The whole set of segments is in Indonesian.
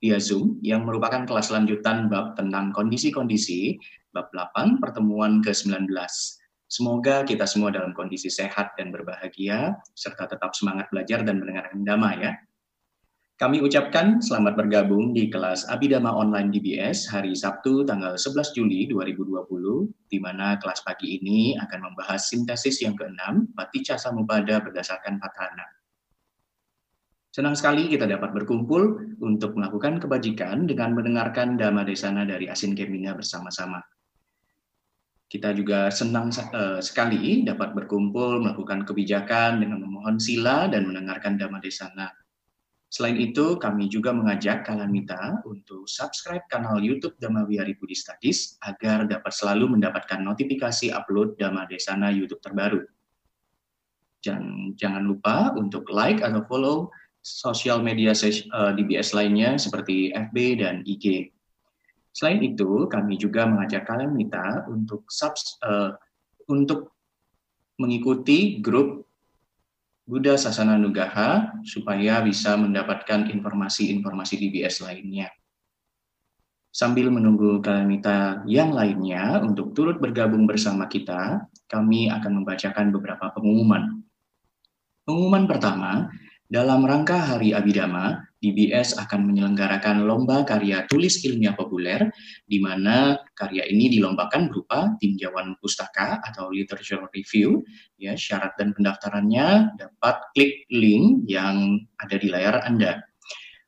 via Zoom yang merupakan kelas lanjutan bab tentang kondisi-kondisi bab 8 pertemuan ke-19. Semoga kita semua dalam kondisi sehat dan berbahagia serta tetap semangat belajar dan mendengarkan dhamma ya. Kami ucapkan selamat bergabung di kelas Abidama Online DBS hari Sabtu tanggal 11 Juli 2020, di mana kelas pagi ini akan membahas sintesis yang keenam, Paticca Samuppada berdasarkan Patana. Senang sekali kita dapat berkumpul untuk melakukan kebajikan dengan mendengarkan Dhamma Desana dari Asin Kemina bersama-sama. Kita juga senang uh, sekali dapat berkumpul melakukan kebijakan dengan memohon sila dan mendengarkan Dhamma Desana Selain itu, kami juga mengajak kalian minta untuk subscribe kanal YouTube Dhamma Wihari Budi Studies agar dapat selalu mendapatkan notifikasi upload Dhamma Desana YouTube terbaru. Jangan, jangan lupa untuk like atau follow sosial media DBS eh, lainnya seperti FB dan IG. Selain itu, kami juga mengajak kalian minta untuk subs, uh, untuk mengikuti grup Buddha Sasana Nugaha supaya bisa mendapatkan informasi-informasi DBS lainnya. Sambil menunggu kalamita yang lainnya untuk turut bergabung bersama kita, kami akan membacakan beberapa pengumuman. Pengumuman pertama, dalam rangka Hari Abidama, DBS akan menyelenggarakan lomba karya tulis ilmiah populer, di mana karya ini dilombakan berupa tinjauan pustaka atau literature review. Ya, syarat dan pendaftarannya dapat klik link yang ada di layar Anda.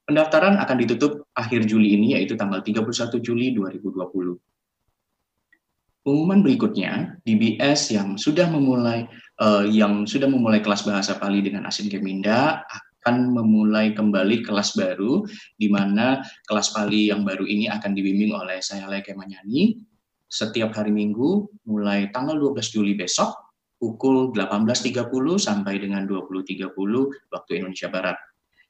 Pendaftaran akan ditutup akhir Juli ini, yaitu tanggal 31 Juli 2020. Pengumuman berikutnya, DBS yang sudah memulai uh, yang sudah memulai kelas bahasa Pali dengan Asin Keminda akan memulai kembali kelas baru di mana kelas Pali yang baru ini akan dibimbing oleh saya Leke Manyani setiap hari Minggu mulai tanggal 12 Juli besok pukul 18.30 sampai dengan 20.30 waktu Indonesia Barat.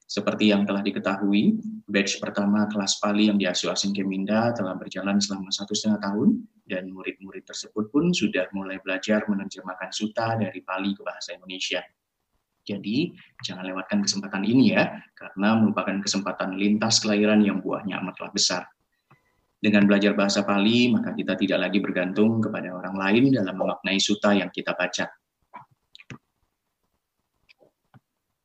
Seperti yang telah diketahui, batch pertama kelas Pali yang diasuh Asin Keminda telah berjalan selama satu setengah tahun, dan murid-murid tersebut pun sudah mulai belajar menerjemahkan suta dari Pali ke bahasa Indonesia. Jadi, jangan lewatkan kesempatan ini ya, karena merupakan kesempatan lintas kelahiran yang buahnya amatlah besar. Dengan belajar bahasa Pali, maka kita tidak lagi bergantung kepada orang lain dalam memaknai suta yang kita baca.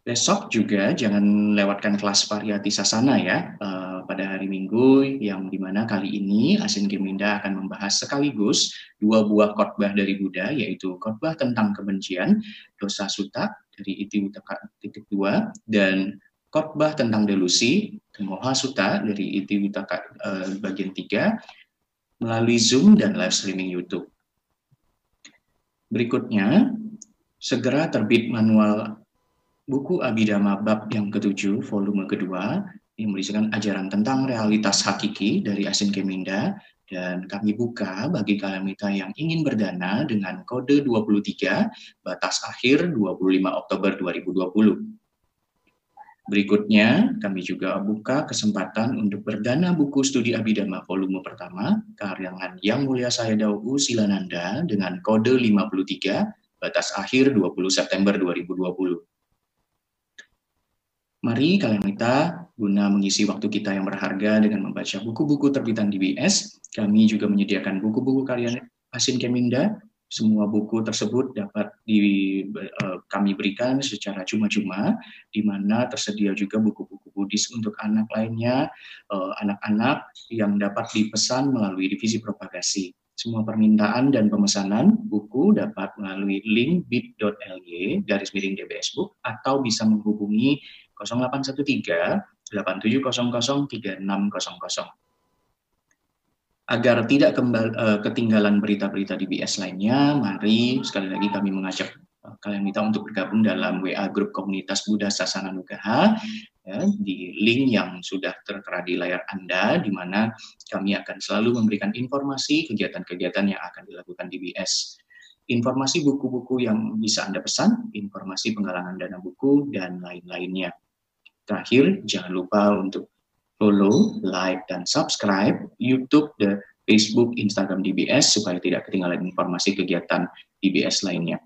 Besok juga jangan lewatkan kelas variati sasana ya uh, pada hari Minggu yang di mana kali ini Asin Geminda akan membahas sekaligus dua buah khotbah dari Buddha yaitu khotbah tentang kebencian dosa suta dari Iti Utaka titik dua dan khotbah tentang delusi Moha Suta dari Iti Utaka uh, bagian tiga melalui Zoom dan live streaming YouTube. Berikutnya segera terbit manual buku Abhidhamma bab yang ketujuh, volume kedua, yang berisikan ajaran tentang realitas hakiki dari Asin Keminda, dan kami buka bagi kalamita yang ingin berdana dengan kode 23, batas akhir 25 Oktober 2020. Berikutnya, kami juga buka kesempatan untuk berdana buku studi Abhidhamma volume pertama, karangan Yang Mulia Saya Dauhu Silananda dengan kode 53, batas akhir 20 September 2020. Mari kalian kita guna mengisi waktu kita yang berharga dengan membaca buku-buku terbitan DBS. Kami juga menyediakan buku-buku karya Asin Keminda. Semua buku tersebut dapat di, uh, kami berikan secara cuma-cuma, di mana tersedia juga buku-buku Buddhis untuk anak lainnya, eh, anak-anak yang dapat dipesan melalui divisi propagasi. Semua permintaan dan pemesanan buku dapat melalui link bit.ly garis miring DBS Book atau bisa menghubungi 0813 8700 3600. Agar tidak kembali, uh, ketinggalan berita-berita di BS lainnya, mari sekali lagi kami mengajak uh, kalian minta untuk bergabung dalam WA grup komunitas Buddha Sasana Nugaha ya, di link yang sudah tertera di layar Anda, di mana kami akan selalu memberikan informasi kegiatan-kegiatan yang akan dilakukan di BS informasi buku-buku yang bisa Anda pesan, informasi penggalangan dana buku, dan lain-lainnya. Terakhir, jangan lupa untuk follow, like, dan subscribe YouTube, the Facebook, Instagram DBS supaya tidak ketinggalan informasi kegiatan DBS lainnya.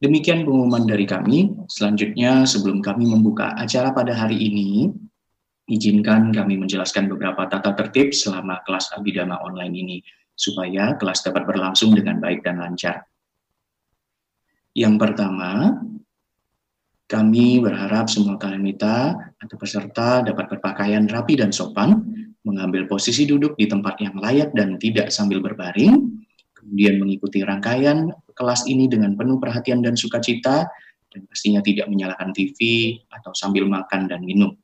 Demikian pengumuman dari kami. Selanjutnya, sebelum kami membuka acara pada hari ini, Izinkan kami menjelaskan beberapa tata tertib selama kelas Abidama online ini, supaya kelas dapat berlangsung dengan baik dan lancar. Yang pertama, kami berharap semua kalimita atau peserta dapat berpakaian rapi dan sopan, mengambil posisi duduk di tempat yang layak dan tidak sambil berbaring, kemudian mengikuti rangkaian kelas ini dengan penuh perhatian dan sukacita, dan pastinya tidak menyalakan TV atau sambil makan dan minum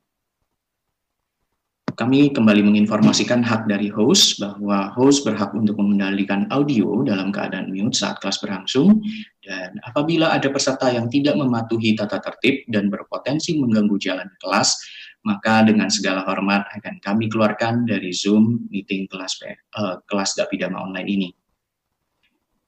kami kembali menginformasikan hak dari host bahwa host berhak untuk mengendalikan audio dalam keadaan mute saat kelas berlangsung dan apabila ada peserta yang tidak mematuhi tata tertib dan berpotensi mengganggu jalan kelas, maka dengan segala hormat akan kami keluarkan dari Zoom meeting kelas uh, kelas Dapidama online ini.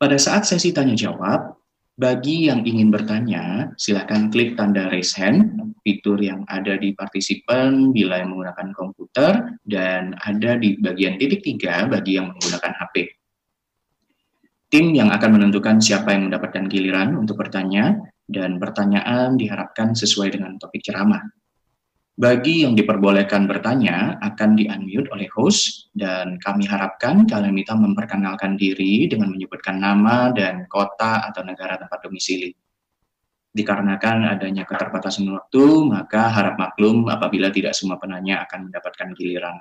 Pada saat sesi tanya jawab, bagi yang ingin bertanya, silakan klik tanda raise hand, fitur yang ada di partisipan bila yang menggunakan komputer, dan ada di bagian titik tiga bagi yang menggunakan HP. Tim yang akan menentukan siapa yang mendapatkan giliran untuk bertanya, dan pertanyaan diharapkan sesuai dengan topik ceramah. Bagi yang diperbolehkan bertanya akan di-unmute oleh host dan kami harapkan kalian minta memperkenalkan diri dengan menyebutkan nama dan kota atau negara tempat domisili. Dikarenakan adanya keterbatasan waktu, maka harap maklum apabila tidak semua penanya akan mendapatkan giliran.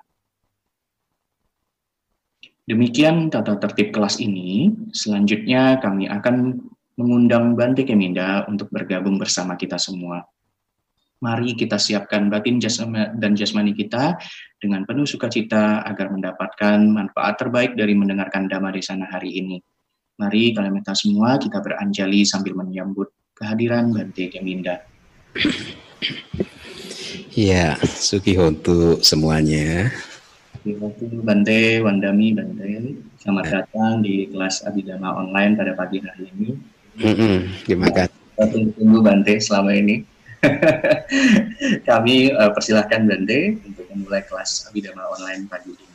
Demikian tata tertib kelas ini. Selanjutnya kami akan mengundang Bante Keminda untuk bergabung bersama kita semua. Mari kita siapkan batin dan jasmani kita dengan penuh sukacita agar mendapatkan manfaat terbaik dari mendengarkan Dhamma Desana hari ini. Mari kalian minta semua kita beranjali sambil menyambut kehadiran Bante Keminda. Ya, Suki untuk semuanya. Suki Bante, Wandami, Bante. Selamat ya. datang di kelas Abidama online pada pagi hari ini. Mm -hmm. Terima kasih. Tunggu Bante selama ini. Kami uh, persilahkan Bande untuk memulai kelas Abidama online pagi ini.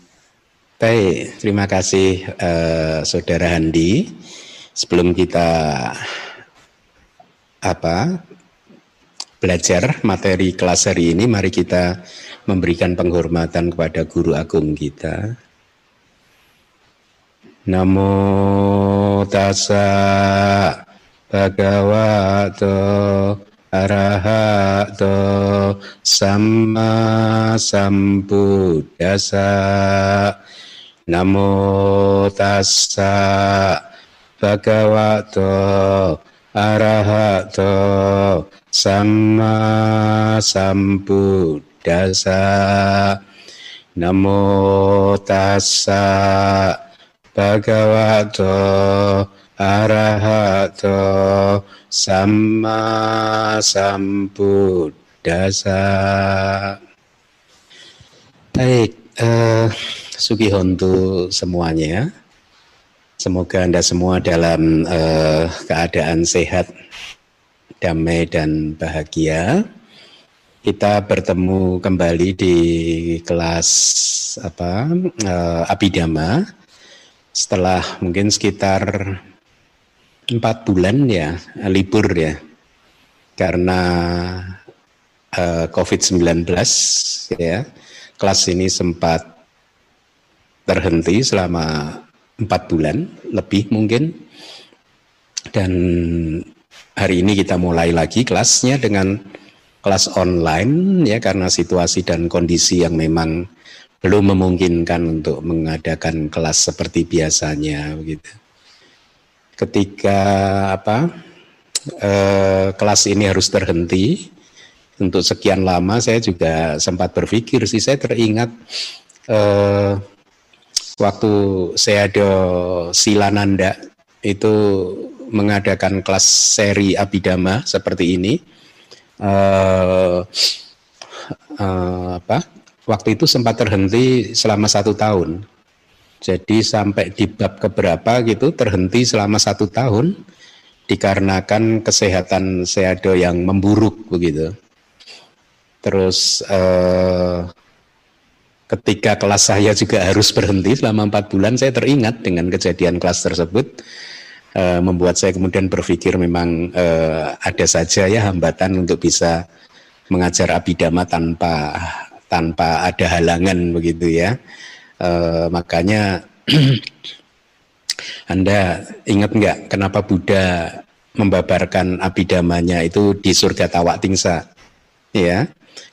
Baik, terima kasih uh, Saudara Handi. Sebelum kita apa belajar materi kelas hari ini, mari kita memberikan penghormatan kepada guru agung kita. Namo tassa bhagavato arahato sama sambuddhasa namo tassa bhagavato arahato sama sambuddhasa namo tassa bhagavato arahato Sama Sambuddhasa. Baik, uh, Sugihontu semuanya. Semoga Anda semua dalam uh, keadaan sehat, damai dan bahagia. Kita bertemu kembali di kelas apa uh, Abidama setelah mungkin sekitar empat bulan ya libur ya karena uh, eh, COVID-19 ya kelas ini sempat terhenti selama empat bulan lebih mungkin. Dan hari ini kita mulai lagi kelasnya dengan kelas online ya karena situasi dan kondisi yang memang belum memungkinkan untuk mengadakan kelas seperti biasanya begitu. Ketika apa eh, kelas ini harus terhenti untuk sekian lama saya juga sempat berpikir sih saya teringat eh, waktu ada Silananda itu mengadakan kelas seri Abidama seperti ini. Eh, eh, apa? Waktu itu sempat terhenti selama satu tahun. Jadi sampai di bab keberapa gitu terhenti selama satu tahun dikarenakan kesehatan Seado yang memburuk begitu. Terus eh, ketika kelas saya juga harus berhenti selama empat bulan, saya teringat dengan kejadian kelas tersebut, eh, membuat saya kemudian berpikir memang eh, ada saja ya hambatan untuk bisa mengajar abidama tanpa tanpa ada halangan begitu ya. E, makanya Anda ingat nggak kenapa Buddha membabarkan abidamanya itu di surga Tawak Tingsa? Ya,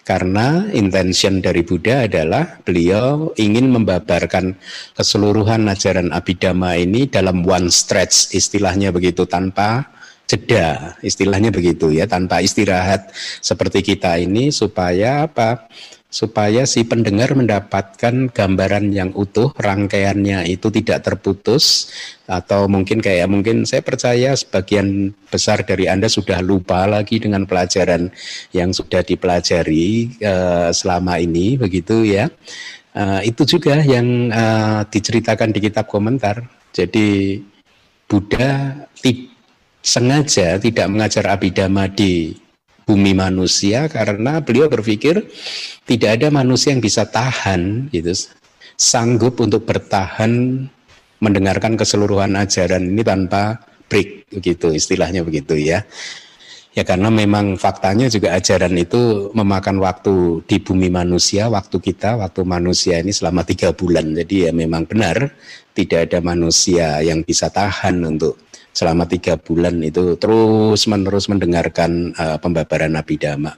karena intention dari Buddha adalah beliau ingin membabarkan keseluruhan ajaran abidama ini dalam one stretch istilahnya begitu tanpa jeda istilahnya begitu ya tanpa istirahat seperti kita ini supaya apa supaya si pendengar mendapatkan gambaran yang utuh rangkaiannya itu tidak terputus atau mungkin kayak mungkin saya percaya sebagian besar dari Anda sudah lupa lagi dengan pelajaran yang sudah dipelajari uh, selama ini begitu ya. Uh, itu juga yang uh, diceritakan di kitab komentar. Jadi Buddha sengaja tidak mengajar abidama di bumi manusia karena beliau berpikir tidak ada manusia yang bisa tahan gitu. Sanggup untuk bertahan mendengarkan keseluruhan ajaran ini tanpa break begitu istilahnya begitu ya. Ya karena memang faktanya juga ajaran itu memakan waktu di bumi manusia waktu kita waktu manusia ini selama tiga bulan. Jadi ya memang benar tidak ada manusia yang bisa tahan untuk selama tiga bulan itu terus menerus mendengarkan uh, pembabaran Nabi Dhamma.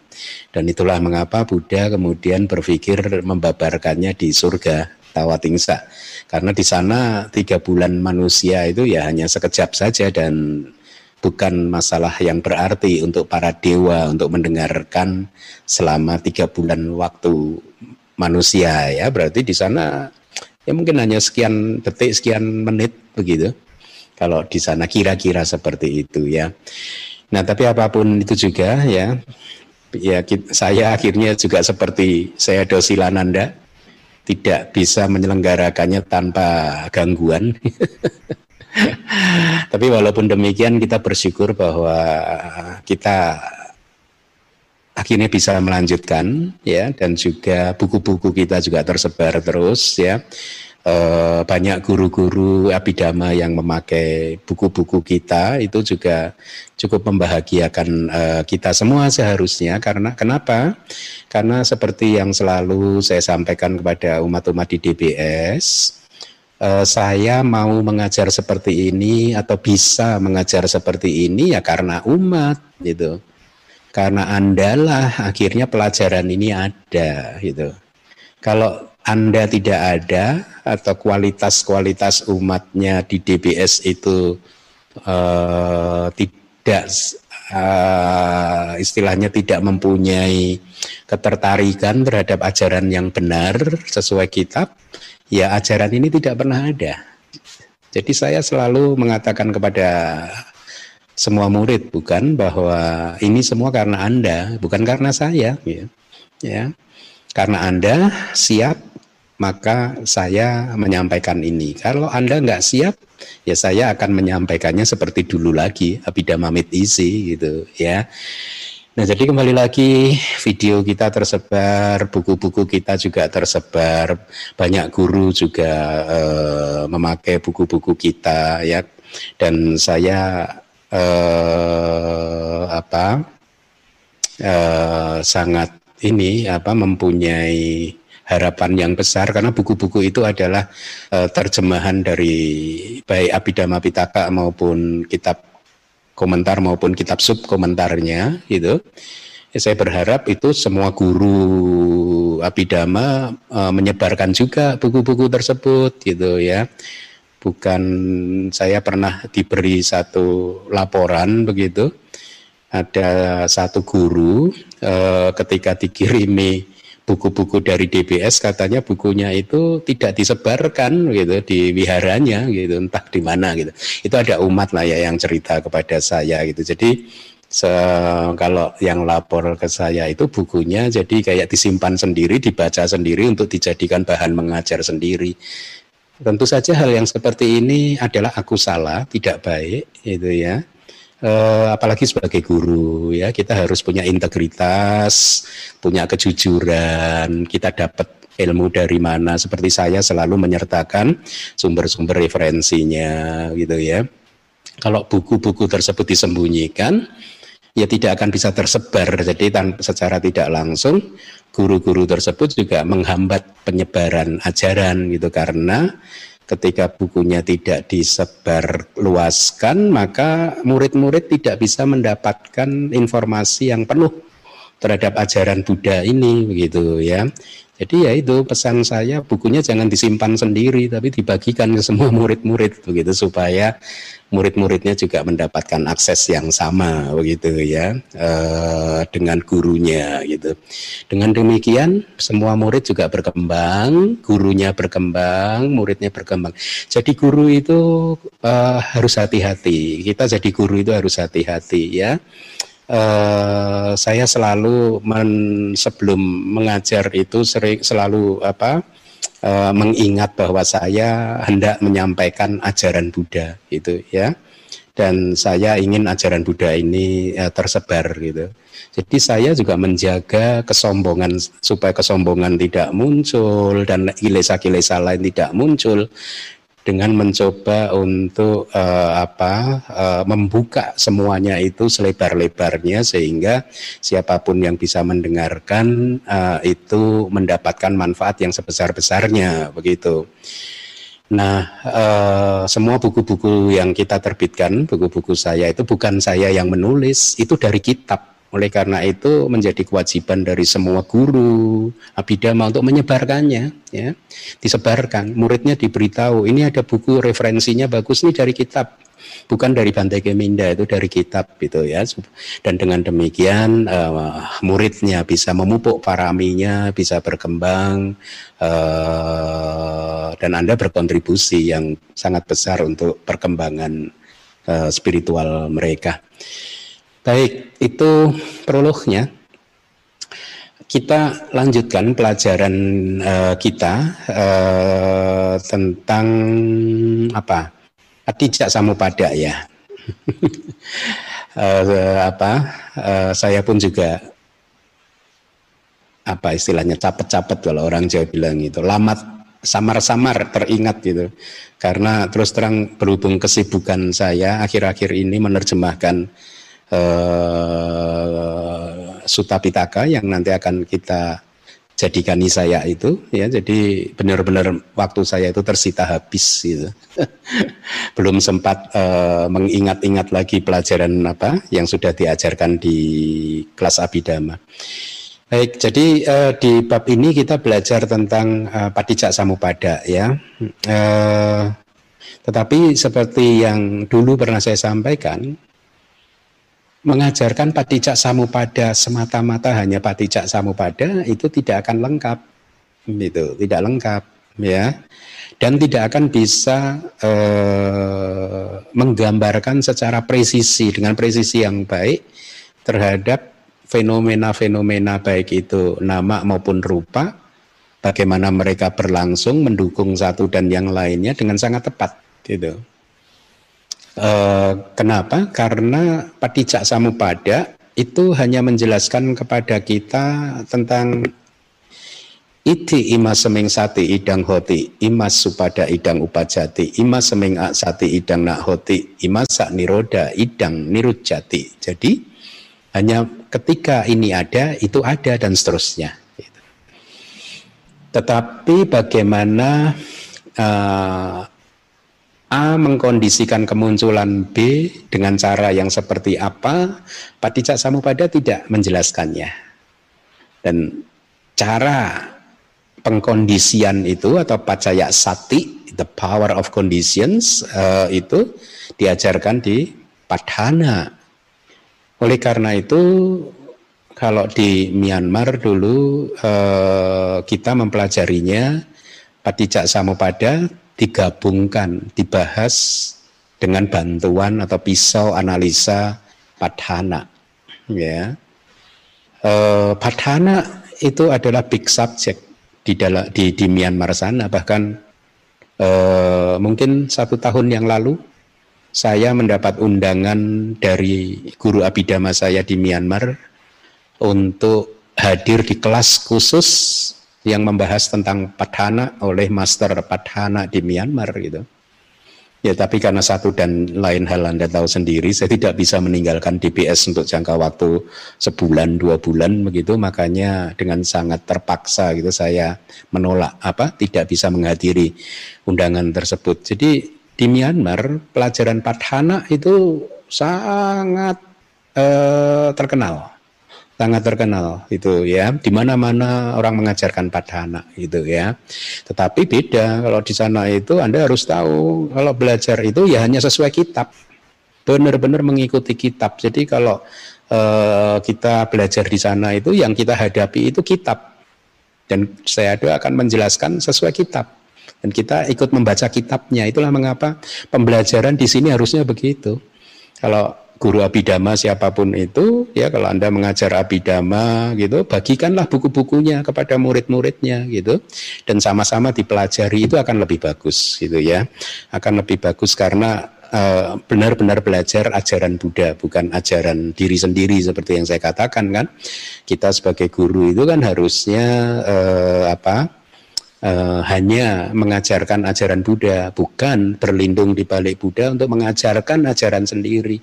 Dan itulah mengapa Buddha kemudian berpikir membabarkannya di surga Tawatingsa. Karena di sana tiga bulan manusia itu ya hanya sekejap saja dan bukan masalah yang berarti untuk para dewa untuk mendengarkan selama tiga bulan waktu manusia ya. Berarti di sana ya mungkin hanya sekian detik sekian menit begitu kalau di sana kira-kira seperti itu ya. Nah, tapi apa pun itu juga ya, ya saya akhirnya juga seperti saya dosilananda tidak bisa menyelenggarakannya tanpa gangguan. Tapi walaupun demikian kita bersyukur bahwa kita akhirnya bisa melanjutkan ya dan juga buku-buku kita juga tersebar terus ya eh, banyak guru-guru abidama yang memakai buku-buku kita itu juga cukup membahagiakan eh, kita semua seharusnya karena kenapa? Karena seperti yang selalu saya sampaikan kepada umat-umat di DBS, eh, saya mau mengajar seperti ini atau bisa mengajar seperti ini ya karena umat gitu. Karena andalah akhirnya pelajaran ini ada gitu. Kalau anda tidak ada atau kualitas-kualitas umatnya di DBS itu uh, tidak uh, istilahnya tidak mempunyai ketertarikan terhadap ajaran yang benar sesuai kitab, ya ajaran ini tidak pernah ada. Jadi saya selalu mengatakan kepada semua murid bukan bahwa ini semua karena Anda, bukan karena saya, ya. ya. Karena Anda siap maka saya menyampaikan ini. Kalau Anda nggak siap, ya saya akan menyampaikannya seperti dulu lagi, abidamamit isi gitu ya. Nah jadi kembali lagi video kita tersebar, buku-buku kita juga tersebar, banyak guru juga eh, memakai buku-buku kita ya, dan saya eh, apa eh, sangat ini apa mempunyai harapan yang besar karena buku-buku itu adalah uh, terjemahan dari baik Abhidhamma Pitaka maupun kitab komentar maupun kitab sub komentarnya gitu. Ya, saya berharap itu semua guru Abhidhamma uh, menyebarkan juga buku-buku tersebut gitu ya. Bukan saya pernah diberi satu laporan begitu. Ada satu guru uh, ketika dikirimi buku-buku dari DBS katanya bukunya itu tidak disebarkan gitu di wiharanya gitu entah di mana gitu. Itu ada umat lah ya yang cerita kepada saya gitu. Jadi se kalau yang lapor ke saya itu bukunya jadi kayak disimpan sendiri dibaca sendiri untuk dijadikan bahan mengajar sendiri tentu saja hal yang seperti ini adalah aku salah tidak baik itu ya uh, apalagi sebagai guru ya kita harus punya integritas, punya kejujuran, kita dapat ilmu dari mana seperti saya selalu menyertakan sumber-sumber referensinya gitu ya. Kalau buku-buku tersebut disembunyikan ya tidak akan bisa tersebar. Jadi secara tidak langsung guru-guru tersebut juga menghambat penyebaran ajaran gitu. Karena ketika bukunya tidak disebar luaskan maka murid-murid tidak bisa mendapatkan informasi yang penuh terhadap ajaran Buddha ini begitu ya. Jadi ya itu pesan saya bukunya jangan disimpan sendiri tapi dibagikan ke semua murid-murid begitu supaya murid-muridnya juga mendapatkan akses yang sama begitu ya e, dengan gurunya gitu. Dengan demikian semua murid juga berkembang, gurunya berkembang, muridnya berkembang. Jadi guru itu e, harus hati-hati. Kita jadi guru itu harus hati-hati ya uh, saya selalu men, sebelum mengajar itu sering selalu apa uh, mengingat bahwa saya hendak menyampaikan ajaran Buddha itu ya dan saya ingin ajaran Buddha ini uh, tersebar gitu. Jadi saya juga menjaga kesombongan supaya kesombongan tidak muncul dan kilesa-kilesa lain tidak muncul dengan mencoba untuk uh, apa uh, membuka semuanya itu selebar-lebarnya sehingga siapa pun yang bisa mendengarkan uh, itu mendapatkan manfaat yang sebesar-besarnya begitu. Nah, uh, semua buku-buku yang kita terbitkan, buku-buku saya itu bukan saya yang menulis, itu dari kitab oleh karena itu menjadi kewajiban dari semua guru abidama untuk menyebarkannya, ya, disebarkan. Muridnya diberitahu, ini ada buku referensinya bagus nih dari kitab, bukan dari Bantai Keminda itu dari kitab gitu ya. Dan dengan demikian uh, muridnya bisa memupuk paraminya, bisa berkembang uh, dan Anda berkontribusi yang sangat besar untuk perkembangan uh, spiritual mereka. Baik, itu prolognya. Kita lanjutkan pelajaran uh, kita uh, tentang apa? Atijak samupada ya. uh, apa? Uh, saya pun juga apa istilahnya capet-capet kalau orang Jawa bilang itu lamat samar-samar teringat gitu karena terus terang berhubung kesibukan saya akhir-akhir ini menerjemahkan uh, Suta Pitaka yang nanti akan kita jadikan saya itu ya. Jadi benar-benar waktu saya itu tersita habis gitu. Belum sempat uh, mengingat-ingat lagi pelajaran apa yang sudah diajarkan di kelas abidama baik jadi uh, di bab ini kita belajar tentang uh, padijak samupada ya. Uh, tetapi seperti yang dulu pernah saya sampaikan mengajarkan patijak samupada semata-mata hanya patijak samupada itu tidak akan lengkap. Itu tidak lengkap ya. Dan tidak akan bisa eh, menggambarkan secara presisi dengan presisi yang baik terhadap fenomena-fenomena baik itu nama maupun rupa bagaimana mereka berlangsung mendukung satu dan yang lainnya dengan sangat tepat gitu Eh, kenapa? Karena patijak samupada itu hanya menjelaskan kepada kita tentang Iti ima seming sati idang hoti, ima supada idang upajati, ima seming sati idang nak hoti, ima sak niroda idang nirujati. Jadi hanya ketika ini ada, itu ada dan seterusnya. Tetapi bagaimana uh, A mengkondisikan kemunculan B dengan cara yang seperti apa, Patijak Samupada tidak menjelaskannya. Dan cara pengkondisian itu atau pacaya sati, the power of conditions uh, itu diajarkan di Padhana. Oleh karena itu kalau di Myanmar dulu uh, kita mempelajarinya Patijak Samupada digabungkan, dibahas dengan bantuan atau pisau analisa padhana. Ya. E, padhana itu adalah big subject di dalam di, di Myanmar sana bahkan e, mungkin satu tahun yang lalu saya mendapat undangan dari guru abidama saya di Myanmar untuk hadir di kelas khusus yang membahas tentang padhana oleh master padhana di Myanmar gitu. Ya, tapi karena satu dan lain hal Anda tahu sendiri, saya tidak bisa meninggalkan DPS untuk jangka waktu sebulan, dua bulan begitu, makanya dengan sangat terpaksa gitu saya menolak apa tidak bisa menghadiri undangan tersebut. Jadi di Myanmar pelajaran Padhana itu sangat eh, terkenal sangat terkenal itu ya. Di mana-mana orang mengajarkan padhana gitu ya. Tetapi beda kalau di sana itu Anda harus tahu kalau belajar itu ya hanya sesuai kitab. Benar-benar mengikuti kitab. Jadi kalau uh, kita belajar di sana itu yang kita hadapi itu kitab. Dan saya ada akan menjelaskan sesuai kitab. Dan kita ikut membaca kitabnya. Itulah mengapa pembelajaran di sini harusnya begitu. Kalau guru abidama siapa pun itu ya kalau Anda mengajar abidama gitu bagikanlah buku-bukunya kepada murid-muridnya gitu. Dan sama-sama dipelajari itu akan lebih bagus gitu ya. Akan lebih bagus karena eh, benar-benar uh, belajar ajaran Buddha bukan ajaran diri sendiri seperti yang saya katakan kan. Kita sebagai guru itu kan harusnya uh, apa uh, hanya mengajarkan ajaran Buddha, bukan berlindung di balik Buddha untuk mengajarkan ajaran sendiri.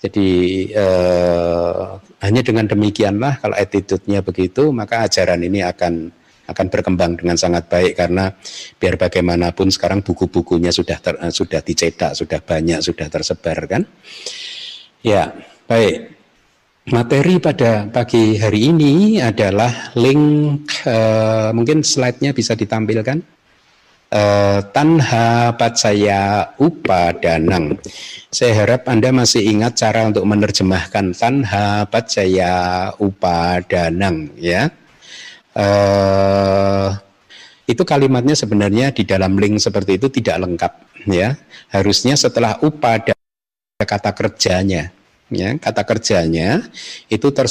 Jadi eh, hanya dengan demikianlah kalau attitude-nya begitu maka ajaran ini akan akan berkembang dengan sangat baik karena biar bagaimanapun sekarang buku-bukunya sudah ter, eh, sudah dicetak, sudah banyak, sudah tersebar kan. Ya, baik. Materi pada pagi hari ini adalah link eh, mungkin slide-nya bisa ditampilkan. Uh, tanha pacaya upadanang. Saya harap Anda masih ingat cara untuk menerjemahkan tanha pacaya upadanang ya. Uh, itu kalimatnya sebenarnya di dalam link seperti itu tidak lengkap ya. Harusnya setelah upada kata kerjanya ya, kata kerjanya itu ter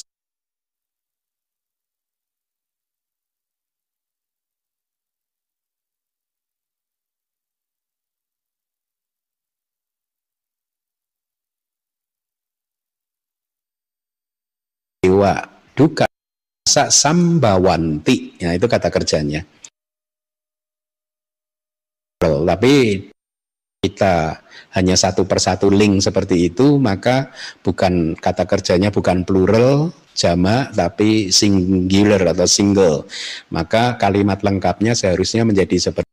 dewa duka sambawanti. Ya itu kata kerjanya. Tapi kita hanya satu persatu link seperti itu maka bukan kata kerjanya bukan plural jamak tapi singular atau single. Maka kalimat lengkapnya seharusnya menjadi seperti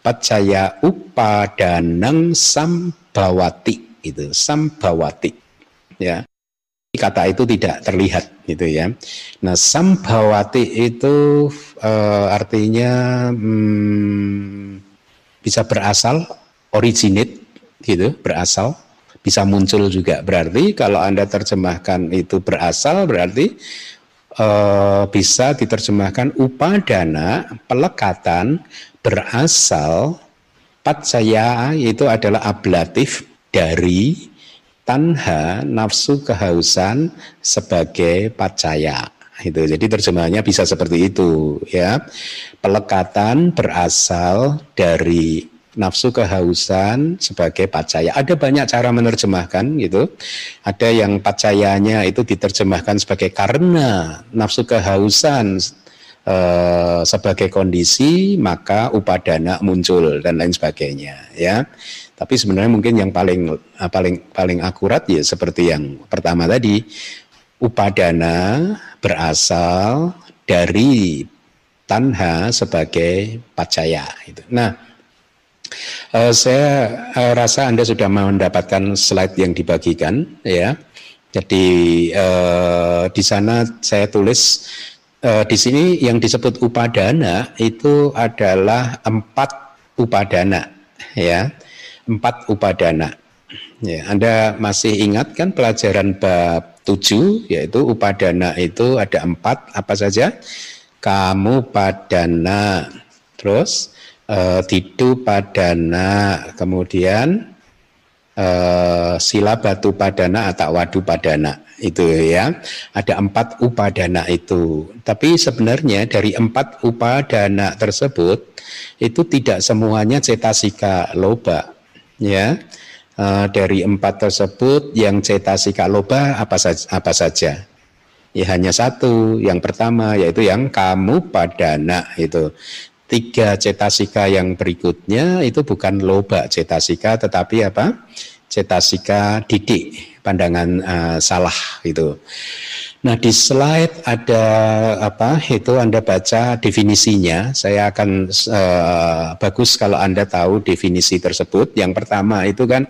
pacaya upadanang sambawati itu sambawati ya kata itu tidak terlihat gitu ya. Nah, sambawati itu uh, artinya hmm, bisa berasal, originate gitu, berasal, bisa muncul juga. Berarti kalau Anda terjemahkan itu berasal berarti uh, bisa diterjemahkan upadana, pelekatan berasal patsaya itu adalah ablatif dari tanha nafsu kehausan sebagai pacaya itu jadi terjemahannya bisa seperti itu ya. Pelekatan berasal dari nafsu kehausan sebagai pacaya ada banyak cara menerjemahkan gitu. Ada yang pacayanya itu diterjemahkan sebagai karena nafsu kehausan eh, sebagai kondisi maka upadana muncul dan lain sebagainya ya tapi sebenarnya mungkin yang paling eh, paling paling akurat ya seperti yang pertama tadi, upadana berasal dari tanha sebagai pacaya. Itu. Nah, uh, saya uh, rasa Anda sudah mendapatkan slide yang dibagikan, ya. Jadi di sana saya tulis di sini yang disebut upadana itu adalah empat upadana, ya empat upadana. Ya, Anda masih ingat kan pelajaran bab tujuh yaitu upadana itu ada empat apa saja? Kamu padana, terus uh, tidu padana, kemudian uh, sila batu padana atau wadu padana. Itu ya ada empat upadana itu. Tapi sebenarnya dari empat upadana tersebut itu tidak semuanya cetasika loba ya. Uh, dari empat tersebut yang cetasika loba apa saja, apa saja? Ya hanya satu. Yang pertama yaitu yang kamu padana itu. Tiga cetasika yang berikutnya itu bukan loba cetasika tetapi apa? Cetasika didik, pandangan uh, salah itu. Nah di slide ada apa itu Anda baca definisinya. Saya akan uh, bagus kalau Anda tahu definisi tersebut. Yang pertama itu kan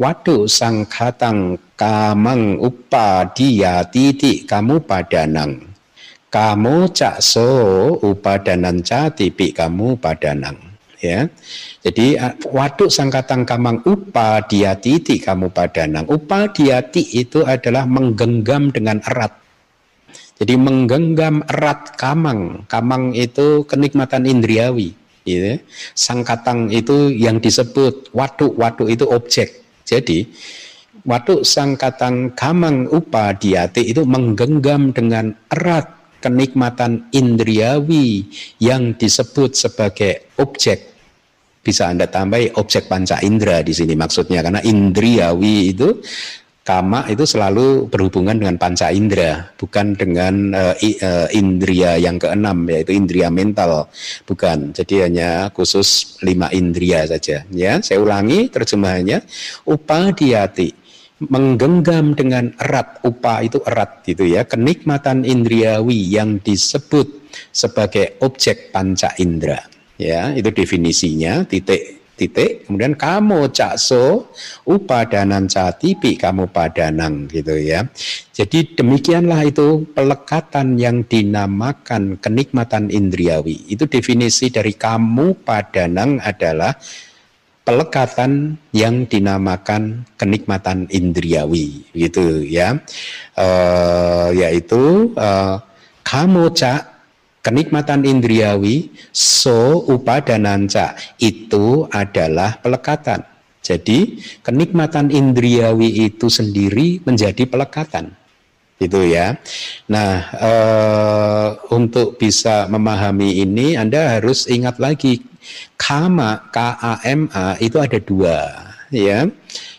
wadu sangkatang kamang upa dia titik kamu padanang. Kamu cakso upadanan ca tipi kamu padanang. Ya, jadi waduk sangkatang kamang upa diati kamu padanang. Upa diati itu adalah menggenggam dengan erat jadi menggenggam erat kamang. Kamang itu kenikmatan indriawi. Gitu. Sangkatang itu yang disebut waduk. Waduk itu objek. Jadi waduk sangkatang kamang upa diati itu menggenggam dengan erat kenikmatan indriawi yang disebut sebagai objek bisa Anda tambahi objek panca indera di sini maksudnya karena indriawi itu kama itu selalu berhubungan dengan panca indera, bukan dengan uh, uh, indria yang keenam yaitu indria mental, bukan. Jadi hanya khusus lima indria saja. Ya, saya ulangi terjemahannya. Upadiati menggenggam dengan erat upa itu erat gitu ya kenikmatan indriawi yang disebut sebagai objek panca indera ya itu definisinya titik titik. Kemudian kamu cakso upadanan catipi kamu padanang gitu ya. Jadi demikianlah itu pelekatan yang dinamakan kenikmatan indriawi. Itu definisi dari kamu padanang adalah pelekatan yang dinamakan kenikmatan indriawi gitu ya. E, yaitu e, kamu cak Kenikmatan indriawi so upadananca itu adalah pelekatan. Jadi kenikmatan indriawi itu sendiri menjadi pelekatan. Itu ya. Nah, e, untuk bisa memahami ini Anda harus ingat lagi kama K A M A itu ada dua ya.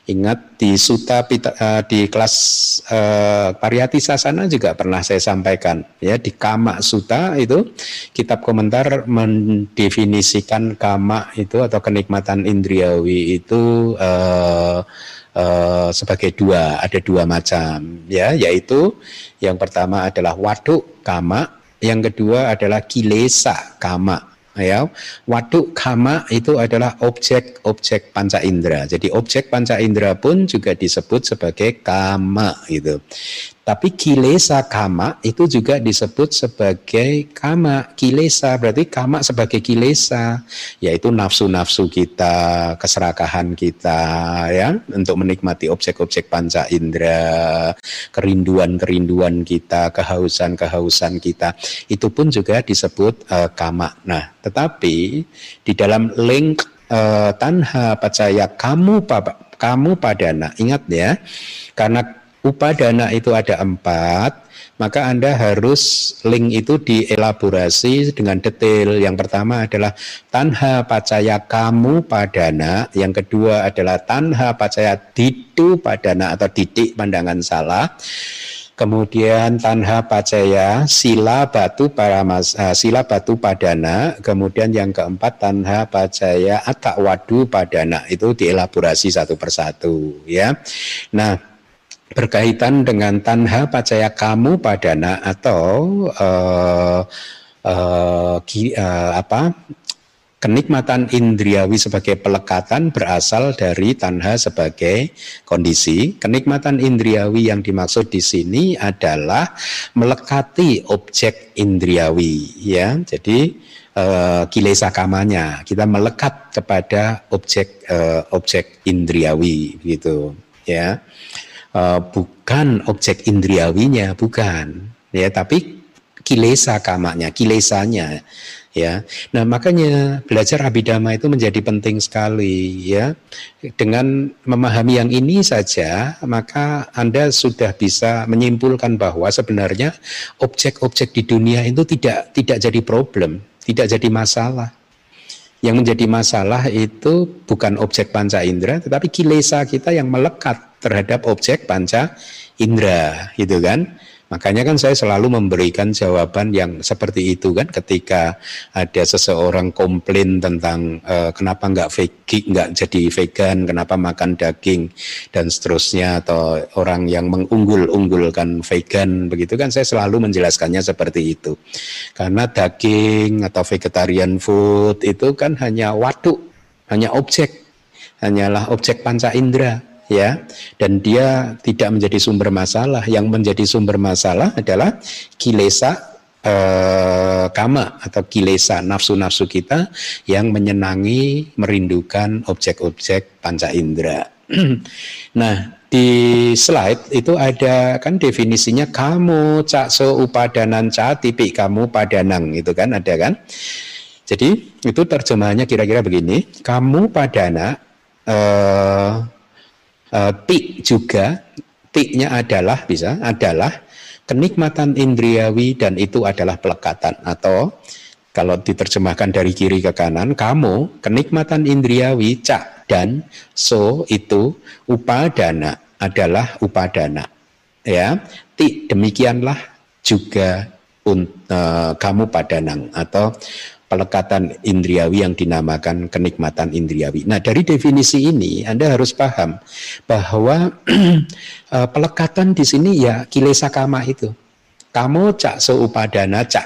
Ingat di Suta uh, di kelas uh, Pariyati Sasana juga pernah saya sampaikan ya di Kama Suta itu kitab komentar mendefinisikan kama itu atau kenikmatan indriawi itu uh, uh, sebagai dua ada dua macam ya yaitu yang pertama adalah waduk kama yang kedua adalah kilesa kama ya. Waduk kama itu adalah objek-objek panca indera. Jadi objek panca indera pun juga disebut sebagai kama gitu tapi kilesa kama itu juga disebut sebagai kama. Kilesa berarti kama sebagai kilesa, yaitu nafsu-nafsu kita, keserakahan kita ya untuk menikmati objek-objek panca indera, kerinduan-kerinduan kita, kehausan-kehausan kita. Itu pun juga disebut uh, kama. Nah, tetapi di dalam link uh, tanha pacaya kamu kamu padana, ingat ya, karena upadana itu ada empat, maka Anda harus link itu dielaborasi dengan detail. Yang pertama adalah tanha pacaya kamu padana, yang kedua adalah tanha pacaya didu padana atau didik pandangan salah. Kemudian tanha pacaya sila batu para mas, uh, sila batu padana. Kemudian yang keempat tanha pacaya atak wadu padana itu dielaborasi satu persatu ya. Nah berkaitan dengan tanha pacaya kamu padana atau uh, uh, ki, uh, apa kenikmatan indriawi sebagai pelekatan berasal dari tanha sebagai kondisi. Kenikmatan indriawi yang dimaksud di sini adalah melekati objek indriawi, ya. Jadi uh, kilesa kamanya kita melekat kepada objek uh, objek indriawi, gitu, ya uh, bukan objek indriawinya, bukan, ya, tapi kilesa kamanya, kilesanya, ya. Nah makanya belajar abidama itu menjadi penting sekali, ya. Dengan memahami yang ini saja, maka anda sudah bisa menyimpulkan bahwa sebenarnya objek-objek di dunia itu tidak tidak jadi problem, tidak jadi masalah. Yang menjadi masalah itu bukan objek panca indera, tetapi kilesa kita yang melekat terhadap objek panca indera, gitu kan? Makanya kan saya selalu memberikan jawaban yang seperti itu kan ketika ada seseorang komplain tentang uh, kenapa nggak vegan, nggak jadi vegan, kenapa makan daging dan seterusnya atau orang yang mengunggul-unggulkan vegan begitu kan saya selalu menjelaskannya seperti itu. Karena daging atau vegetarian food itu kan hanya waduk, hanya objek, hanyalah objek panca indera ya. Dan dia tidak menjadi sumber masalah. Yang menjadi sumber masalah adalah kilesa eh, kama atau kilesa nafsu-nafsu kita yang menyenangi merindukan objek-objek panca indera. Nah di slide itu ada kan definisinya kamu cakso upadanan ca tipik kamu padanang itu kan ada kan? Jadi itu terjemahannya kira-kira begini. Kamu padana eh, uh, tik juga tiknya adalah bisa adalah kenikmatan indriawi dan itu adalah pelekatan. Atau kalau diterjemahkan dari kiri ke kanan kamu kenikmatan indriawi cak dan so itu upadana adalah upadana. Ya tik demikianlah juga un, uh, kamu padanang atau pelekatan indriawi yang dinamakan kenikmatan indriawi. Nah, dari definisi ini Anda harus paham bahwa eh, pelekatan di sini ya kilesa kama itu. Kamu cak seupadana cak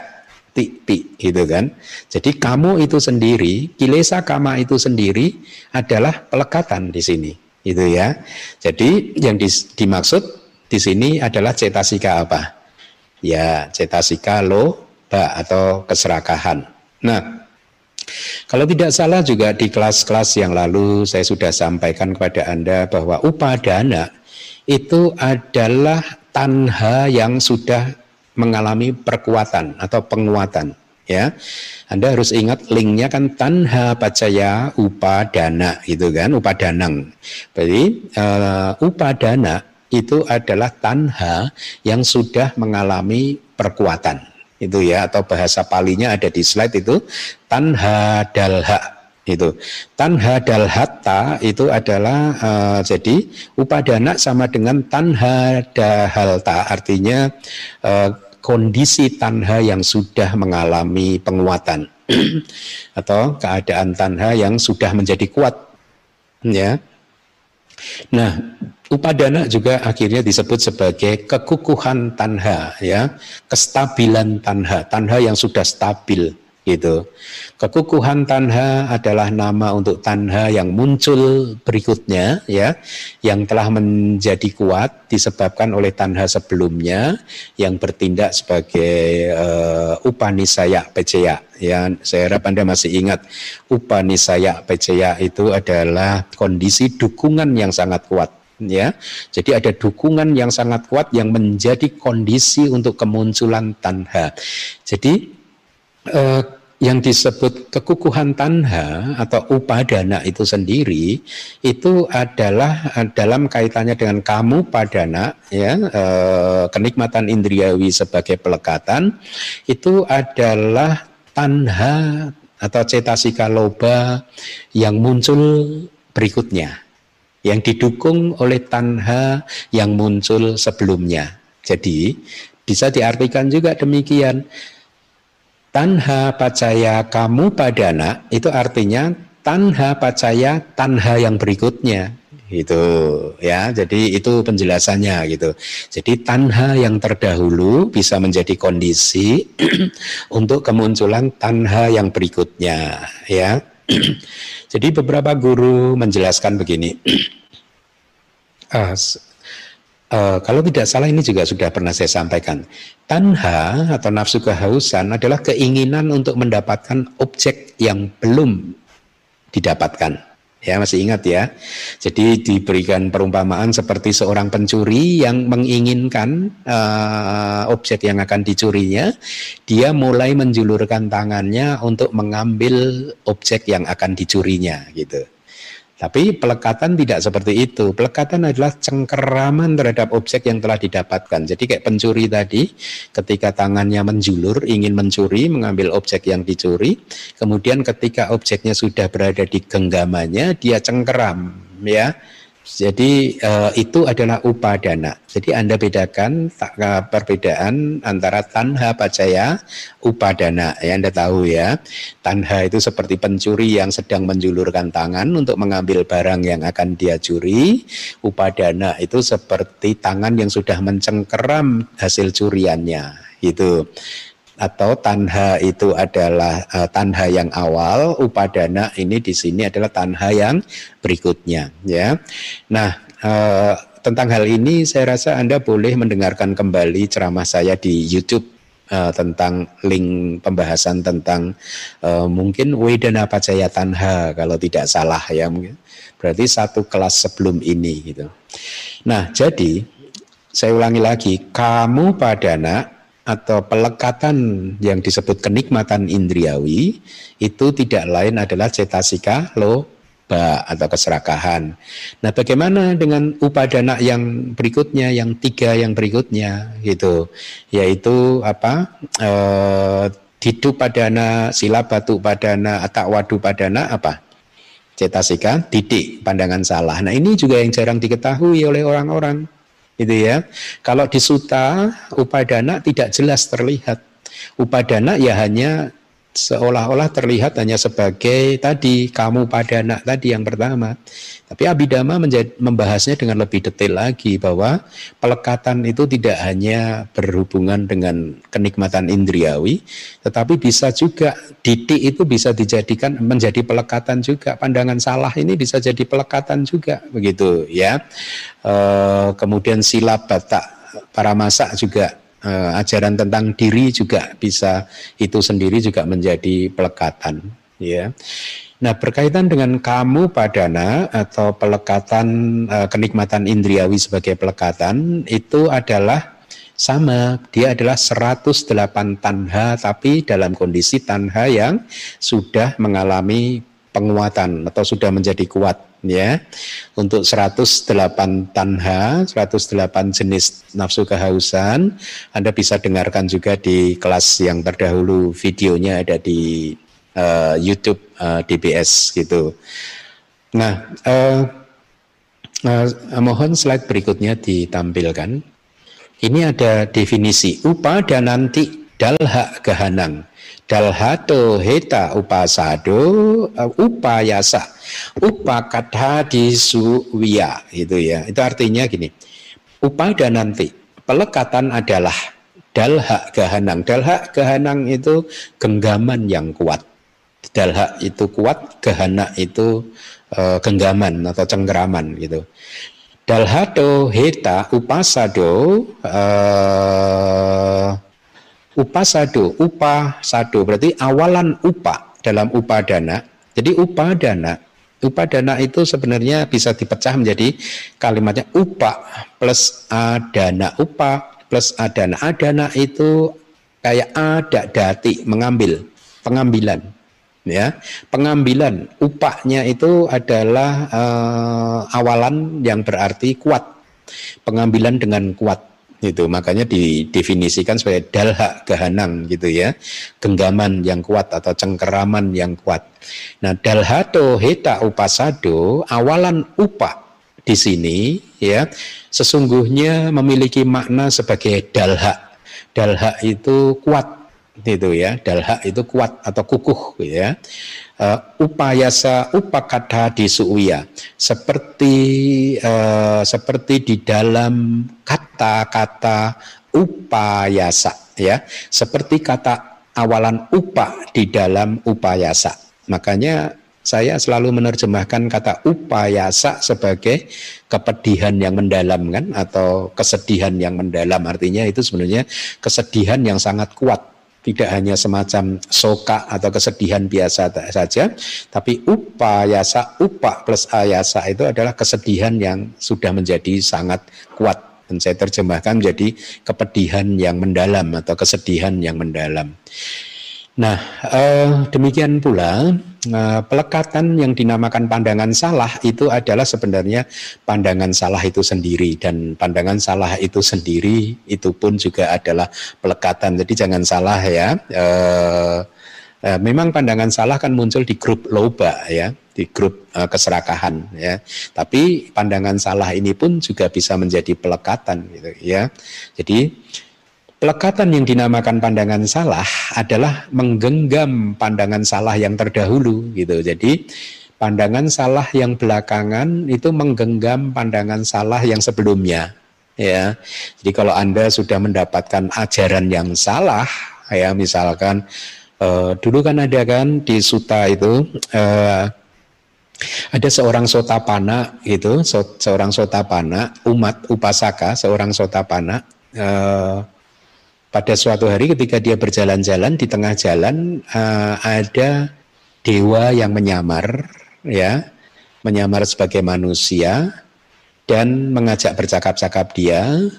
tipi gitu kan. Jadi kamu itu sendiri, kilesa kama itu sendiri adalah pelekatan di sini. Itu ya. Jadi yang dimaksud di sini adalah cetasika apa? Ya, cetasika lo atau keserakahan Nah, kalau tidak salah juga di kelas-kelas yang lalu saya sudah sampaikan kepada Anda bahwa upadana itu adalah tanha yang sudah mengalami perkuatan atau penguatan ya. Anda harus ingat linknya kan tanha pacaya upadana itu kan upadanang. Jadi uh, upadana itu adalah tanha yang sudah mengalami perkuatan itu ya atau bahasa palinya ada di slide itu tanha dalha itu. Tanha dalhatta itu adalah uh, jadi upadana sama dengan tanha dahalta artinya uh, kondisi tanha yang sudah mengalami penguatan. Atau keadaan tanha yang sudah menjadi kuat ya nah Upadana juga akhirnya disebut sebagai kekukuhan tanha, ya, kestabilan tanha, tanha yang sudah stabil, gitu. Kekukuhan tanha adalah nama untuk tanha yang muncul berikutnya, ya, yang telah menjadi kuat disebabkan oleh tanha sebelumnya yang bertindak sebagai uh, upanisaya peceya. Ya, saya harap anda masih ingat upanisaya peceya itu adalah kondisi dukungan yang sangat kuat ya. Jadi ada dukungan yang sangat kuat yang menjadi kondisi untuk kemunculan tanha. Jadi eh, yang disebut kekukuhan tanha atau upadana itu sendiri itu adalah eh, dalam kaitannya dengan kamu padana ya eh, kenikmatan indriawi sebagai pelekatan itu adalah tanha atau cetasika loba yang muncul berikutnya yang didukung oleh tanha yang muncul sebelumnya. Jadi bisa diartikan juga demikian. Tanha pacaya kamu padana itu artinya tanha pacaya tanha yang berikutnya. Itu ya. Jadi itu penjelasannya gitu. Jadi tanha yang terdahulu bisa menjadi kondisi untuk kemunculan tanha yang berikutnya ya. Jadi beberapa guru menjelaskan begini. Uh, uh, kalau tidak salah ini juga sudah pernah saya sampaikan. Tanha atau nafsu kehausan adalah keinginan untuk mendapatkan objek yang belum didapatkan. Ya masih ingat ya. Jadi diberikan perumpamaan seperti seorang pencuri yang menginginkan uh, objek yang akan dicurinya, dia mulai menjulurkan tangannya untuk mengambil objek yang akan dicurinya gitu. Tapi pelekatan tidak seperti itu. Pelekatan adalah cengkeraman terhadap objek yang telah didapatkan. Jadi kayak pencuri tadi, ketika tangannya menjulur, ingin mencuri, mengambil objek yang dicuri, kemudian ketika objeknya sudah berada di genggamannya, dia cengkeram, ya, Jadi uh, itu adalah upadana. Jadi Anda bedakan uh, perbedaan antara tanha pacaya, upadana. Ya Anda tahu ya. Tanha itu seperti pencuri yang sedang menjulurkan tangan untuk mengambil barang yang akan dia curi. Upadana itu seperti tangan yang sudah mencengkeram hasil curiannya. Itu atau tanha itu adalah uh, tanha yang awal, upadana ini di sini adalah tanha yang berikutnya ya. Nah, uh, tentang hal ini saya rasa Anda boleh mendengarkan kembali ceramah saya di YouTube uh, tentang link pembahasan tentang uh, mungkin Wedana Pacaya Tanha kalau tidak salah ya. Berarti satu kelas sebelum ini gitu. Nah, jadi saya ulangi lagi, kamu padana atau pelekatan yang disebut kenikmatan indriawi itu tidak lain adalah cetasika loba atau keserakahan. Nah, bagaimana dengan upadana yang berikutnya, yang tiga yang berikutnya, gitu, yaitu apa? E, didu padana, sila batu padana, atau wadu padana apa? Cetasika, didik, pandangan salah. Nah, ini juga yang jarang diketahui oleh orang-orang gitu ya. Kalau di suta upadana tidak jelas terlihat. Upadana ya hanya seolah-olah terlihat hanya sebagai tadi kamu pada anak tadi yang pertama. Tapi Abhidhamma menjadi, membahasnya dengan lebih detail lagi bahwa pelekatan itu tidak hanya berhubungan dengan kenikmatan indriawi, tetapi bisa juga didik itu bisa dijadikan menjadi pelekatan juga. Pandangan salah ini bisa jadi pelekatan juga begitu ya. E, kemudian sila batak para masak juga uh, ajaran tentang diri juga bisa itu sendiri juga menjadi pelekatan ya. Nah, berkaitan dengan kamu padana atau pelekatan uh, kenikmatan indriawi sebagai pelekatan itu adalah sama, dia adalah 108 tanha tapi dalam kondisi tanha yang sudah mengalami penguatan atau sudah menjadi kuat ya. Untuk 108 tanha, 108 jenis nafsu kehausan, Anda bisa dengarkan juga di kelas yang terdahulu videonya ada di uh, YouTube uh, eh, DBS gitu. Nah, uh, uh, mohon slide berikutnya ditampilkan. Ini ada definisi upa dan nanti dalha gahanang dalhato heta upasado uh, upayasa upakatha disuwiya itu ya. Itu artinya gini upada nanti pelekatan adalah dalha gahanang dalha gahanang itu genggaman yang kuat. Dalha itu kuat gahana itu uh, genggaman atau cengkeraman gitu. Dalhato heta upasado uh, upasado, upasado berarti awalan upa dalam upadana. Jadi upadana, upadana itu sebenarnya bisa dipecah menjadi kalimatnya upa plus adana, upa plus adana. Adana itu kayak ada dati mengambil, pengambilan ya. Pengambilan upahnya itu adalah uh, awalan yang berarti kuat. Pengambilan dengan kuat itu makanya didefinisikan sebagai dalha gahanang gitu ya. Genggaman yang kuat atau cengkeraman yang kuat. Nah dalhato heta upasado awalan upa di sini ya sesungguhnya memiliki makna sebagai dalha dalha itu kuat itu ya. Dalha itu kuat atau kukuh gitu ya uh, upayasa upakata di suuya. Seperti uh, seperti di dalam kata-kata upayasa ya. Seperti kata awalan upa di dalam upayasa. Makanya saya selalu menerjemahkan kata upayasa sebagai kepedihan yang mendalam kan? Atau kesedihan yang mendalam. Artinya itu sebenarnya kesedihan yang sangat kuat tidak hanya semacam soka atau kesedihan biasa saja, tapi upayasa, upa plus ayasa itu adalah kesedihan yang sudah menjadi sangat kuat. Dan saya terjemahkan menjadi kepedihan yang mendalam atau kesedihan yang mendalam. Nah, eh, demikian pula eh, pelekatan yang dinamakan pandangan salah itu adalah sebenarnya pandangan salah itu sendiri dan pandangan salah itu sendiri itu pun juga adalah pelekatan. Jadi jangan salah ya. Eh, eh, memang pandangan salah kan muncul di grup loba ya. di grup uh, keserakahan ya. Tapi pandangan salah ini pun juga bisa menjadi pelekatan gitu ya. Jadi pelekatan yang dinamakan pandangan salah adalah menggenggam pandangan salah yang terdahulu gitu. Jadi pandangan salah yang belakangan itu menggenggam pandangan salah yang sebelumnya ya. Jadi kalau Anda sudah mendapatkan ajaran yang salah ya misalkan uh, dulu kan ada kan di Suta itu uh, ada seorang sotapana gitu, so, seorang sotapana, umat upasaka, seorang sotapana uh, pada suatu hari ketika dia berjalan-jalan di tengah jalan uh, ada dewa yang menyamar ya, menyamar sebagai manusia dan mengajak bercakap-cakap dia.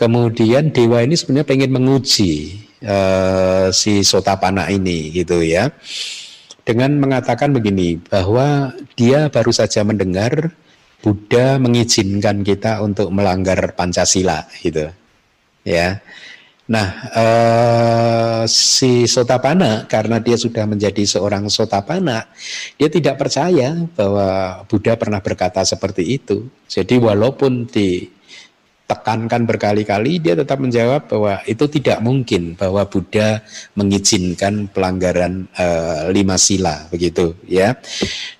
Kemudian dewa ini sebenarnya pengen menguji uh, si sotapana ini gitu ya dengan mengatakan begini bahwa dia baru saja mendengar Buddha mengizinkan kita untuk melanggar Pancasila gitu ya nah eh, si Sotapana karena dia sudah menjadi seorang Sotapana dia tidak percaya bahwa Buddha pernah berkata seperti itu jadi walaupun di tekankan berkali-kali dia tetap menjawab bahwa itu tidak mungkin bahwa Buddha mengizinkan pelanggaran uh, lima sila begitu ya.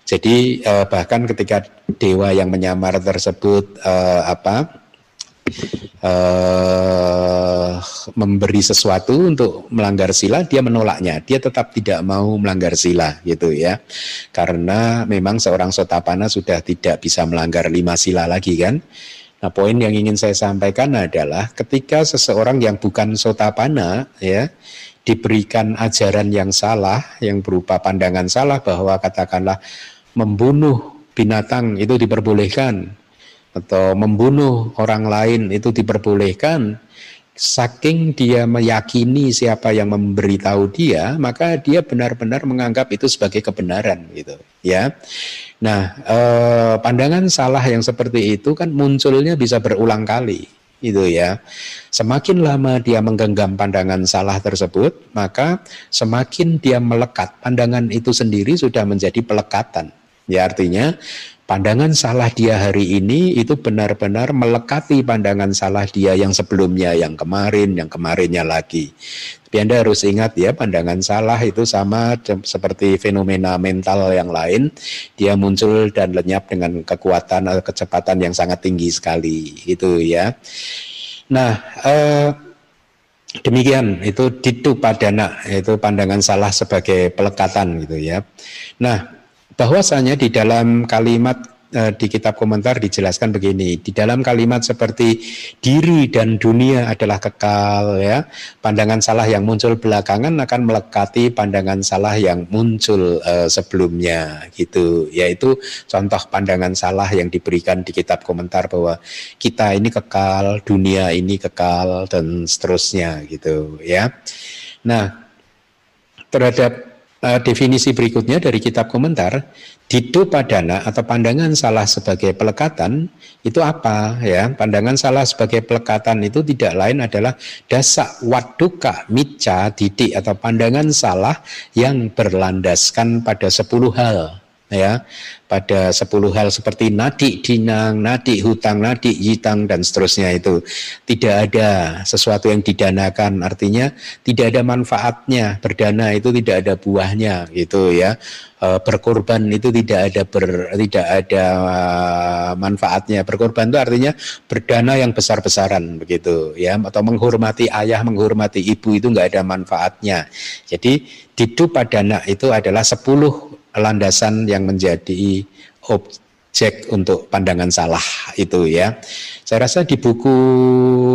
Jadi uh, bahkan ketika dewa yang menyamar tersebut uh, apa uh, memberi sesuatu untuk melanggar sila, dia menolaknya. Dia tetap tidak mau melanggar sila, gitu ya. Karena memang seorang sotapana sudah tidak bisa melanggar lima sila lagi kan. Nah, poin yang ingin saya sampaikan adalah ketika seseorang yang bukan sotapana ya diberikan ajaran yang salah yang berupa pandangan salah bahwa katakanlah membunuh binatang itu diperbolehkan atau membunuh orang lain itu diperbolehkan saking dia meyakini siapa yang memberitahu dia maka dia benar-benar menganggap itu sebagai kebenaran gitu ya Nah, eh, pandangan salah yang seperti itu kan munculnya bisa berulang kali, itu ya. Semakin lama dia menggenggam pandangan salah tersebut, maka semakin dia melekat. Pandangan itu sendiri sudah menjadi pelekatan. Ya artinya pandangan salah dia hari ini itu benar-benar melekati pandangan salah dia yang sebelumnya, yang kemarin, yang kemarinnya lagi. Tapi Anda harus ingat ya, pandangan salah itu sama seperti fenomena mental yang lain, dia muncul dan lenyap dengan kekuatan atau kecepatan yang sangat tinggi sekali, itu ya. Nah, eh, demikian itu ditu padana, itu pandangan salah sebagai pelekatan gitu ya. Nah, bahwasanya di dalam kalimat Eh, di kitab komentar dijelaskan begini di dalam kalimat seperti diri dan dunia adalah kekal ya pandangan salah yang muncul belakangan akan melekati pandangan salah yang muncul uh, sebelumnya gitu. Yaitu contoh pandangan salah yang diberikan di kitab komentar bahwa kita ini kekal dunia ini kekal dan seterusnya gitu ya. Nah terhadap uh, definisi berikutnya dari kitab komentar Dido padana atau pandangan salah sebagai pelekatan itu apa ya? Pandangan salah sebagai pelekatan itu tidak lain adalah dasak waduka mica didik atau pandangan salah yang berlandaskan pada sepuluh hal ya pada sepuluh hal seperti nadi dinang, nadi hutang, nadi yitang dan seterusnya itu. Tidak ada sesuatu yang didanakan artinya tidak ada manfaatnya. Berdana itu tidak ada buahnya gitu ya. E, berkorban itu tidak ada ber, tidak ada manfaatnya. Berkorban itu artinya berdana yang besar-besaran begitu ya. Atau menghormati ayah menghormati ibu itu nggak ada manfaatnya. Jadi didu padana itu adalah sepuluh landasan yang menjadi objek untuk pandangan salah itu ya. Saya rasa di buku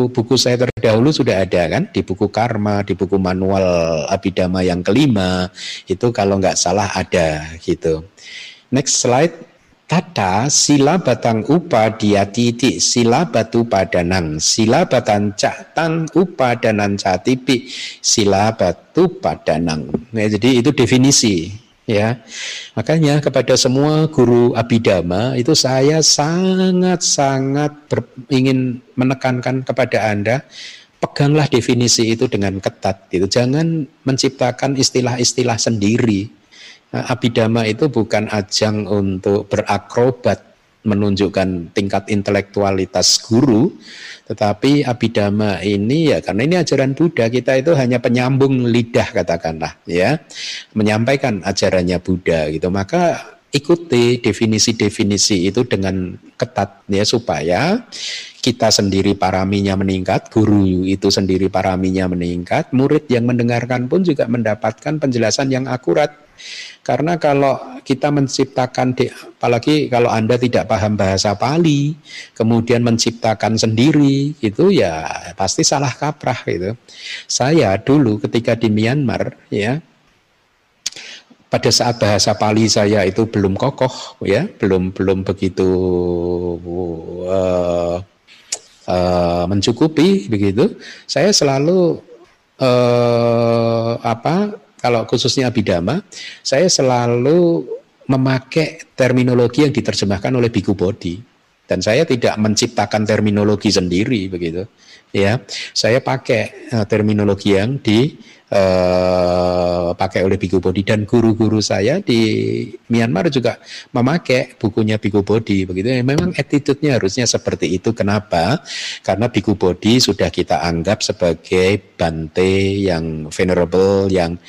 buku saya terdahulu sudah ada kan di buku karma, di buku manual abidama yang kelima itu kalau nggak salah ada gitu. Next slide. Tata sila batang upa dia titik sila batu padanang sila batang cak tang upa danan catipi sila batu padanang. Nah, jadi itu definisi ya. Makanya kepada semua guru abidama itu saya sangat-sangat ingin menekankan kepada Anda peganglah definisi itu dengan ketat gitu. Jangan menciptakan istilah-istilah sendiri. Abidama itu bukan ajang untuk berakrobat menunjukkan tingkat intelektualitas guru, tetapi abidama ini ya karena ini ajaran Buddha kita itu hanya penyambung lidah katakanlah ya, menyampaikan ajarannya Buddha gitu. Maka ikuti definisi-definisi itu dengan ketat ya supaya kita sendiri paraminya meningkat, guru itu sendiri paraminya meningkat, murid yang mendengarkan pun juga mendapatkan penjelasan yang akurat. Karena kalau kita menciptakan, apalagi kalau Anda tidak paham bahasa Pali, kemudian menciptakan sendiri, itu ya pasti salah kaprah gitu. Saya dulu ketika di Myanmar, ya pada saat bahasa Pali saya itu belum kokoh, ya belum belum begitu uh, uh, mencukupi begitu. Saya selalu uh, apa kalau khususnya abidama, saya selalu memakai terminologi yang diterjemahkan oleh Biku Bodhi dan saya tidak menciptakan terminologi sendiri begitu ya saya pakai terminologi yang dipakai uh, oleh Biku Bodhi dan guru-guru saya di Myanmar juga memakai bukunya Biku Bodhi begitu. Memang attitude-nya harusnya seperti itu. Kenapa? Karena Biku Bodhi sudah kita anggap sebagai bante yang venerable yang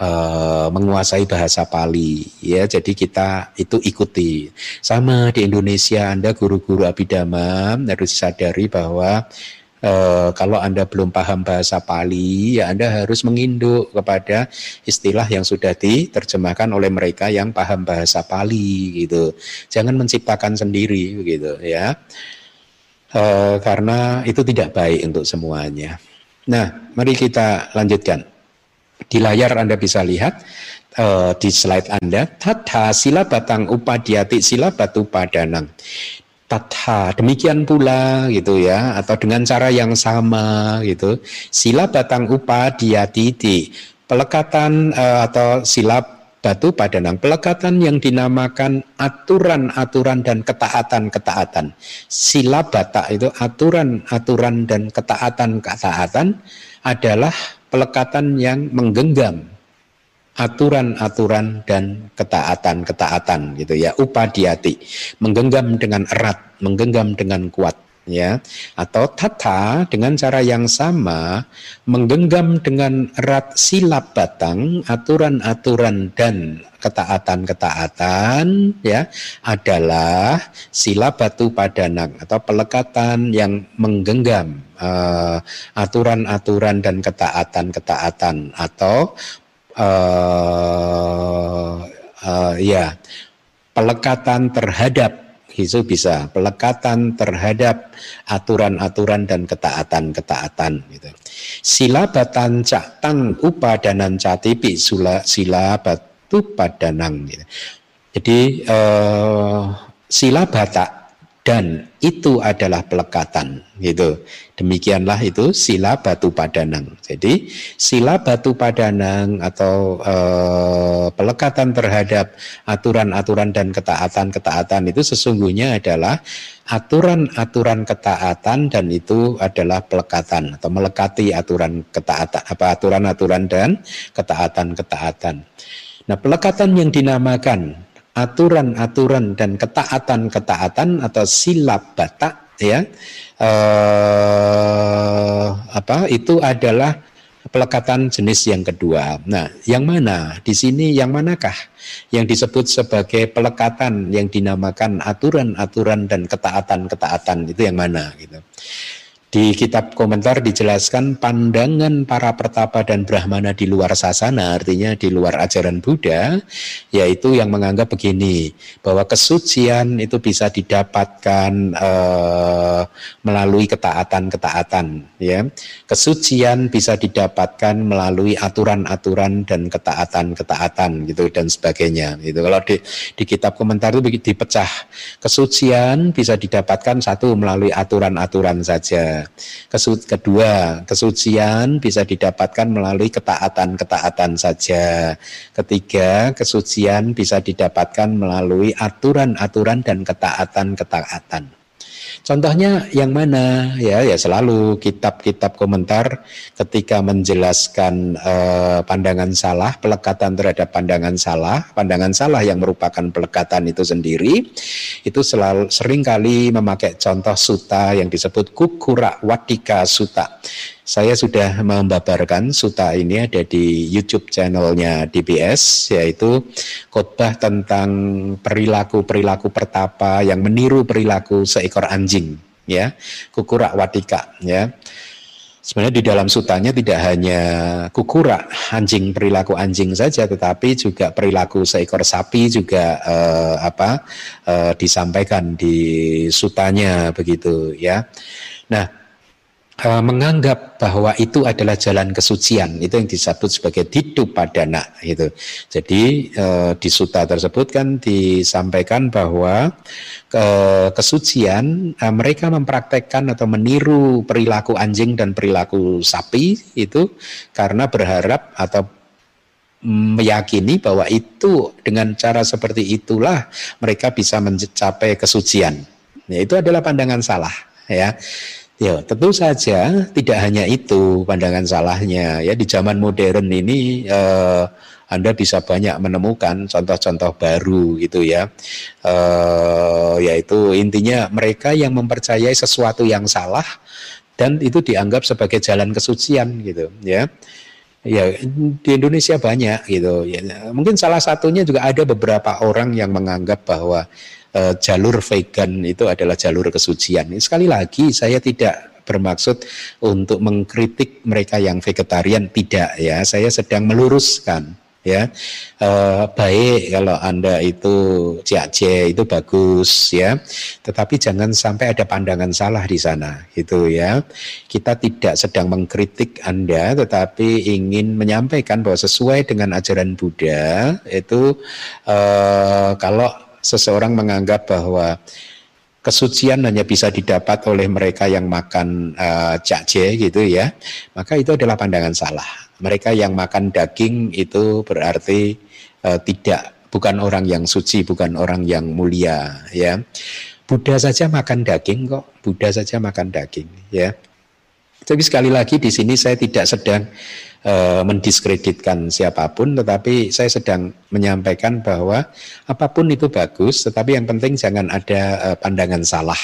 uh, menguasai bahasa Pali. Ya jadi kita itu ikuti. Sama di Indonesia Anda guru-guru abidama harus disadari bahwa Uh, kalau Anda belum paham bahasa Pali, ya Anda harus menginduk kepada istilah yang sudah diterjemahkan oleh mereka yang paham bahasa Pali gitu. Jangan menciptakan sendiri begitu ya. Uh, karena itu tidak baik untuk semuanya. Nah, mari kita lanjutkan. Di layar Anda bisa lihat uh, di slide Anda, tata sila batang upadiati sila batu padanang. Tata demikian pula gitu ya atau dengan cara yang sama gitu. Sila batang upadiati pelekatan uh, atau sila batu padanang. Pelekatan yang dinamakan aturan-aturan dan ketaatan-ketaatan. Sila bata itu aturan-aturan dan ketaatan-ketaatan adalah pelekatan yang menggenggam aturan-aturan dan ketaatan-ketaatan gitu ya. Upadiati. Menggenggam dengan erat menggenggam dengan kuat ya. Atau tata dengan cara yang sama menggenggam dengan erat silap batang aturan-aturan dan ketaatan-ketaatan ya adalah sila batu padanang atau pelekatan yang menggenggam uh, aturan-aturan dan ketaatan-ketaatan atau uh, uh, ya pelekatan terhadap itu bisa pelekatan terhadap aturan-aturan dan ketaatan-ketaatan gitu. Sila batan cak tang upadanan catipi sila sila batu padanang gitu. Jadi uh, sila bata dan itu adalah pelekatan gitu. Demikianlah itu sila batu padanang. Jadi sila batu padanang atau e, pelekatan terhadap aturan-aturan dan ketaatan-ketaatan itu sesungguhnya adalah aturan-aturan ketaatan dan itu adalah pelekatan atau melekati aturan ketaatan apa aturan-aturan dan ketaatan-ketaatan. Nah, pelekatan yang dinamakan aturan-aturan dan ketaatan-ketaatan atau silap batak ya eh, apa itu adalah pelekatan jenis yang kedua. Nah, yang mana di sini yang manakah yang disebut sebagai pelekatan yang dinamakan aturan-aturan dan ketaatan-ketaatan itu yang mana gitu. Di kitab komentar dijelaskan pandangan para pertapa dan brahmana di luar sasana, artinya di luar ajaran Buddha, yaitu yang menganggap begini, bahwa kesucian itu bisa didapatkan uh, melalui ketaatan-ketaatan, ya. Kesucian bisa didapatkan melalui aturan-aturan dan ketaatan-ketaatan gitu dan sebagainya. Gitu. Kalau di, di kitab komentar itu dipecah, kesucian bisa didapatkan satu melalui aturan-aturan saja Kedua, kesucian bisa didapatkan melalui ketaatan-ketaatan saja. Ketiga, kesucian bisa didapatkan melalui aturan-aturan dan ketaatan-ketaatan. Contohnya yang mana? Ya, ya selalu kitab-kitab komentar ketika menjelaskan eh, pandangan salah, pelekatan terhadap pandangan salah, pandangan salah yang merupakan pelekatan itu sendiri, itu selalu sering kali memakai contoh suta yang disebut kukura watika suta. Saya sudah membabarkan suta ini ada di YouTube channelnya DBS, yaitu khotbah tentang perilaku-perilaku pertapa yang meniru perilaku seekor anjing ya. Kukura watika ya. Sebenarnya di dalam sutanya tidak hanya kukura anjing perilaku anjing saja tetapi juga perilaku seekor sapi juga eh, apa eh, disampaikan di sutanya begitu ya. Nah uh, menganggap bahwa itu adalah jalan kesucian itu yang disebut sebagai didu padana itu jadi uh, di suta tersebut kan disampaikan bahwa uh, kesucian mereka mempraktekkan atau meniru perilaku anjing dan perilaku sapi itu karena berharap atau meyakini bahwa itu dengan cara seperti itulah mereka bisa mencapai kesucian. Ya, itu adalah pandangan salah ya. Ya, tentu saja tidak hanya itu pandangan salahnya. Ya, di zaman modern ini eh, Anda bisa banyak menemukan contoh-contoh baru gitu ya. Eh, yaitu intinya mereka yang mempercayai sesuatu yang salah dan itu dianggap sebagai jalan kesucian gitu ya. Ya, di Indonesia banyak gitu. Ya, mungkin salah satunya juga ada beberapa orang yang menganggap bahwa uh, jalur vegan itu adalah jalur kesucian. Sekali lagi saya tidak bermaksud untuk mengkritik mereka yang vegetarian tidak ya. Saya sedang meluruskan ya e, baik kalau anda itu CAC itu bagus ya tetapi jangan sampai ada pandangan salah di sana itu ya kita tidak sedang mengkritik anda tetapi ingin menyampaikan bahwa sesuai dengan ajaran Buddha itu e, kalau seseorang menganggap bahwa kesucian hanya bisa didapat oleh mereka yang makan uh, jakje gitu ya, maka itu adalah pandangan salah. Mereka yang makan daging itu berarti uh, tidak bukan orang yang suci, bukan orang yang mulia ya. Buddha saja makan daging kok, Buddha saja makan daging ya. Tapi sekali lagi di sini saya tidak sedang uh, mendiskreditkan siapa pun, tetapi saya sedang menyampaikan bahwa apa pun itu bagus, tetapi yang penting jangan ada uh, pandangan salah.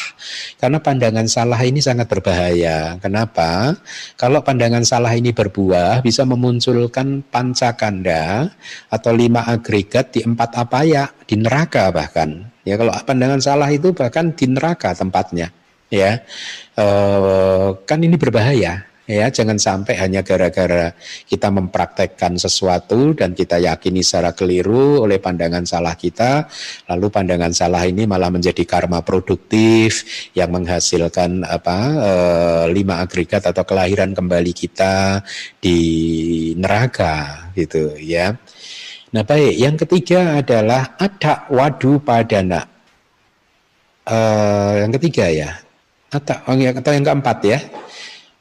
Karena pandangan salah ini sangat berbahaya. Kenapa? Kalau pandangan salah ini berbuah, bisa memunculkan pancakanda atau lima agregat di empat apa ya di neraka bahkan. Ya kalau pandangan salah itu bahkan di neraka tempatnya ya e, kan ini berbahaya ya jangan sampai hanya gara-gara kita mempraktekkan sesuatu dan kita yakini secara keliru oleh pandangan salah kita lalu pandangan salah ini malah menjadi karma produktif yang menghasilkan apa e, lima agregat atau kelahiran kembali kita di neraka gitu ya. Nah baik yang ketiga adalah ada wadu padana. E, yang ketiga ya. Atau, atau yang keempat ya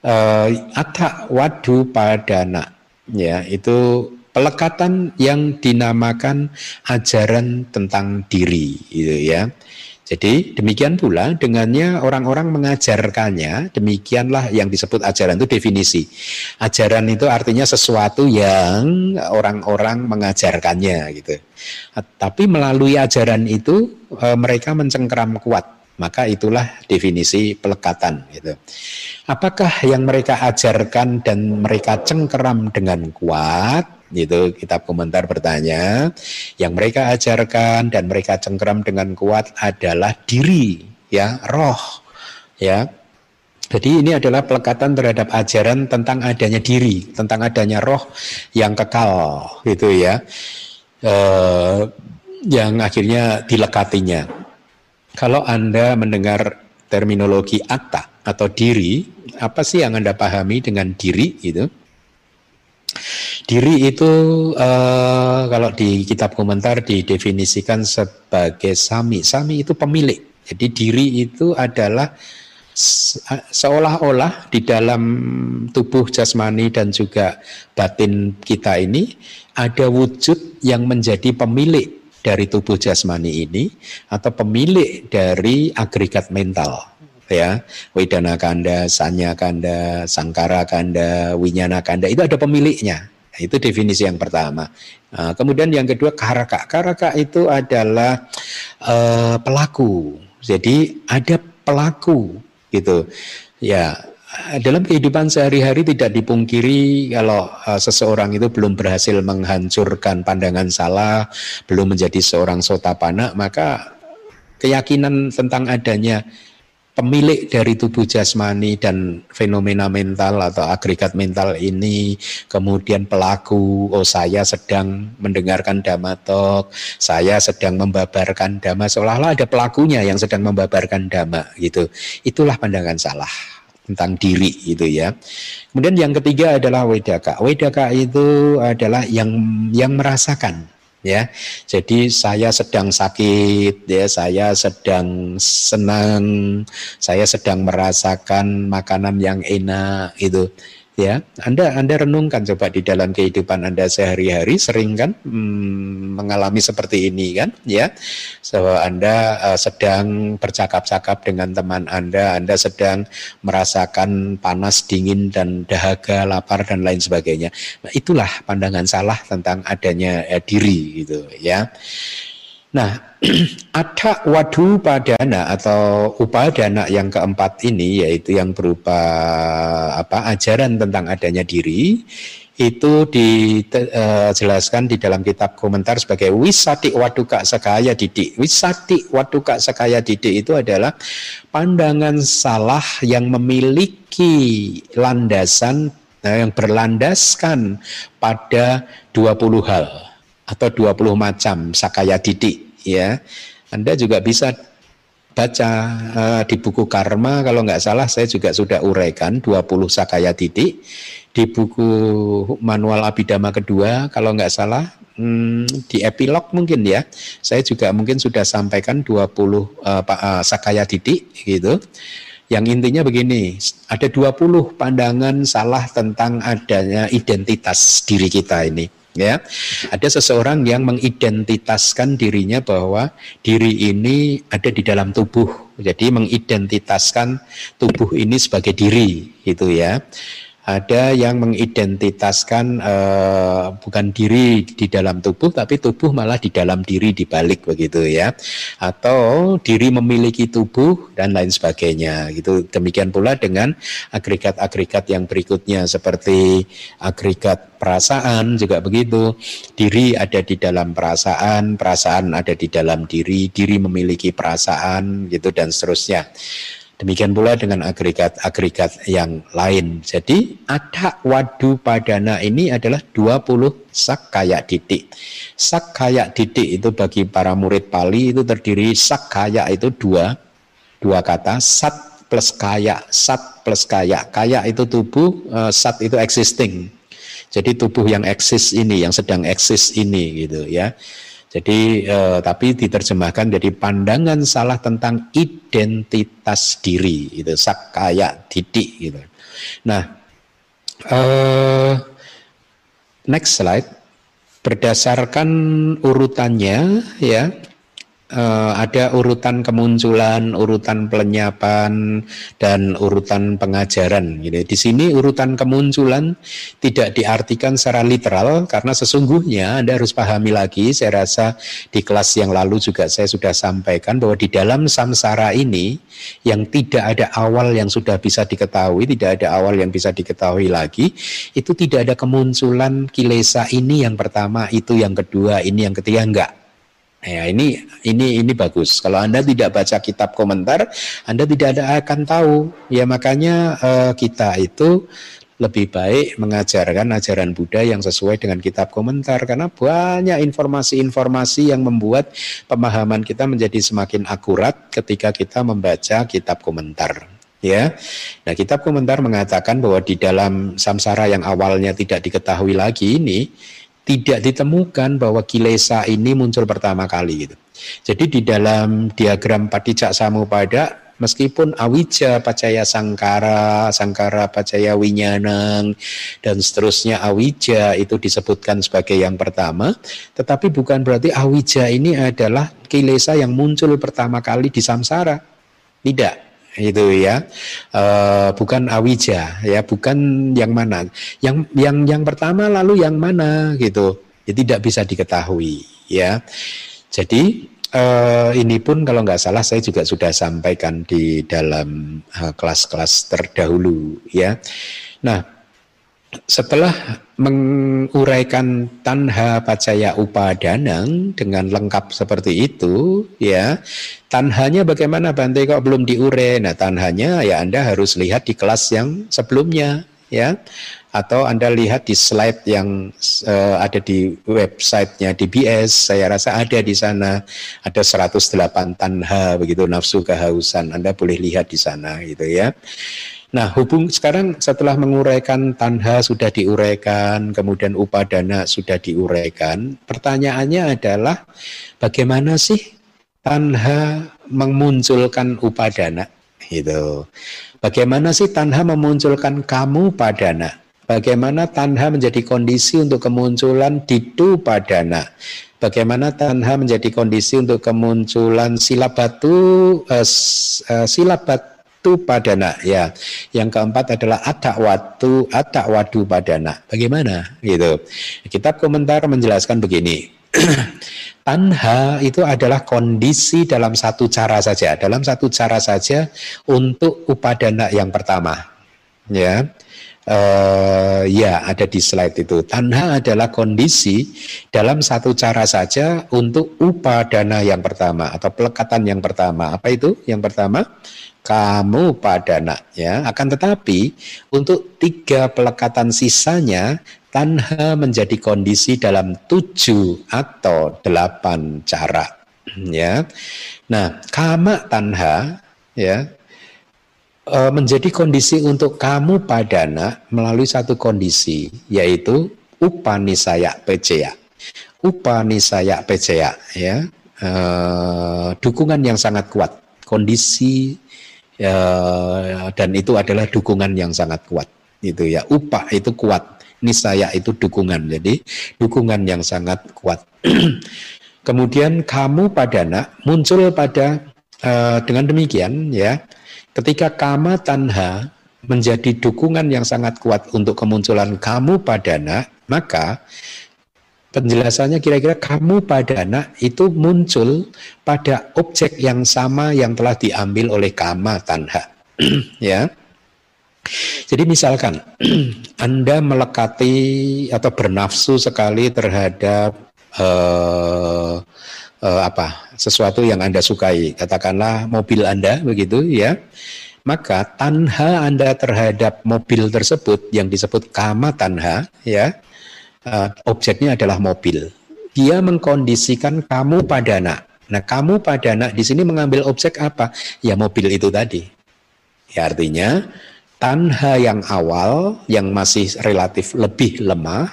uh, Atta Wadu Padana ya itu pelekatan yang dinamakan ajaran tentang diri itu ya. Jadi demikian pula dengannya orang-orang mengajarkannya, demikianlah yang disebut ajaran itu definisi. Ajaran itu artinya sesuatu yang orang-orang mengajarkannya gitu. Tapi melalui ajaran itu eh, mereka mencengkeram kuat maka itulah definisi pelekatan gitu. Apakah yang mereka ajarkan dan mereka cengkeram dengan kuat? Itu kitab komentar bertanya. Yang mereka ajarkan dan mereka cengkeram dengan kuat adalah diri, ya, roh, ya. Jadi ini adalah pelekatan terhadap ajaran tentang adanya diri, tentang adanya roh yang kekal, gitu ya. Eh, yang akhirnya dilekatinya. Kalau Anda mendengar terminologi atta atau diri, apa sih yang Anda pahami dengan diri itu? Diri itu uh, kalau di kitab komentar didefinisikan sebagai sami. Sami itu pemilik. Jadi diri itu adalah seolah-olah di dalam tubuh jasmani dan juga batin kita ini ada wujud yang menjadi pemilik dari tubuh jasmani ini atau pemilik dari agregat mental ya Wedana Kanda, Sanya Kanda, Sangkara Kanda, Winyana Kanda itu ada pemiliknya. Itu definisi yang pertama. Nah, kemudian yang kedua karaka. Karaka itu adalah uh, pelaku. Jadi ada pelaku gitu. Ya, dalam kehidupan sehari-hari tidak dipungkiri kalau uh, seseorang itu belum berhasil menghancurkan pandangan salah, belum menjadi seorang sotapana, maka keyakinan tentang adanya pemilik dari tubuh jasmani dan fenomena mental atau agregat mental ini, kemudian pelaku, oh saya sedang mendengarkan dhamma saya sedang membabarkan dhamma, seolah-olah ada pelakunya yang sedang membabarkan dhamma gitu. Itulah pandangan salah tentang diri itu ya. Kemudian yang ketiga adalah wedaka. Wedaka itu adalah yang yang merasakan ya. Jadi saya sedang sakit ya, saya sedang senang, saya sedang merasakan makanan yang enak itu ya Anda Anda renungkan coba di dalam kehidupan Anda sehari-hari sering kan hmm, mengalami seperti ini kan ya. So Anda uh, sedang bercakap-cakap dengan teman Anda Anda sedang merasakan panas dingin dan dahaga lapar dan lain sebagainya. Nah, itulah pandangan salah tentang adanya uh, diri gitu ya Nah, ada wadu padana atau upadana yang keempat ini yaitu yang berupa apa ajaran tentang adanya diri itu dijelaskan di dalam kitab komentar sebagai wisati waduka sekaya didik. Wisati waduka sekaya didik itu adalah pandangan salah yang memiliki landasan nah, yang berlandaskan pada 20 hal atau 20 macam sakaya didik ya. Anda juga bisa baca uh, di buku Karma kalau nggak salah saya juga sudah uraikan 20 sakaya titik di buku manual abidama kedua kalau nggak salah hmm, di epilog mungkin ya. Saya juga mungkin sudah sampaikan 20 uh, uh, sakaya titik gitu. Yang intinya begini, ada 20 pandangan salah tentang adanya identitas diri kita ini ya. Ada seseorang yang mengidentitaskan dirinya bahwa diri ini ada di dalam tubuh. Jadi mengidentitaskan tubuh ini sebagai diri itu ya ada yang mengidentitaskan uh, bukan diri di dalam tubuh tapi tubuh malah di dalam diri dibalik begitu ya. Atau diri memiliki tubuh dan lain sebagainya gitu. Demikian pula dengan agregat-agregat yang berikutnya seperti agregat perasaan juga begitu. Diri ada di dalam perasaan perasaan ada di dalam diri diri memiliki perasaan gitu dan seterusnya Demikian pula dengan agregat-agregat yang lain. Jadi ada wadu padana ini adalah 20 sak kayak didik. Sak kayak didik itu bagi para murid Pali itu terdiri sak kayak itu dua, dua kata, sat plus kaya, sat plus kaya. Kaya itu tubuh, eh, sat itu existing. Jadi tubuh yang eksis ini, yang sedang eksis ini gitu ya. Jadi eh, tapi diterjemahkan jadi pandangan salah tentang identitas diri itu sakaya didik gitu. Nah, eh, next slide berdasarkan urutannya ya uh, ada urutan kemunculan, urutan pelenyapan, dan urutan pengajaran. Gitu. Di sini urutan kemunculan tidak diartikan secara literal karena sesungguhnya Anda harus pahami lagi. Saya rasa di kelas yang lalu juga saya sudah sampaikan bahwa di dalam samsara ini yang tidak ada awal yang sudah bisa diketahui, tidak ada awal yang bisa diketahui lagi, itu tidak ada kemunculan kilesa ini yang pertama, itu yang kedua, ini yang ketiga enggak Ya, ini ini ini bagus. Kalau Anda tidak baca kitab komentar, Anda tidak ada akan tahu. Ya makanya uh, kita itu lebih baik mengajarkan ajaran Buddha yang sesuai dengan kitab komentar karena banyak informasi-informasi yang membuat pemahaman kita menjadi semakin akurat ketika kita membaca kitab komentar ya. Nah, kitab komentar mengatakan bahwa di dalam samsara yang awalnya tidak diketahui lagi ini tidak ditemukan bahwa kilesa ini muncul pertama kali gitu. Jadi di dalam diagram patijak samupada meskipun awija pacaya sangkara, sangkara pacaya winyanang dan seterusnya awija itu disebutkan sebagai yang pertama, tetapi bukan berarti awija ini adalah kilesa yang muncul pertama kali di samsara. Tidak, itu ya. E, bukan awija ya bukan yang mana. Yang yang yang pertama lalu yang mana gitu. Ya tidak bisa diketahui ya. Jadi e, ini pun kalau nggak salah saya juga sudah sampaikan di dalam eh, kelas-kelas terdahulu ya. Nah setelah menguraikan tanha pacaya upadanang dengan lengkap seperti itu ya tanhanya bagaimana Bante? Kok belum diure? Nah tanhanya ya Anda harus lihat di kelas yang sebelumnya ya. Atau Anda lihat di slide yang uh, ada di websitenya DBS saya rasa ada di sana. Ada 108 tanha begitu nafsu kehausan. Anda boleh lihat di sana gitu ya Nah, hubung sekarang setelah menguraikan tanha sudah diuraikan, kemudian upadana sudah diuraikan, pertanyaannya adalah bagaimana sih tanha memunculkan upadana? Gitu. Bagaimana sih tanha memunculkan kamu padana? Bagaimana tanha menjadi kondisi untuk kemunculan ditu padana? Bagaimana tanha menjadi kondisi untuk kemunculan silabatu uh, uh, silabat tu padana ya. Yang keempat adalah ada waktu ada wadu padana. Bagaimana gitu? Kitab komentar menjelaskan begini. Tanha itu adalah kondisi dalam satu cara saja, dalam satu cara saja untuk upadana yang pertama. Ya. Uh, ya ada di slide itu. Tanha adalah kondisi dalam satu cara saja untuk upadana yang pertama atau pelekatan yang pertama. Apa itu? Yang pertama kamu padana ya akan tetapi untuk tiga pelekatan sisanya tanha menjadi kondisi dalam tujuh atau delapan cara ya. Nah kama tanha ya e, menjadi kondisi untuk kamu padana melalui satu kondisi yaitu upanisaya peceya upanisaya peceya ya e, dukungan yang sangat kuat kondisi ya, dan itu adalah dukungan yang sangat kuat. Itu ya upah itu kuat nisaya itu dukungan. Jadi dukungan yang sangat kuat. Kemudian kamu padana muncul pada uh, dengan demikian ya ketika kama tanha menjadi dukungan yang sangat kuat untuk kemunculan kamu padana maka penjelasannya kira-kira kamu pada anak itu muncul pada objek yang sama yang telah diambil oleh kama tanha. Ya. Jadi misalkan Anda melekati atau bernafsu sekali terhadap uh, uh, apa sesuatu yang Anda sukai. Katakanlah mobil Anda begitu ya. Maka tanha Anda terhadap mobil tersebut yang disebut kama tanha ya uh, objeknya adalah mobil. Dia mengkondisikan kamu pada anak. Nah, kamu pada anak di sini mengambil objek apa? Ya mobil itu tadi. Ya artinya tanha yang awal yang masih relatif lebih lemah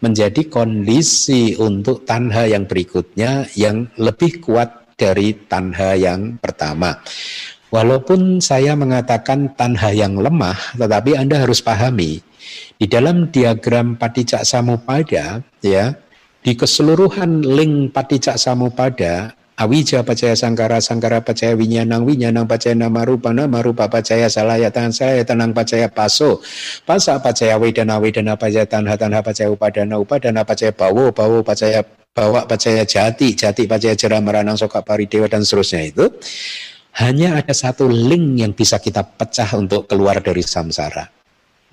menjadi kondisi untuk tanha yang berikutnya yang lebih kuat dari tanha yang pertama. Walaupun saya mengatakan tanha yang lemah, tetapi Anda harus pahami di dalam diagram Patijak Samupada, ya, di keseluruhan link Patijak Samupada, Awija pacaya sangkara, sangkara pacaya winyanang, winyanang pacaya nama rupa, nama rupa pacaya salayatan, tanang pacaya paso, pasa pacaya wedana, wedana pacaya tanha, tanha pacaya upadana, upadana pacaya bawo, bawo pacaya bawa pacaya jati, jati pacaya jera meranang soka paridewa dan seterusnya itu. Hanya ada satu link yang bisa kita pecah untuk keluar dari samsara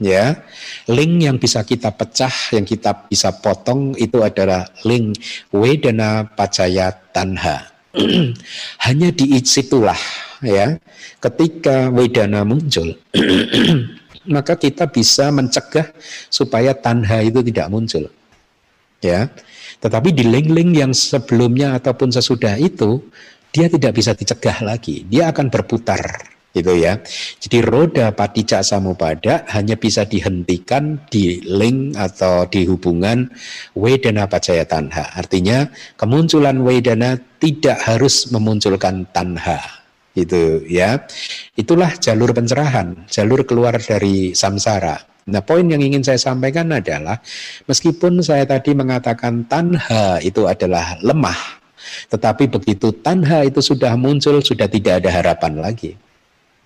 ya. Link yang bisa kita pecah yang kita bisa potong itu adalah link wedana pacaya tanha. Hanya di situlah ya ketika wedana muncul maka kita bisa mencegah supaya tanha itu tidak muncul ya. Tetapi di link-link yang sebelumnya ataupun sesudah itu dia tidak bisa dicegah lagi. Dia akan berputar gitu ya. Jadi roda patijak samupada hanya bisa dihentikan di link atau di hubungan wedana pacaya tanha. Artinya kemunculan wedana tidak harus memunculkan tanha. Itu ya. Itulah jalur pencerahan, jalur keluar dari samsara. Nah, poin yang ingin saya sampaikan adalah meskipun saya tadi mengatakan tanha itu adalah lemah, tetapi begitu tanha itu sudah muncul sudah tidak ada harapan lagi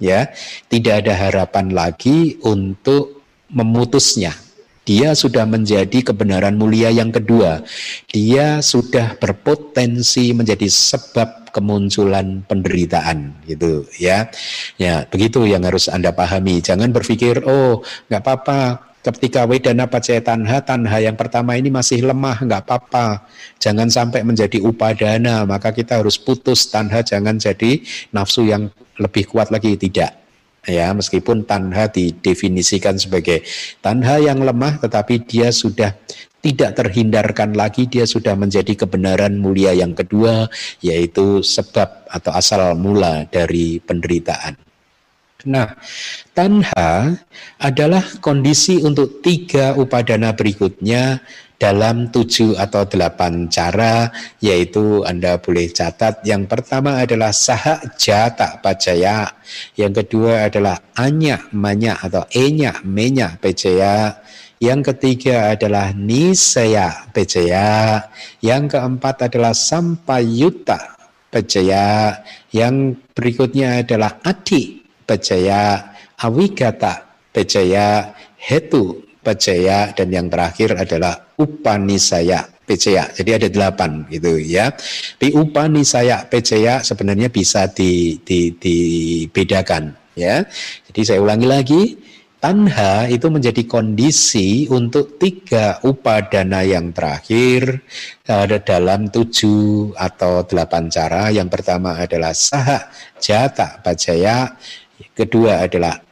ya tidak ada harapan lagi untuk memutusnya dia sudah menjadi kebenaran mulia yang kedua. Dia sudah berpotensi menjadi sebab kemunculan penderitaan gitu ya. Ya, begitu yang harus Anda pahami. Jangan berpikir, "Oh, nggak apa-apa, ketika wedana pacaya tanha, tanha yang pertama ini masih lemah, nggak apa-apa. Jangan sampai menjadi upadana, maka kita harus putus tanha, jangan jadi nafsu yang lebih kuat lagi. Tidak ya meskipun tanha didefinisikan sebagai tanha yang lemah tetapi dia sudah tidak terhindarkan lagi dia sudah menjadi kebenaran mulia yang kedua yaitu sebab atau asal mula dari penderitaan. Nah, tanha adalah kondisi untuk tiga upadana berikutnya dalam tujuh atau delapan cara yaitu Anda boleh catat. Yang pertama adalah saha jata pacaya yang kedua adalah anya manya atau enya menya pacaya yang ketiga adalah nisaya pacaya yang keempat adalah sampayuta pacaya yang berikutnya adalah ati pacaya awigata pacaya hetu pacaya dan yang terakhir adalah upanisaya pecaya. Jadi ada delapan gitu ya. Di upanisaya pecaya sebenarnya bisa di, di, dibedakan ya. Jadi saya ulangi lagi. Tanha itu menjadi kondisi untuk tiga upadana yang terakhir ada dalam tujuh atau delapan cara. Yang pertama adalah saha jata pacaya, kedua adalah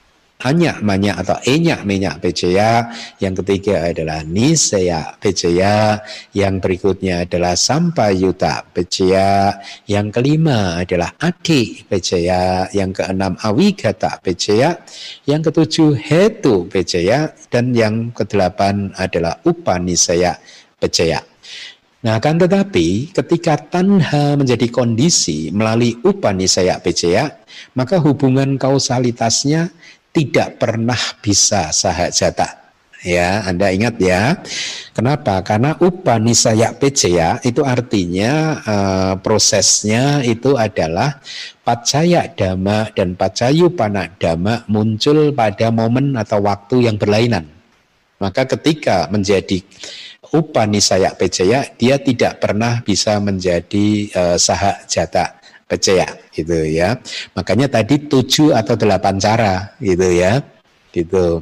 hanya manya atau enya minyak pecaya, yang ketiga adalah nisaya pecaya, yang berikutnya adalah sampayuta pecaya, yang kelima adalah adi pecaya, yang keenam awigata pecaya, yang ketujuh hetu pecaya, dan yang kedelapan adalah upanisaya pecaya. Nah, kan tetapi ketika tanha menjadi kondisi melalui upanisaya pecaya, maka hubungan kausalitasnya tidak pernah bisa sahajata. Ya, Anda ingat ya. Kenapa? Karena upanisaya pecaya itu artinya uh, prosesnya itu adalah pacaya dhamma dan pacayu panak dhamma muncul pada momen atau waktu yang berlainan. Maka ketika menjadi upanisaya pecaya, dia tidak pernah bisa menjadi uh, sahajata percaya gitu ya. Makanya tadi tujuh atau delapan cara gitu ya, gitu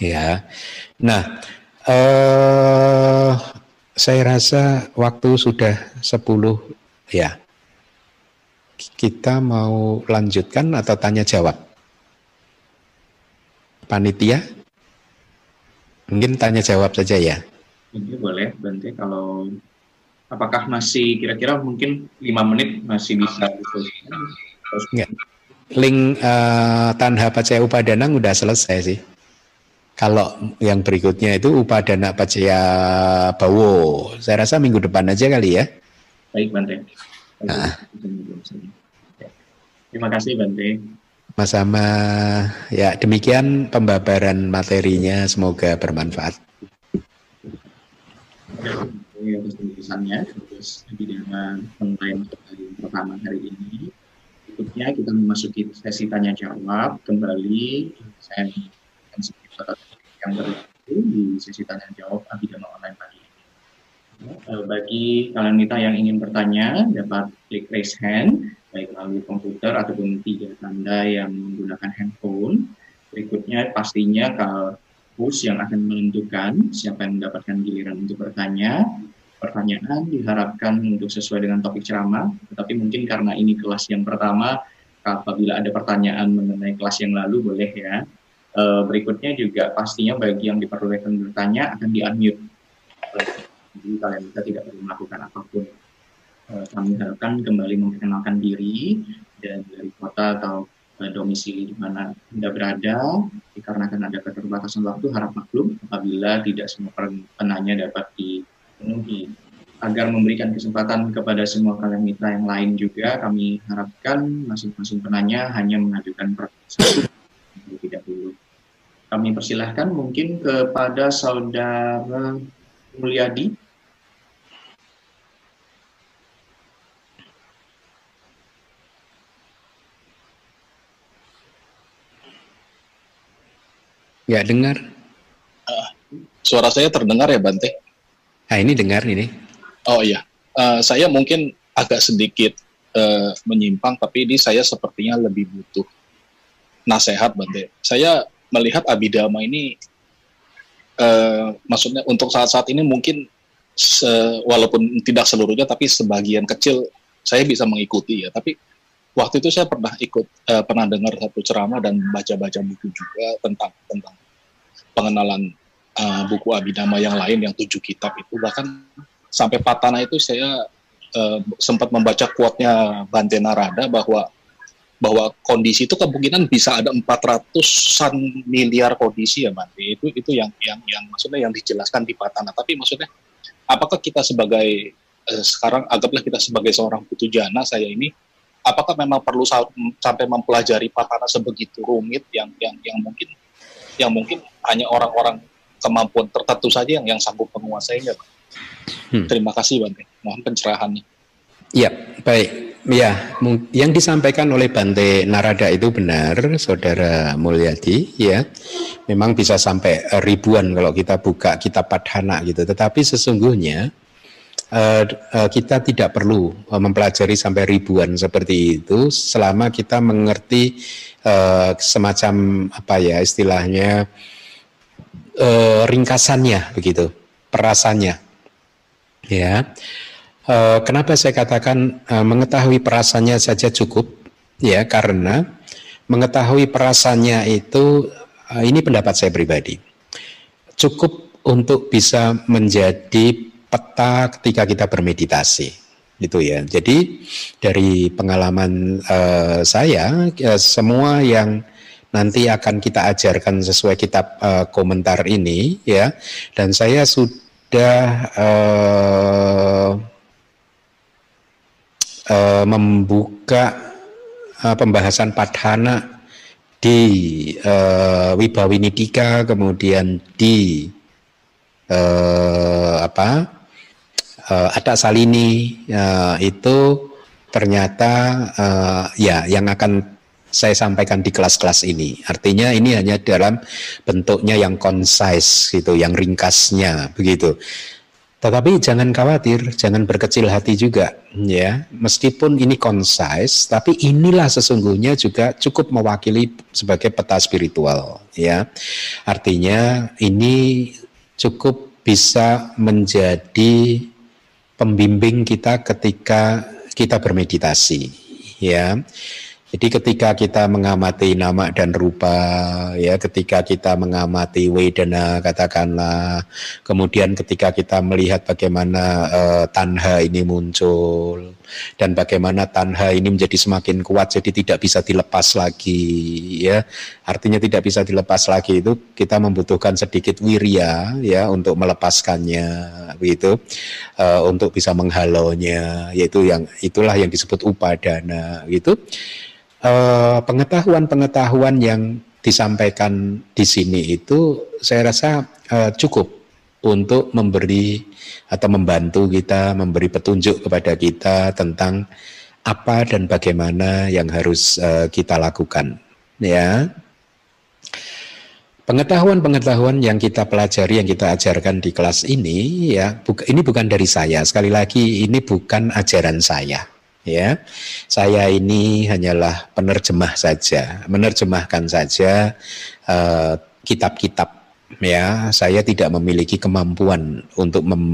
ya. Nah, eh, saya rasa waktu sudah sepuluh ya. Kita mau lanjutkan atau tanya jawab? Panitia? Mungkin tanya jawab saja ya. Ini boleh, Bante kalau apakah masih kira-kira mungkin lima menit masih bisa gitu? Ya. Link uh, Tanha Pacaya Upadana udah selesai sih. Kalau yang berikutnya itu Upadana Pacaya Bawo, saya rasa minggu depan aja kali ya. Baik Bante. Nah. Terima kasih Bante. Sama-sama. Ya demikian pembabaran materinya, semoga bermanfaat atas penjelasannya terus pidana online pertama hari ini. Berikutnya kita memasuki sesi tanya jawab kembali. Saya akan sedikit yang berikut di sesi tanya jawab abidana online pagi ini. Eh, bagi kalian kita yang ingin bertanya dapat klik raise hand baik melalui komputer ataupun tiga tanda yang menggunakan handphone. Berikutnya pastinya kalau host yang akan menentukan siapa yang mendapatkan giliran untuk bertanya. Pertanyaan diharapkan untuk sesuai dengan topik ceramah, tetapi mungkin karena ini kelas yang pertama, apabila ada pertanyaan mengenai kelas yang lalu boleh ya. E, berikutnya juga pastinya bagi yang diperbolehkan bertanya akan di-unmute. Jadi kalian bisa tidak perlu melakukan apa pun. E, kami harapkan kembali memperkenalkan diri dan dari kota atau domisili di mana Anda berada, dikarenakan ada keterbatasan waktu, harap maklum apabila tidak semua penanya dapat dipenuhi. Agar memberikan kesempatan kepada semua kalian mitra yang lain juga, kami harapkan masing-masing penanya hanya mengajukan pertanyaan tidak dulu. Kami persilahkan mungkin kepada saudara Mulyadi Nggak dengar. Uh, suara saya terdengar ya Bante? Nah ini dengar ini. Oh iya, uh, saya mungkin agak sedikit uh, menyimpang, tapi ini saya sepertinya lebih butuh nasihat Bante. Saya melihat Abidama ini, uh, maksudnya untuk saat-saat ini mungkin se, walaupun tidak seluruhnya, tapi sebagian kecil saya bisa mengikuti ya. Tapi waktu itu saya pernah ikut, uh, pernah dengar satu ceramah dan baca-baca buku juga tentang tentang pengenalan uh, buku Abhidhamma yang lain yang tujuh kitab itu bahkan sampai Patana itu saya uh, sempat membaca quote-nya Bante Narada bahwa bahwa kondisi itu kemungkinan bisa ada 400-an miliar kondisi ya Bante. Itu itu yang yang yang maksudnya yang dijelaskan di Patana. Tapi maksudnya apakah kita sebagai uh, sekarang anggaplah kita sebagai seorang putu jana saya ini apakah memang perlu sampai mempelajari Patana sebegitu rumit yang yang yang mungkin yang mungkin hanya orang-orang kemampuan tertentu saja yang yang sanggup menguasainya, Pak. Hmm. Terima kasih, Bante. Mohon pencerahannya. Ya, baik. Ya, yang disampaikan oleh Bante Narada itu benar, Saudara Mulyadi, ya. Memang bisa sampai ribuan kalau kita buka kitab Padhana gitu. Tetapi sesungguhnya uh, uh, kita tidak perlu uh, mempelajari sampai ribuan seperti itu selama kita mengerti semacam apa ya istilahnya uh, ringkasannya begitu, perasannya. Ya. Uh, kenapa saya katakan uh, mengetahui perasannya saja cukup? Ya, karena mengetahui perasannya itu uh, ini pendapat saya pribadi. Cukup untuk bisa menjadi peta ketika kita bermeditasi itu ya. Jadi dari pengalaman uh, saya uh, semua yang nanti akan kita ajarkan sesuai kitab uh, komentar ini ya. Dan saya sudah uh, uh, membuka uh, pembahasan padhana di uh, Wibawinidika kemudian di uh, apa uh, Salini uh, itu ternyata uh, ya yang akan saya sampaikan di kelas-kelas ini. Artinya ini hanya dalam bentuknya yang concise gitu, yang ringkasnya begitu. Tetapi jangan khawatir, jangan berkecil hati juga ya. Meskipun ini concise, tapi inilah sesungguhnya juga cukup mewakili sebagai peta spiritual ya. Artinya ini cukup bisa menjadi pembimbing kita ketika kita bermeditasi ya jadi ketika kita mengamati nama dan rupa, ya, ketika kita mengamati wedana, katakanlah, kemudian ketika kita melihat bagaimana uh, tanha ini muncul dan bagaimana tanha ini menjadi semakin kuat, jadi tidak bisa dilepas lagi, ya, artinya tidak bisa dilepas lagi itu kita membutuhkan sedikit wirya, ya, untuk melepaskannya, begitu, uh, untuk bisa menghalonya, yaitu yang itulah yang disebut upadana, gitu. Eh, pengetahuan-pengetahuan yang disampaikan di sini itu saya rasa uh, cukup untuk memberi atau membantu kita memberi petunjuk kepada kita tentang apa dan bagaimana yang harus uh, kita lakukan ya. Pengetahuan-pengetahuan yang kita pelajari yang kita ajarkan di kelas ini ya ini bukan dari saya. Sekali lagi ini bukan ajaran saya ya. Saya ini hanyalah penerjemah saja menerjemahkan saja eh, kitab-kitab. Uh, ya saya tidak memiliki kemampuan untuk mem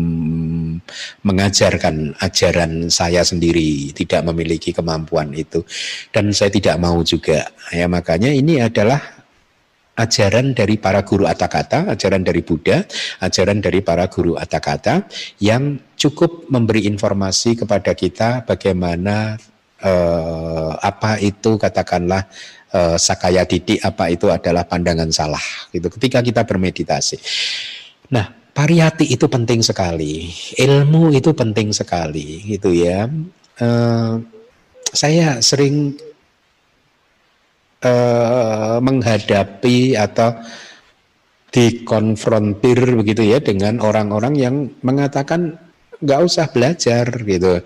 mengajarkan ajaran saya sendiri tidak memiliki kemampuan itu. Dan saya tidak mau juga. Ya makanya ini adalah ajaran dari para guru atakata, ajaran dari Buddha, ajaran dari para guru atakata yang cukup memberi informasi kepada kita bagaimana eh, apa itu katakanlah eh, sakaya didik, apa itu adalah pandangan salah gitu ketika kita bermeditasi. Nah, pariyati itu penting sekali, ilmu itu penting sekali gitu ya. Eh, saya sering eh, menghadapi atau dikonfrontir begitu ya dengan orang-orang yang mengatakan nggak usah belajar gitu.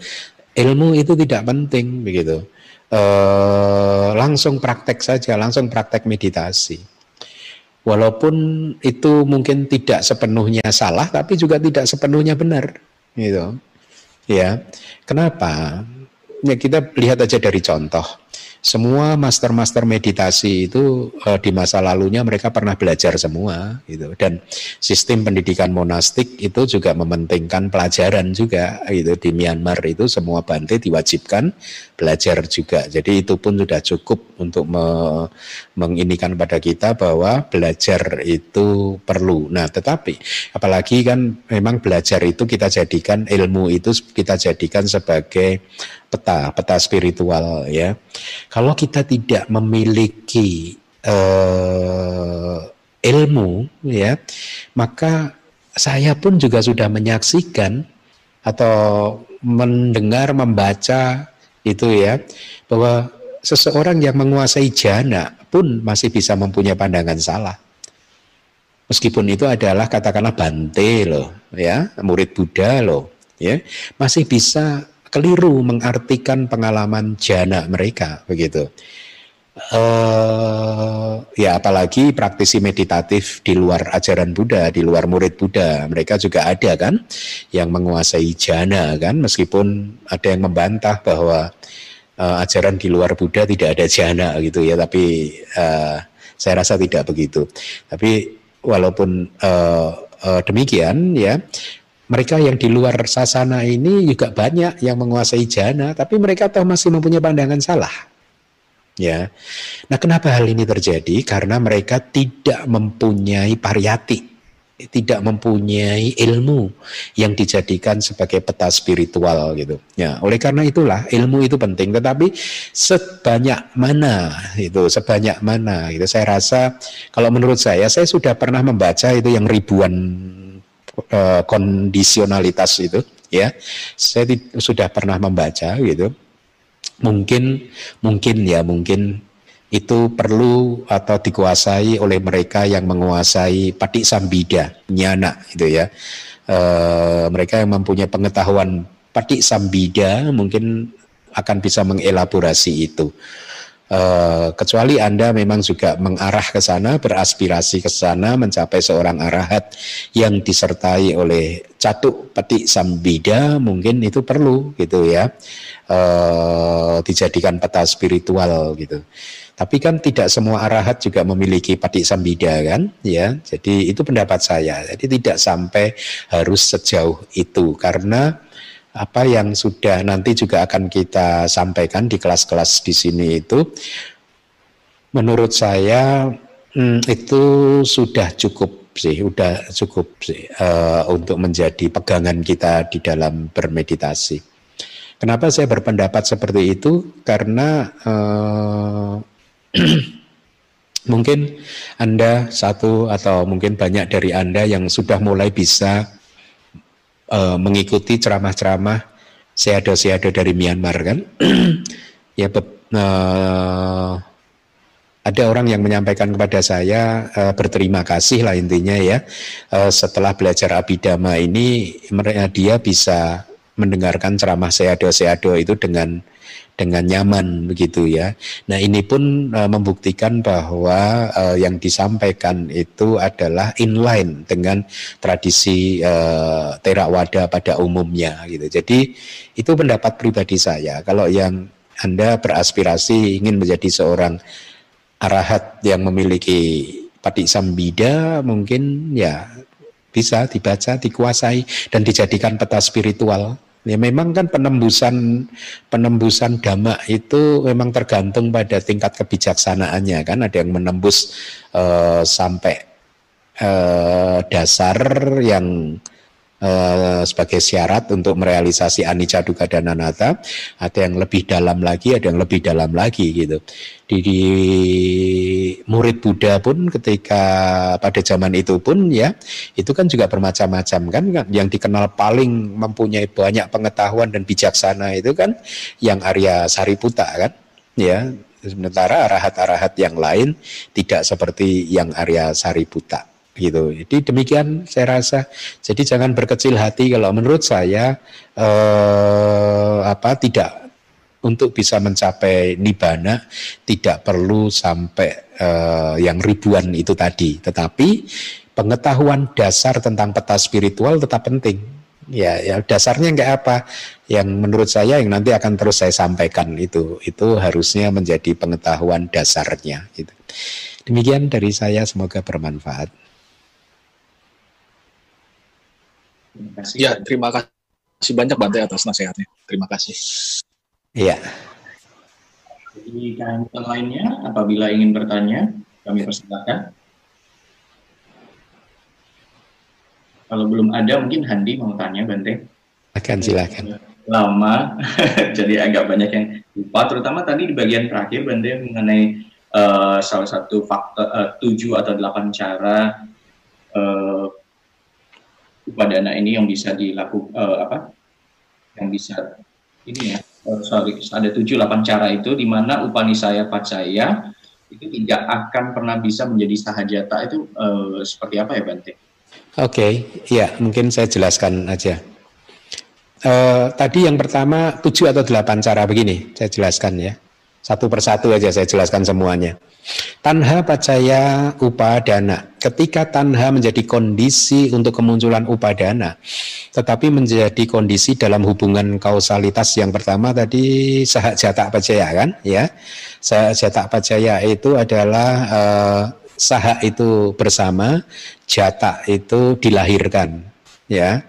Ilmu itu tidak penting begitu. Eh, langsung praktek saja langsung praktek meditasi. Walaupun itu mungkin tidak sepenuhnya salah tapi juga tidak sepenuhnya benar gitu. Ya kenapa? Ya kita lihat aja dari contoh semua master-master meditasi itu uh, di masa lalunya mereka pernah belajar semua gitu. Dan sistem pendidikan monastik itu juga mementingkan pelajaran juga gitu. Di Myanmar itu semua bante diwajibkan belajar juga. Jadi itu pun sudah cukup untuk me menginikan pada kita bahwa belajar itu perlu. Nah tetapi apalagi kan memang belajar itu kita jadikan ilmu itu kita jadikan sebagai peta, peta spiritual ya. Kalau kita tidak memiliki uh, ilmu ya, maka saya pun juga sudah menyaksikan atau mendengar membaca itu ya bahwa seseorang yang menguasai jana pun masih bisa mempunyai pandangan salah. Meskipun itu adalah katakanlah Bante loh, ya, murid Buddha loh, ya, masih bisa keliru mengartikan pengalaman jana mereka begitu. Uh, ya apalagi praktisi meditatif di luar ajaran Buddha, di luar murid Buddha, mereka juga ada kan yang menguasai jana kan, meskipun ada yang membantah bahwa uh, ajaran di luar Buddha tidak ada jana gitu ya, tapi uh, saya rasa tidak begitu. Tapi walaupun uh, uh, demikian ya, mereka yang di luar sasana ini juga banyak yang menguasai jana, tapi mereka tahu masih mempunyai pandangan salah. Ya, nah kenapa hal ini terjadi? Karena mereka tidak mempunyai pariyati, tidak mempunyai ilmu yang dijadikan sebagai peta spiritual gitu. Ya, oleh karena itulah ilmu itu penting. Tetapi sebanyak mana itu, sebanyak mana itu, saya rasa kalau menurut saya, saya sudah pernah membaca itu yang ribuan uh, kondisionalitas itu ya. Saya sudah pernah membaca gitu. Mungkin mungkin ya mungkin itu perlu atau dikuasai oleh mereka yang menguasai patik sambida nyana itu ya. E, mereka yang mempunyai pengetahuan patik sambida mungkin akan bisa mengelaborasi itu Uh, kecuali Anda memang juga mengarah ke sana, beraspirasi ke sana, mencapai seorang arahat yang disertai oleh catuk peti sambida, mungkin itu perlu gitu ya, uh, dijadikan peta spiritual gitu. Tapi kan tidak semua arahat juga memiliki pati sambida kan, ya. Jadi itu pendapat saya. Jadi tidak sampai harus sejauh itu karena apa yang sudah nanti juga akan kita sampaikan di kelas-kelas di sini itu menurut saya hmm, itu sudah cukup sih, sudah cukup sih uh, untuk menjadi pegangan kita di dalam bermeditasi. Kenapa saya berpendapat seperti itu? Karena uh, mungkin Anda satu atau mungkin banyak dari Anda yang sudah mulai bisa uh, mengikuti ceramah-ceramah seado-seado dari Myanmar kan? Ya uh, ada orang yang menyampaikan kepada saya uh, berterima kasih lah intinya ya. Uh, setelah belajar abidama ini dia bisa mendengarkan ceramah seado-seado itu dengan dengan nyaman begitu ya. Nah ini pun uh, membuktikan bahwa uh, yang disampaikan itu adalah inline dengan tradisi uh, terawada pada umumnya gitu. Jadi itu pendapat pribadi saya. Kalau yang anda beraspirasi ingin menjadi seorang arahat yang memiliki patik sambida mungkin ya bisa dibaca, dikuasai dan dijadikan peta spiritual Ya memang kan penembusan penembusan dhamma itu memang tergantung pada tingkat kebijaksanaannya kan? Ada yang menembus uh, sampai uh, dasar yang uh, sebagai syarat untuk merealisasi anicca dukkha dan anatta ada yang lebih dalam lagi ada yang lebih dalam lagi gitu. Di, di murid Buddha pun ketika pada zaman itu pun ya itu kan juga bermacam-macam kan? Yang dikenal paling mempunyai banyak pengetahuan dan bijaksana itu kan yang Arya Sariputa kan? Ya sementara arahat-arahat yang lain tidak seperti yang Arya Sariputa gitu. Jadi demikian saya rasa. Jadi jangan berkecil hati kalau menurut saya eh, apa tidak untuk bisa mencapai nibana tidak perlu sampai uh, yang ribuan itu tadi, tetapi pengetahuan dasar tentang peta spiritual tetap penting. Ya, ya dasarnya enggak apa yang menurut saya yang nanti akan terus saya sampaikan itu itu harusnya menjadi pengetahuan dasarnya. Gitu. Demikian dari saya, semoga bermanfaat. Terima kasih. Ya, terima kasih banyak Bante atas nasihatnya. Terima kasih. Iya. Jadi yang lainnya, apabila ingin bertanya, kami persilakan. Kalau belum ada, mungkin Handi mau tanya, Bante. Akan silakan. Lama, jadi agak banyak yang lupa. Terutama tadi di bagian terakhir, Bante mengenai uh, salah satu faktor uh, tujuh atau delapan cara upadana ini yang bisa dilakukan uh, apa yang bisa ini ya uh, sorry ada tujuh delapan cara itu di mana upanisaya pacaya itu tidak akan pernah bisa menjadi sahajata itu uh, seperti apa ya Bante? Oke, okay. ya mungkin saya jelaskan aja. Uh, tadi yang pertama tujuh atau delapan cara begini, saya jelaskan ya. Satu persatu aja saya jelaskan semuanya. Tanha pacaya upadana. Ketika tanha menjadi kondisi untuk kemunculan upadana, tetapi menjadi kondisi dalam hubungan kausalitas yang pertama tadi sahak jatak pacaya kan, ya. Sahak jatak pacaya itu adalah uh, sahak itu bersama, jatak itu dilahirkan, ya.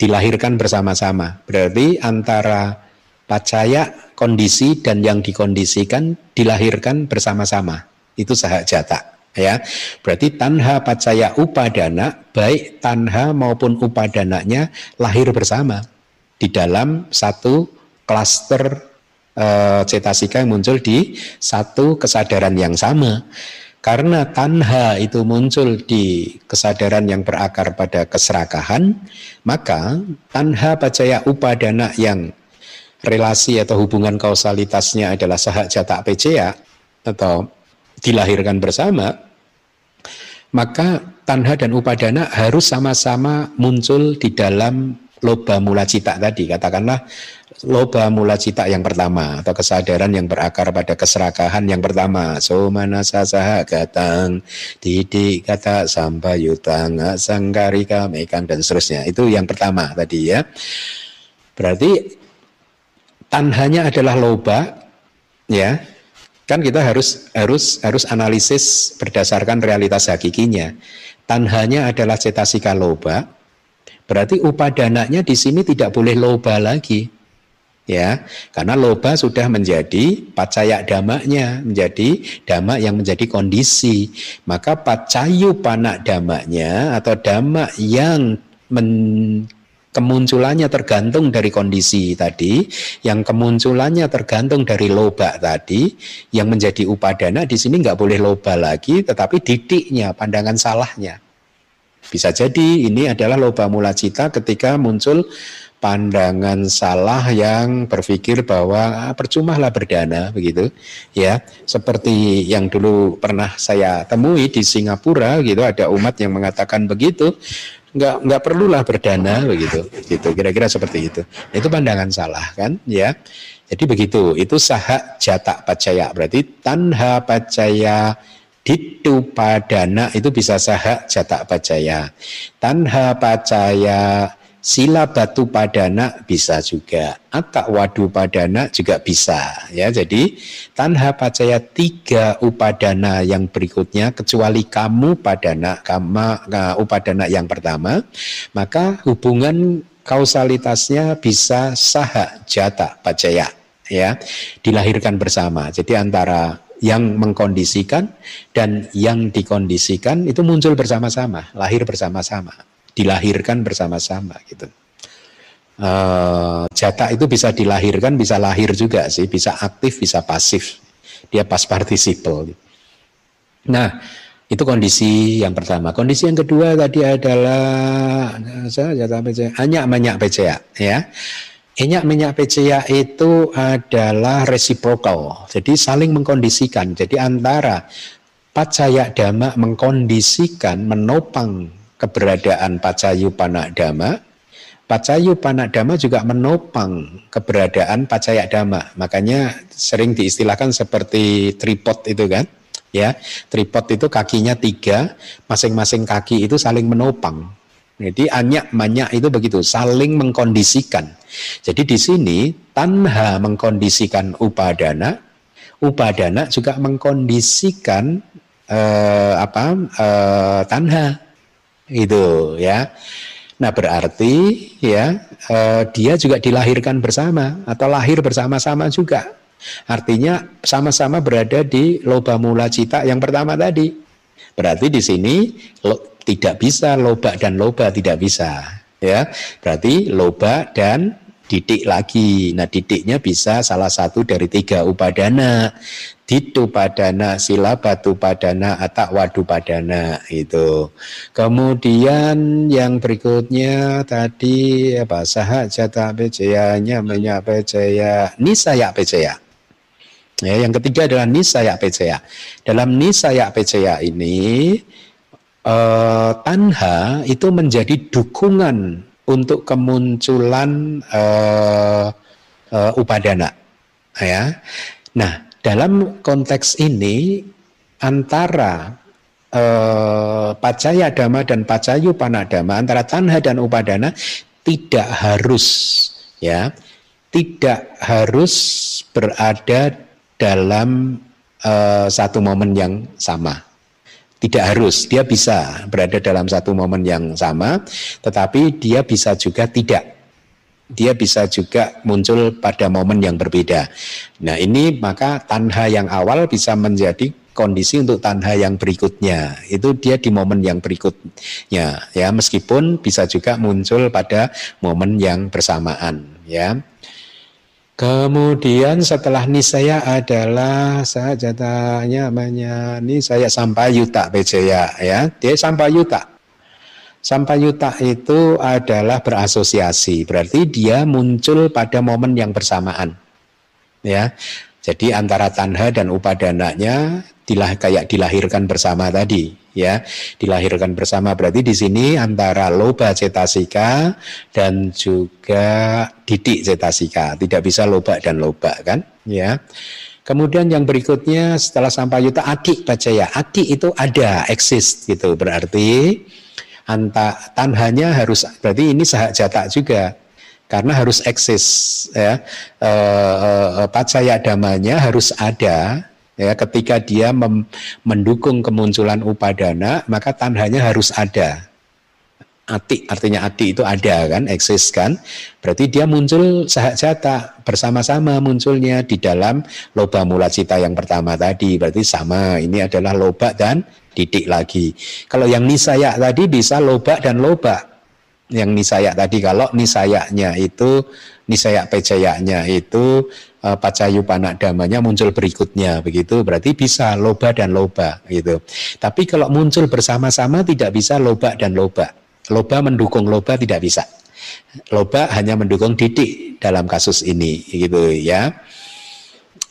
Dilahirkan bersama-sama. Berarti antara pacaya kondisi dan yang dikondisikan dilahirkan bersama-sama. Itu sahak jata. Ya, berarti tanha pacaya upadana baik tanha maupun upadananya lahir bersama di dalam satu klaster e, cetasika yang muncul di satu kesadaran yang sama. Karena tanha itu muncul di kesadaran yang berakar pada keserakahan, maka tanha pacaya upadana yang relasi atau hubungan kausalitasnya adalah sahak jatak PCA atau dilahirkan bersama, maka tanha dan upadana harus sama-sama muncul di dalam loba mula cita tadi. Katakanlah loba mula cita yang pertama atau kesadaran yang berakar pada keserakahan yang pertama. So manasa saha gatang, didik kata sambayutang, sangkarika mekang dan seterusnya. Itu yang pertama tadi ya. Berarti tanhanya adalah loba, ya. Kan kita harus harus harus analisis berdasarkan realitas hakikinya. Tanhanya adalah cetasika loba, berarti upadananya di sini tidak boleh loba lagi, ya. Karena loba sudah menjadi pacaya damanya menjadi dama yang menjadi kondisi. Maka pacayu panak damanya atau dama yang kemunculannya tergantung dari kondisi tadi, yang kemunculannya tergantung dari loba tadi, yang menjadi upadana di sini nggak boleh loba lagi, tetapi didiknya, pandangan salahnya. Bisa jadi ini adalah loba mula cita ketika muncul pandangan salah yang berpikir bahwa ah, percumalah berdana begitu ya seperti yang dulu pernah saya temui di Singapura gitu ada umat yang mengatakan begitu nggak nggak perlulah berdana begitu gitu. Kira-kira seperti itu. Itu pandangan salah kan? Ya. Jadi begitu. Itu saha jatak pacaya. Berarti tanha pacaya ditu padana itu bisa saha jatak pacaya. Tanha pacaya sila batu padana bisa juga. Atak wadu padana juga bisa ya. Jadi tanha pacaya tiga upadana yang berikutnya kecuali kamu padana kama upadana yang pertama maka hubungan kausalitasnya bisa saha jata pacaya ya dilahirkan bersama. Jadi antara yang mengkondisikan dan yang dikondisikan itu muncul bersama-sama lahir bersama-sama dilahirkan bersama-sama gitu. Uh, jatah itu bisa dilahirkan, bisa lahir juga sih, bisa aktif, bisa pasif. Dia pas participle. Nah, itu kondisi yang pertama. Kondisi yang kedua tadi adalah jatah PCA, anyak menyak PCA ya. Enyak minyak PCA itu adalah reciprocal, jadi saling mengkondisikan. Jadi antara pacaya dhamma mengkondisikan, menopang keberadaan pacayu panadama Pacayu Panadama juga menopang keberadaan Pacaya Dama. Makanya sering diistilahkan seperti tripod itu kan. Ya, tripod itu kakinya tiga, masing-masing kaki itu saling menopang. Jadi anyak banyak itu begitu, saling mengkondisikan. Jadi di sini tanha mengkondisikan upadana, upadana juga mengkondisikan eh, apa eh, tanha itu ya. Nah berarti ya eh, dia juga dilahirkan bersama atau lahir bersama-sama juga. Artinya sama-sama berada di loba mula cita yang pertama tadi. Berarti di sini lo, tidak bisa loba dan loba tidak bisa. Ya, berarti loba dan didik lagi. Nah, didiknya bisa salah satu dari tiga upadana. Ditu padana, sila batu padana, atak wadu padana itu. Kemudian yang berikutnya tadi apa saha jata pecayanya menyak pecaya nisaya pecaya. Ya, yang ketiga adalah nisaya pecaya. Dalam nisaya pecaya ini eh, tanha itu menjadi dukungan untuk kemunculan uh, uh, upadana ya. Nah, dalam konteks ini antara uh, pacaya dhamma dan pacayu panadama antara tanha dan upadana tidak harus ya tidak harus berada dalam uh, satu momen yang sama tidak harus, dia bisa berada dalam satu momen yang sama, tetapi dia bisa juga tidak. Dia bisa juga muncul pada momen yang berbeda. Nah ini maka tanha yang awal bisa menjadi kondisi untuk tanha yang berikutnya. Itu dia di momen yang berikutnya. Ya meskipun bisa juga muncul pada momen yang bersamaan. Ya Kemudian setelah nisaya adalah sajatanya namanya nisaya sampayuta pejaya ya. Dia sampayuta. Sampayuta itu adalah berasosiasi, berarti dia muncul pada momen yang bersamaan. Ya. Jadi antara tanha dan upadananya dilah kayak dilahirkan bersama tadi ya dilahirkan bersama. Berarti di sini antara loba cetasika dan juga didik cetasika. Tidak bisa loba dan loba kan? Ya. Kemudian yang berikutnya setelah sampai yuta aki ya. Aki itu ada eksis gitu. Berarti anta tanhanya harus berarti ini sahak jata juga. Karena harus eksis ya. E, e, pacaya damanya harus ada ya ketika dia mendukung kemunculan upadana maka tanhanya harus ada. Ati artinya ati itu ada kan eksis kan. Berarti dia muncul sahak jata bersama-sama munculnya di dalam loba mula cita yang pertama tadi. Berarti sama ini adalah loba dan didik lagi. Kalau yang nisaya tadi bisa loba dan loba. Yang nisaya tadi kalau nisayanya itu nisaya pejayanya itu uh, pacayu panak damanya muncul berikutnya begitu. Berarti bisa loba dan loba gitu. Tapi kalau muncul bersama-sama tidak bisa loba dan loba. Loba mendukung loba tidak bisa. Loba hanya mendukung didik dalam kasus ini gitu ya.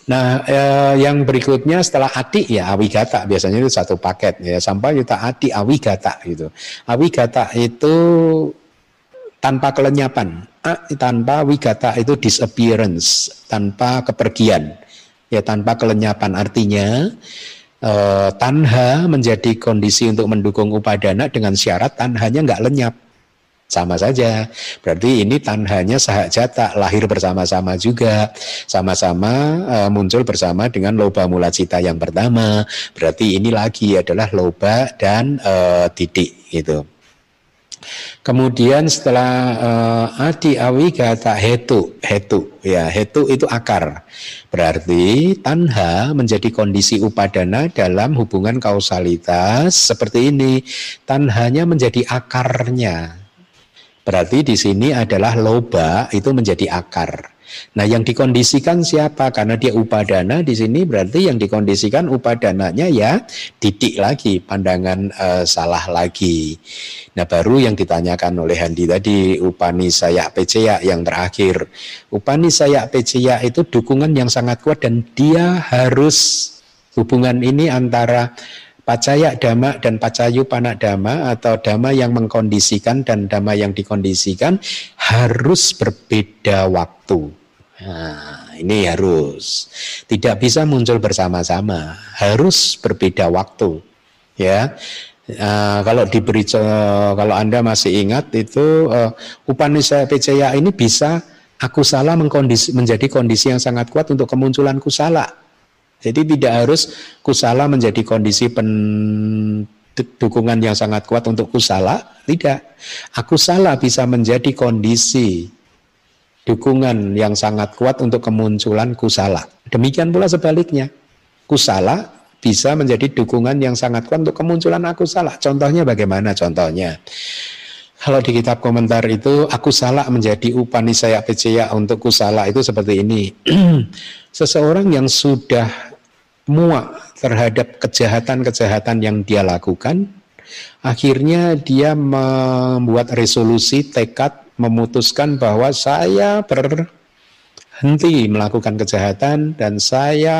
Nah, eh, yang berikutnya setelah ati ya awigata biasanya itu satu paket ya. Sampai kita ati awigata gitu. Awigata itu tanpa kelenyapan tanpa wigata itu disappearance, tanpa kepergian, ya tanpa kelenyapan. Artinya eh, tanha menjadi kondisi untuk mendukung upadana dengan syarat tanhanya nggak lenyap. Sama saja, berarti ini tanhanya sahak jata, lahir bersama-sama juga, sama-sama uh, muncul bersama dengan loba mula cita yang pertama. Berarti ini lagi adalah loba dan uh, titik gitu. Kemudian setelah uh, adi awi kata hetu, hetu ya hetu itu akar. Berarti tanha menjadi kondisi upadana dalam hubungan kausalitas seperti ini. Tanhanya menjadi akarnya. Berarti di sini adalah loba itu menjadi akar. Nah, yang dikondisikan siapa? Karena dia upadana di sini berarti yang dikondisikan upadananya ya didik lagi, pandangan uh, salah lagi. Nah, baru yang ditanyakan oleh Handi tadi upani saya peceya yang terakhir. Upani saya peceya itu dukungan yang sangat kuat dan dia harus hubungan ini antara Pacaya dhamma dan pacayu panak dhamma atau dhamma yang mengkondisikan dan dhamma yang dikondisikan harus berbeda waktu. Nah, ini harus tidak bisa muncul bersama-sama, harus berbeda waktu. Ya, uh, kalau diberi kalau anda masih ingat itu uh, Upanishad Pecaya ini bisa aku salah mengkondisi, menjadi kondisi yang sangat kuat untuk kemunculan kusala jadi tidak harus kusala menjadi kondisi pen dukungan yang sangat kuat untuk kusala, tidak. Aku salah bisa menjadi kondisi dukungan yang sangat kuat untuk kemunculan kusala. Demikian pula sebaliknya. Kusala bisa menjadi dukungan yang sangat kuat untuk kemunculan aku salah. Contohnya bagaimana? Contohnya, kalau di kitab komentar itu aku salah menjadi upanisaya pecaya untuk kusala itu seperti ini. Seseorang yang sudah muak terhadap kejahatan-kejahatan yang dia lakukan, akhirnya dia membuat resolusi tekad memutuskan bahwa saya berhenti melakukan kejahatan dan saya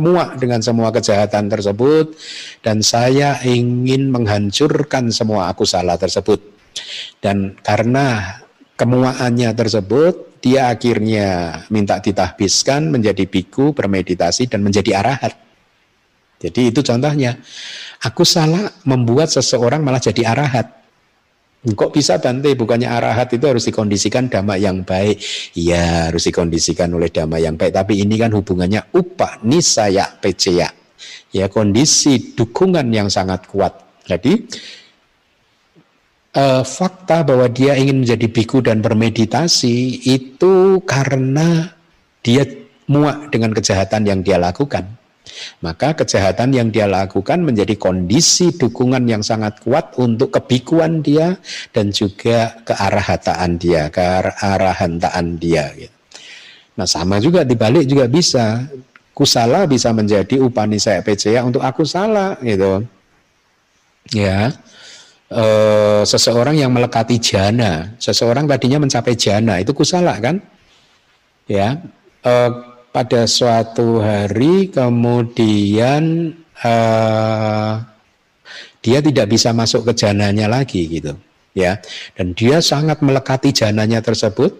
muak dengan semua kejahatan tersebut dan saya ingin menghancurkan semua aku salah tersebut. Dan karena kemuaannya tersebut, dia akhirnya minta ditahbiskan menjadi biku, bermeditasi, dan menjadi arahat. Jadi itu contohnya. Aku salah membuat seseorang malah jadi arahat. Kok bisa Bante? Bukannya arahat itu harus dikondisikan dhamma yang baik. Iya harus dikondisikan oleh dhamma yang baik. Tapi ini kan hubungannya upah nisaya peceya. Ya kondisi dukungan yang sangat kuat. Jadi uh, fakta bahwa dia ingin menjadi biku dan bermeditasi itu karena dia muak dengan kejahatan yang dia lakukan. Maka kejahatan yang dia lakukan menjadi kondisi dukungan yang sangat kuat untuk kebikuan dia dan juga kearahataan dia, kearahantaan dia. Gitu. Nah sama juga dibalik juga bisa. Kusala bisa menjadi upani saya PCA untuk aku salah gitu. Ya e, seseorang yang melekati jana, seseorang tadinya mencapai jana itu kusala kan? Ya, e, pada suatu hari kemudian e, dia tidak bisa masuk ke jananya lagi gitu, ya, dan dia sangat melekati jananya tersebut.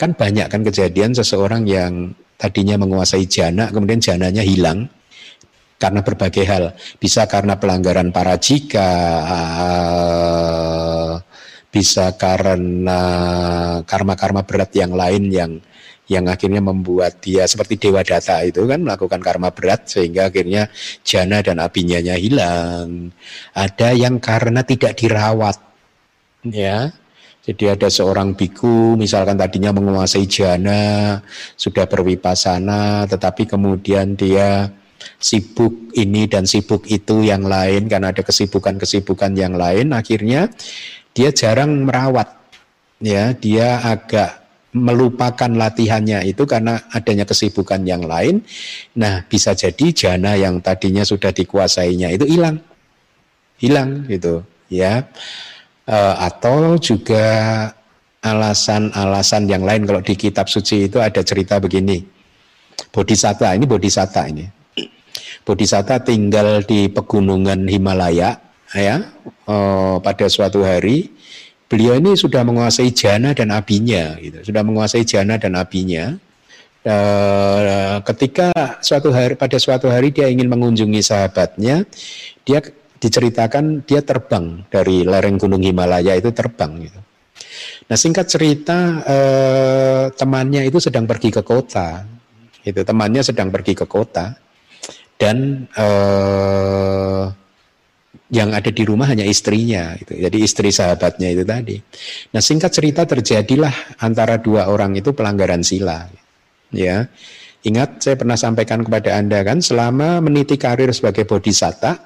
Kan banyak kan kejadian seseorang yang tadinya menguasai jana, kemudian jananya hilang, karena berbagai hal. Bisa karena pelanggaran para jika, eh, bisa karena karma-karma berat yang lain yang yang akhirnya membuat dia seperti dewa data itu kan melakukan karma berat sehingga akhirnya jana dan apinya hilang. Ada yang karena tidak dirawat, ya. Jadi ada seorang biku misalkan tadinya menguasai jana, sudah berwipasana, tetapi kemudian dia sibuk ini dan sibuk itu yang lain karena ada kesibukan-kesibukan yang lain akhirnya dia jarang merawat ya dia agak melupakan latihannya itu karena adanya kesibukan yang lain. Nah bisa jadi jana yang tadinya sudah dikuasainya itu hilang. Hilang gitu ya. E, atau juga alasan-alasan yang lain. Kalau di kitab suci itu ada cerita begini. Bodhisatta ini bodhisatta ini. Bodhisatta tinggal di pegunungan Himalaya ya. Oh, pada suatu hari beliau ini sudah menguasai jana dan abinya gitu. Sudah menguasai jana dan abinya uh, ketika suatu hari pada suatu hari dia ingin mengunjungi sahabatnya dia diceritakan dia terbang dari lereng gunung Himalaya itu terbang gitu. Nah singkat cerita uh, temannya itu sedang pergi ke kota itu temannya sedang pergi ke kota dan uh, yang ada di rumah hanya istrinya itu. Jadi istri sahabatnya itu tadi. Nah, singkat cerita terjadilah antara dua orang itu pelanggaran sila. Ya. Ingat saya pernah sampaikan kepada Anda kan selama meniti karir sebagai bodhisatta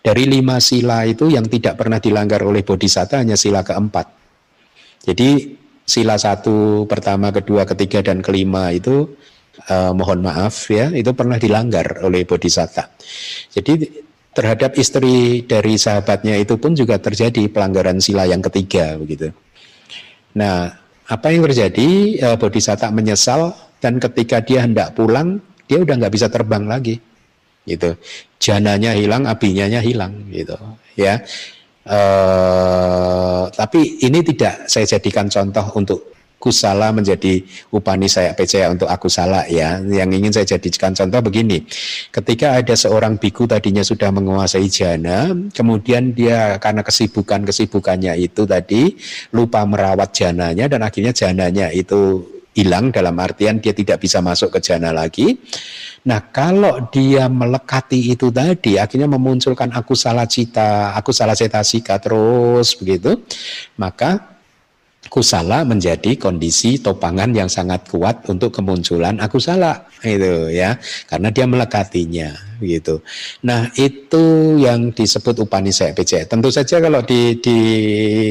dari lima sila itu yang tidak pernah dilanggar oleh bodhisatta hanya sila keempat. Jadi sila satu, pertama, kedua, ketiga, dan kelima itu uh, mohon maaf ya itu pernah dilanggar oleh bodhisatta. Jadi terhadap istri dari sahabatnya itu pun juga terjadi pelanggaran sila yang ketiga begitu. Nah, apa yang terjadi? Uh, bodhisatta menyesal dan ketika dia hendak pulang, dia udah nggak bisa terbang lagi. gitu. Jananya hilang, abinya hilang gitu ya. Uh, tapi ini tidak saya jadikan contoh untuk kusala menjadi upani saya percaya untuk aku salah ya. Yang ingin saya jadikan contoh begini. Ketika ada seorang biku tadinya sudah menguasai jana, kemudian dia karena kesibukan-kesibukannya itu tadi lupa merawat jananya dan akhirnya jananya itu hilang dalam artian dia tidak bisa masuk ke jana lagi. Nah, kalau dia melekati itu tadi, akhirnya memunculkan aku salah cita, aku salah cetasika terus begitu, maka kusala menjadi kondisi topangan yang sangat kuat untuk kemunculan aku salah itu ya karena dia melekatinya gitu. Nah itu yang disebut Upanisaya Pecaya. Tentu saja kalau di, di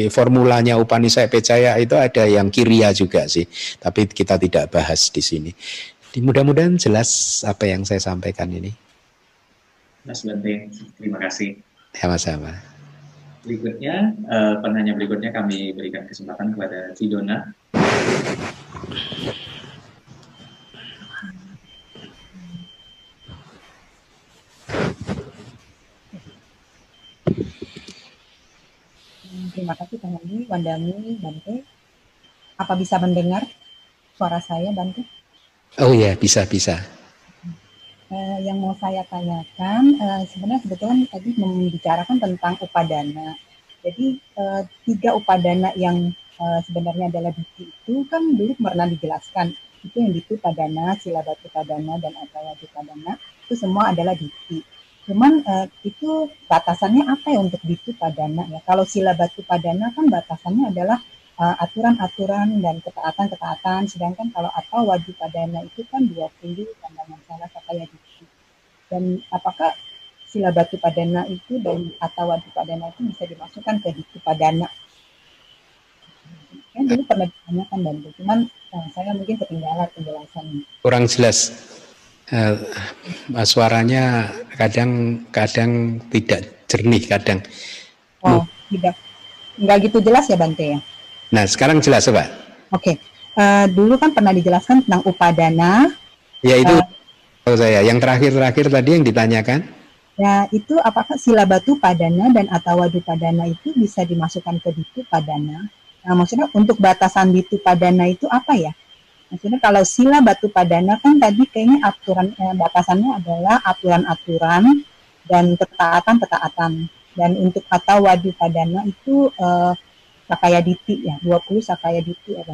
formulanya Upanisaya Pecaya itu ada yang kiria juga sih, tapi kita tidak bahas di sini. Mudah-mudahan jelas apa yang saya sampaikan ini. Mas Bante, terima kasih. Sama-sama. Berikutnya, uh, penanya berikutnya kami berikan kesempatan kepada Cidona. Terima kasih Kang Andi, Wandami, Bante. Apa bisa mendengar suara saya, Bante? Oh ya, bisa, bisa uh, yang mau saya tanyakan uh, sebenarnya sebetulnya tadi membicarakan tentang upadana. Jadi uh, tiga upadana yang uh, sebenarnya adalah diti itu kan dulu pernah dijelaskan itu yang diti padana, silabatu padana dan atawadu padana itu semua adalah diti. Cuman uh, itu batasannya apa ya untuk diti padana ya? Kalau silabatu padana kan batasannya adalah aturan-aturan dan ketaatan-ketaatan, sedangkan kalau atau wajib padana itu kan 20 pandangan salah sakaya di dan apakah sila batu padana itu dan atau wadu padana itu bisa dimasukkan ke ditu padana? Kan dulu pernah ditanyakan dan. Cuman nah, saya mungkin ketinggalan penjelasannya kurang jelas. Uh, suaranya kadang kadang tidak jernih kadang. Oh tidak. Nggak gitu jelas ya Bante ya? Nah sekarang jelas Pak. Oke. Okay. uh, dulu kan pernah dijelaskan tentang upadana. Ya itu. Uh, Oh saya, yang terakhir-terakhir tadi yang ditanyakan? Ya, itu apakah sila batu padana dan atawadu padana itu bisa dimasukkan ke ditu padana? Nah, maksudnya untuk batasan ditu padana itu apa ya? Maksudnya kalau sila batu padana kan tadi kayaknya aturan eh, batasannya adalah aturan-aturan dan ketaatan-ketaatan. Dan untuk atawadu padana itu eh, sakaya diti ya, 20 sakaya diti ya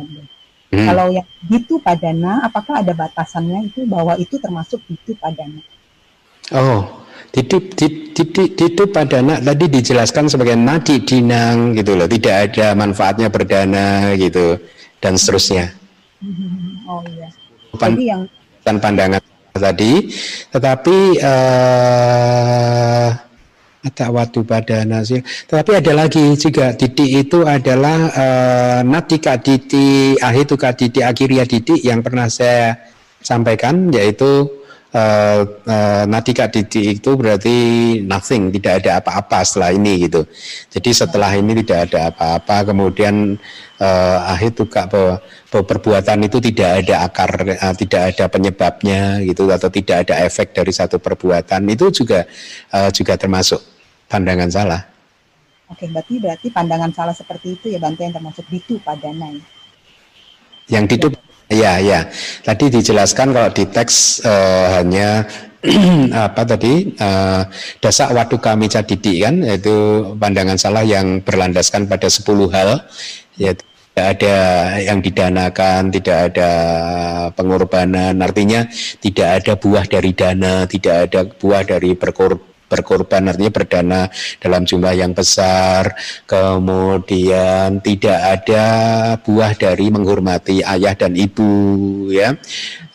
Hmm. Kalau yang itu padana, apakah ada batasannya itu bahwa itu termasuk itu padana? Oh, titik titik titik padana tadi dijelaskan sebagai nadi dinang gitu loh, tidak ada manfaatnya berdana gitu dan seterusnya. Oh iya. Jadi yang pandangan tadi, tetapi uh, ada waktu pada nasir. Tetapi ada lagi juga titik itu adalah uh, natika titik ahituka titik akhiria titik yang pernah saya sampaikan yaitu uh, uh, natika titik itu berarti nothing, tidak ada apa-apa setelah ini gitu. Jadi setelah ini tidak ada apa-apa, kemudian uh, ahituka bahwa, bahwa perbuatan itu tidak ada akar, uh, tidak ada penyebabnya gitu atau tidak ada efek dari satu perbuatan itu juga uh, juga termasuk pandangan salah. Oke, berarti berarti pandangan salah seperti itu ya Bante yang termasuk ditu padana ya. Yang ditu ya ya. Tadi dijelaskan kalau di teks uh, hanya apa tadi uh, dasak wadu kami cadidi kan yaitu pandangan salah yang berlandaskan pada 10 hal yaitu tidak ada yang didanakan, tidak ada pengorbanan, artinya tidak ada buah dari dana, tidak ada buah dari berkorban berkorban artinya berdana dalam jumlah yang besar. Kemudian tidak ada buah dari menghormati ayah dan ibu ya.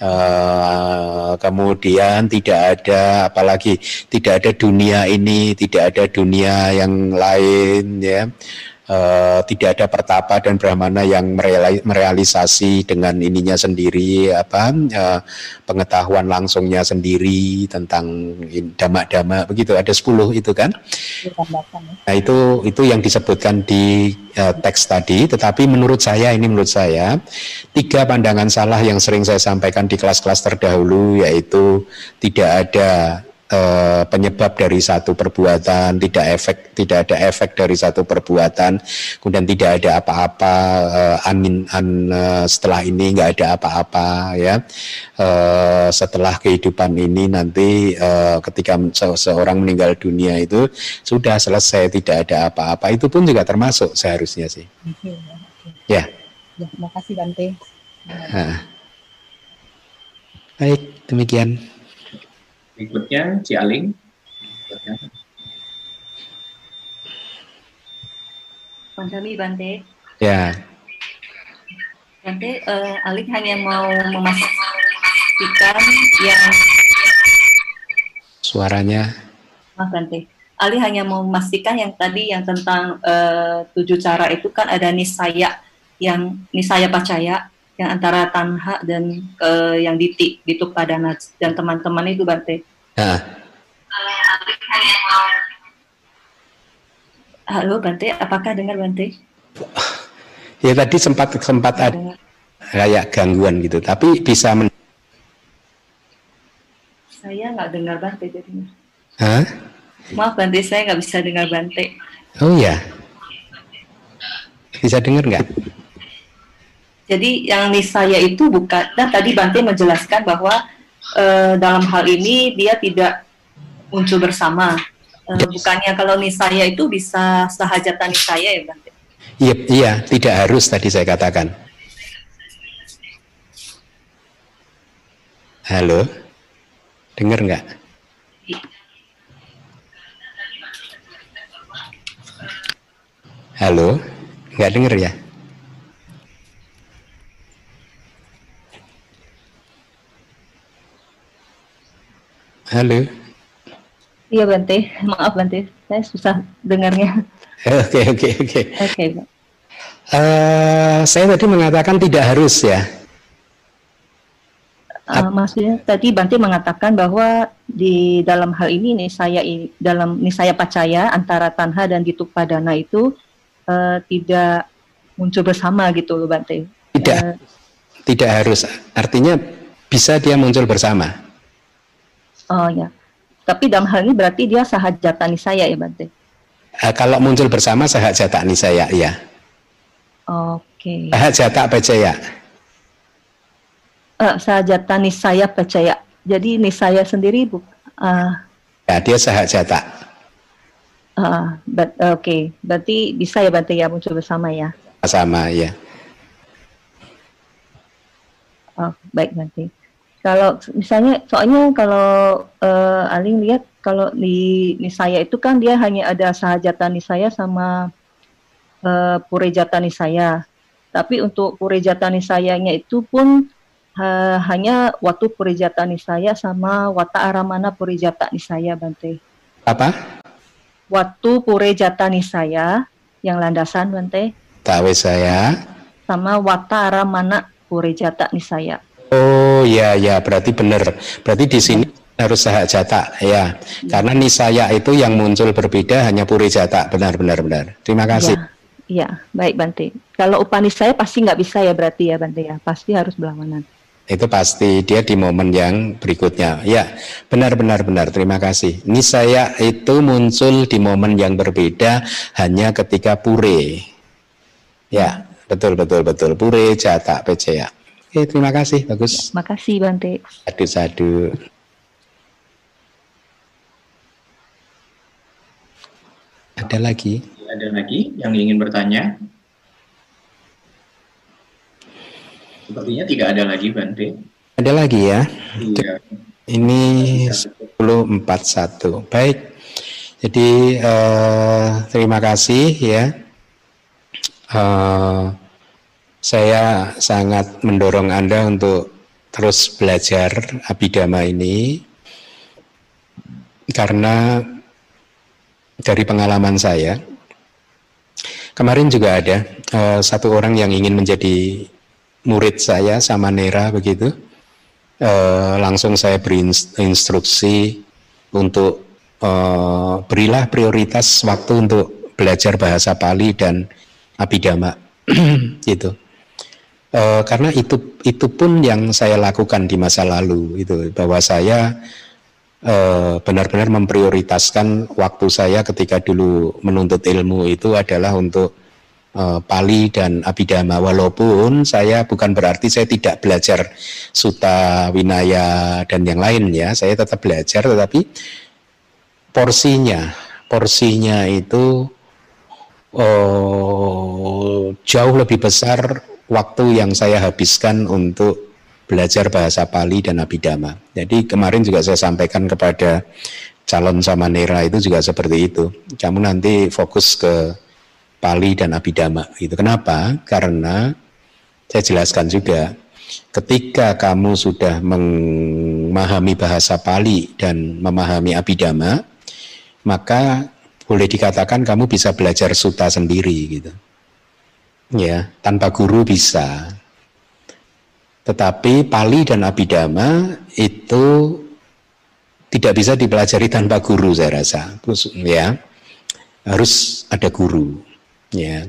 Uh, kemudian tidak ada apalagi tidak ada dunia ini tidak ada dunia yang lain ya uh, tidak ada pertapa dan brahmana yang merealisasi dengan ininya sendiri apa uh, pengetahuan langsungnya sendiri tentang dhamma-dhamma begitu. Ada 10 itu kan? Nah itu itu yang disebutkan di uh, teks tadi tetapi menurut saya ini menurut saya tiga pandangan salah yang sering saya sampaikan di kelas-kelas terdahulu yaitu tidak ada uh, penyebab dari satu perbuatan, tidak efek tidak ada efek dari satu perbuatan, kemudian tidak ada apa-apa uh, amin an, uh, setelah ini nggak ada apa-apa ya. Uh, setelah kehidupan ini nanti ketika seseorang meninggal dunia itu sudah selesai tidak ada apa-apa itu pun juga termasuk seharusnya sih. Okay, okay. Ya. Ya, terima kasih Bante. Baik, demikian. Berikutnya Cialing. Pancami Bante. Ya. Bante, uh, Alik hanya mau memastikan yang suaranya. Maaf Bante. Ali hanya mau memastikan yang tadi yang tentang uh, tujuh cara itu kan ada nisaya yang nisaya pacaya yang antara tanha dan uh, yang diti dituk padana dan teman-teman itu Bante. Nah. Halo Bante, apakah dengar Bante? Ya tadi sempat sempat ada kayak gangguan gitu, tapi bisa men Saya nggak dengar Bante jadinya. Hah? Maaf Bante, saya nggak bisa dengar Bante. Oh ya, bisa dengar nggak? Jadi yang nisaya itu bukan, dan tadi Bante menjelaskan bahwa uh, dalam hal ini dia tidak muncul bersama. Uh, bukannya kalau nisaya itu bisa sahajatan nisaya ya Bante? Iya, iya, tidak harus tadi saya katakan. Halo, dengar nggak? Halo, nggak dengar ya? Halo. Iya Bante, maaf Bante, saya susah dengarnya. Oke oke oke. Oke. Eh, saya tadi mengatakan tidak harus ya. Uh, maksudnya tadi Bante mengatakan bahwa di dalam hal ini nih saya dalam nih saya percaya antara tanha dan dituk padana itu uh, tidak muncul bersama gitu loh Bante. Tidak, uh, tidak harus. Artinya bisa dia muncul bersama. Oh ya. Tapi dalam hal ini berarti dia sahajatani saya ya Bante? Uh, kalau muncul bersama sahajatani saya, ya. Oke. Okay. Sahajata percaya. Uh, sahajatani saya percaya. Jadi ini saya sendiri bu. Uh, ya dia sahajata. Uh, Oke, okay. berarti bisa ya Bante ya muncul bersama ya? Sama ya. Oh, baik Bante. Kalau misalnya, soalnya kalau uh, Aling lihat kalau di Nisaya itu kan dia hanya ada sahajata Nisaya sama uh, Purejata Nisaya. Tapi untuk Purejata Nisayanya itu pun uh, hanya waktu Purejata Nisaya sama Wata Aramana Purejata Nisaya Bante. Apa? Waktu Purejata Nisaya yang landasan Bante. Tahu saya. Sama Wata Aramana Purejata Nisaya. Oh ya ya berarti benar. Berarti di sini harus sahak jata ya. Karena nisaya itu yang muncul berbeda hanya puri jata. Benar benar benar. Terima kasih. Ya, ya baik Bante. Kalau upanisaya pasti nggak bisa ya berarti ya Bante ya. Pasti harus berlawanan. Itu pasti dia di momen yang berikutnya. Ya, benar benar benar. Terima kasih. Nisaya itu muncul di momen yang berbeda hanya ketika pure. Ya, betul betul betul. Pure jata pecaya. Oke, terima kasih. Bagus. Terima kasih, Bante. Sadu, sadu. Ada lagi? Ada lagi yang ingin bertanya? Sepertinya tidak ada lagi, Bante. Ada lagi ya? Iya. Ini 1041. Baik. Jadi uh, terima kasih ya. Uh, saya sangat mendorong Anda untuk terus belajar abidama ini karena dari pengalaman saya kemarin juga ada uh, satu orang yang ingin menjadi murid saya sama Nera begitu. Uh, langsung saya beri instruksi untuk uh, berilah prioritas waktu untuk belajar bahasa Pali dan abidama gitu Uh, karena itu itu pun yang saya lakukan di masa lalu itu. Bahwa saya eh, benar-benar memprioritaskan waktu saya ketika dulu menuntut ilmu itu adalah untuk uh, Pali dan Abhidhamma. Walaupun saya bukan berarti saya tidak belajar Suta Winaya dan yang lain ya. Saya tetap belajar tetapi porsinya porsinya itu uh, jauh lebih besar waktu yang saya habiskan untuk belajar bahasa Pali dan Abhidhamma. Jadi kemarin juga saya sampaikan kepada calon samanera itu juga seperti itu. Kamu nanti fokus ke Pali dan Abhidhamma. Itu kenapa? Karena saya jelaskan juga ketika kamu sudah memahami bahasa Pali dan memahami Abhidhamma, maka boleh dikatakan kamu bisa belajar suta sendiri gitu. Ya, tanpa guru bisa. Tetapi Pali dan Abhidhamma itu tidak bisa dipelajari tanpa guru saya rasa. Ya, harus ada guru. Ya.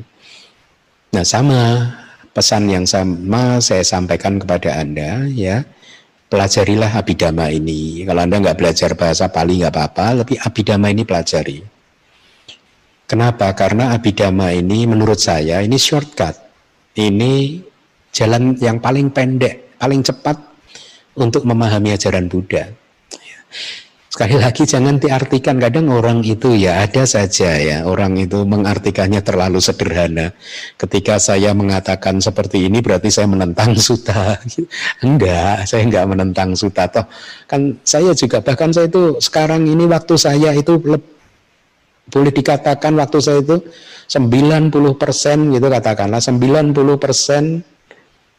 Nah sama pesan yang sama saya sampaikan kepada anda ya pelajarilah abidama ini. Kalau anda nggak belajar bahasa Pali nggak apa-apa, tapi abidama ini pelajari. Kenapa? Karena abidama ini menurut saya ini shortcut. Ini jalan yang paling pendek, paling cepat untuk memahami ajaran Buddha. Sekali lagi jangan diartikan kadang orang itu ya ada saja ya orang itu mengartikannya terlalu sederhana. Ketika saya mengatakan seperti ini berarti saya menentang suta. Enggak, saya enggak menentang suta toh. Kan saya juga bahkan saya itu sekarang ini waktu saya itu boleh dikatakan waktu saya itu 90% gitu katakanlah 90%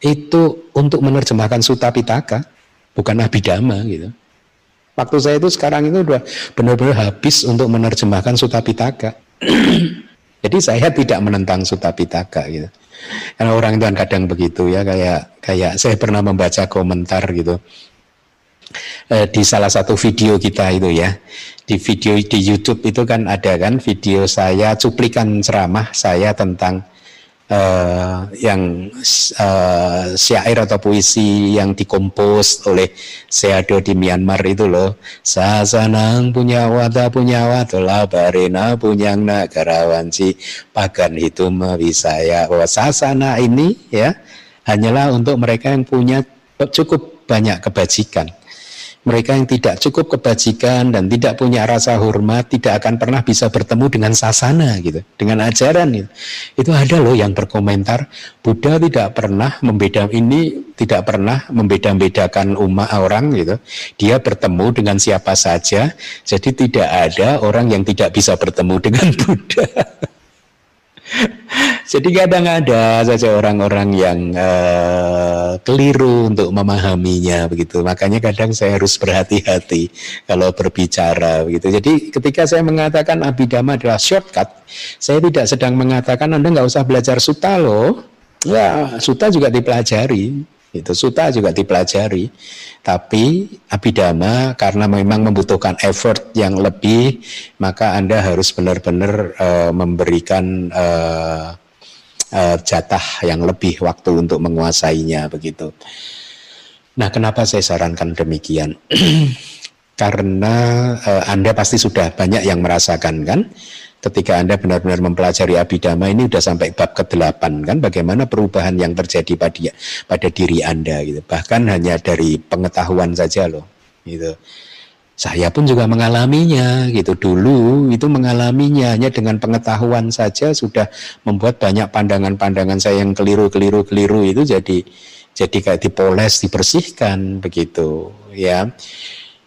itu untuk menerjemahkan Suta Pitaka, bukan Abhidhamma gitu. Waktu saya itu sekarang itu udah benar-benar habis untuk menerjemahkan Suta Pitaka. Jadi saya tidak menentang Suta Pitaka gitu. Karena orang itu kadang begitu ya kayak kayak saya pernah membaca komentar gitu eh, di salah satu video kita itu ya. Di video di YouTube itu kan ada kan video saya cuplikan ceramah saya tentang uh, yang uh, syair atau puisi yang dikompos oleh Seado di Myanmar itu loh. Sasanang punya wata punya watola barena punya nagarawanci pagan itu ya bahwa sasana ini ya hanyalah untuk mereka yang punya cukup banyak kebajikan mereka yang tidak cukup kebajikan dan tidak punya rasa hormat tidak akan pernah bisa bertemu dengan sasana gitu, dengan ajaran itu. Itu ada loh yang berkomentar Buddha tidak pernah membeda ini tidak pernah membeda-bedakan umat orang gitu. Dia bertemu dengan siapa saja. Jadi tidak ada orang yang tidak bisa bertemu dengan Buddha. Jadi kadang ada saja orang-orang yang uh, keliru untuk memahaminya begitu. Makanya kadang saya harus berhati-hati kalau berbicara begitu. Jadi ketika saya mengatakan abidama adalah shortcut, saya tidak sedang mengatakan Anda nggak usah belajar suta loh. Ya, suta juga dipelajari. Itu suta juga dipelajari. Tapi abidama karena memang membutuhkan effort yang lebih, maka Anda harus benar-benar uh, memberikan uh, uh, jatah yang lebih waktu untuk menguasainya begitu. Nah, kenapa saya sarankan demikian? karena uh, Anda pasti sudah banyak yang merasakan kan ketika Anda benar-benar mempelajari abidama ini sudah sampai bab ke-8 kan bagaimana perubahan yang terjadi pada pada diri Anda gitu. Bahkan hanya dari pengetahuan saja loh gitu. Saya pun juga mengalaminya gitu dulu itu mengalaminya hanya dengan pengetahuan saja sudah membuat banyak pandangan-pandangan saya yang keliru-keliru-keliru itu jadi jadi kayak dipoles, dibersihkan begitu ya.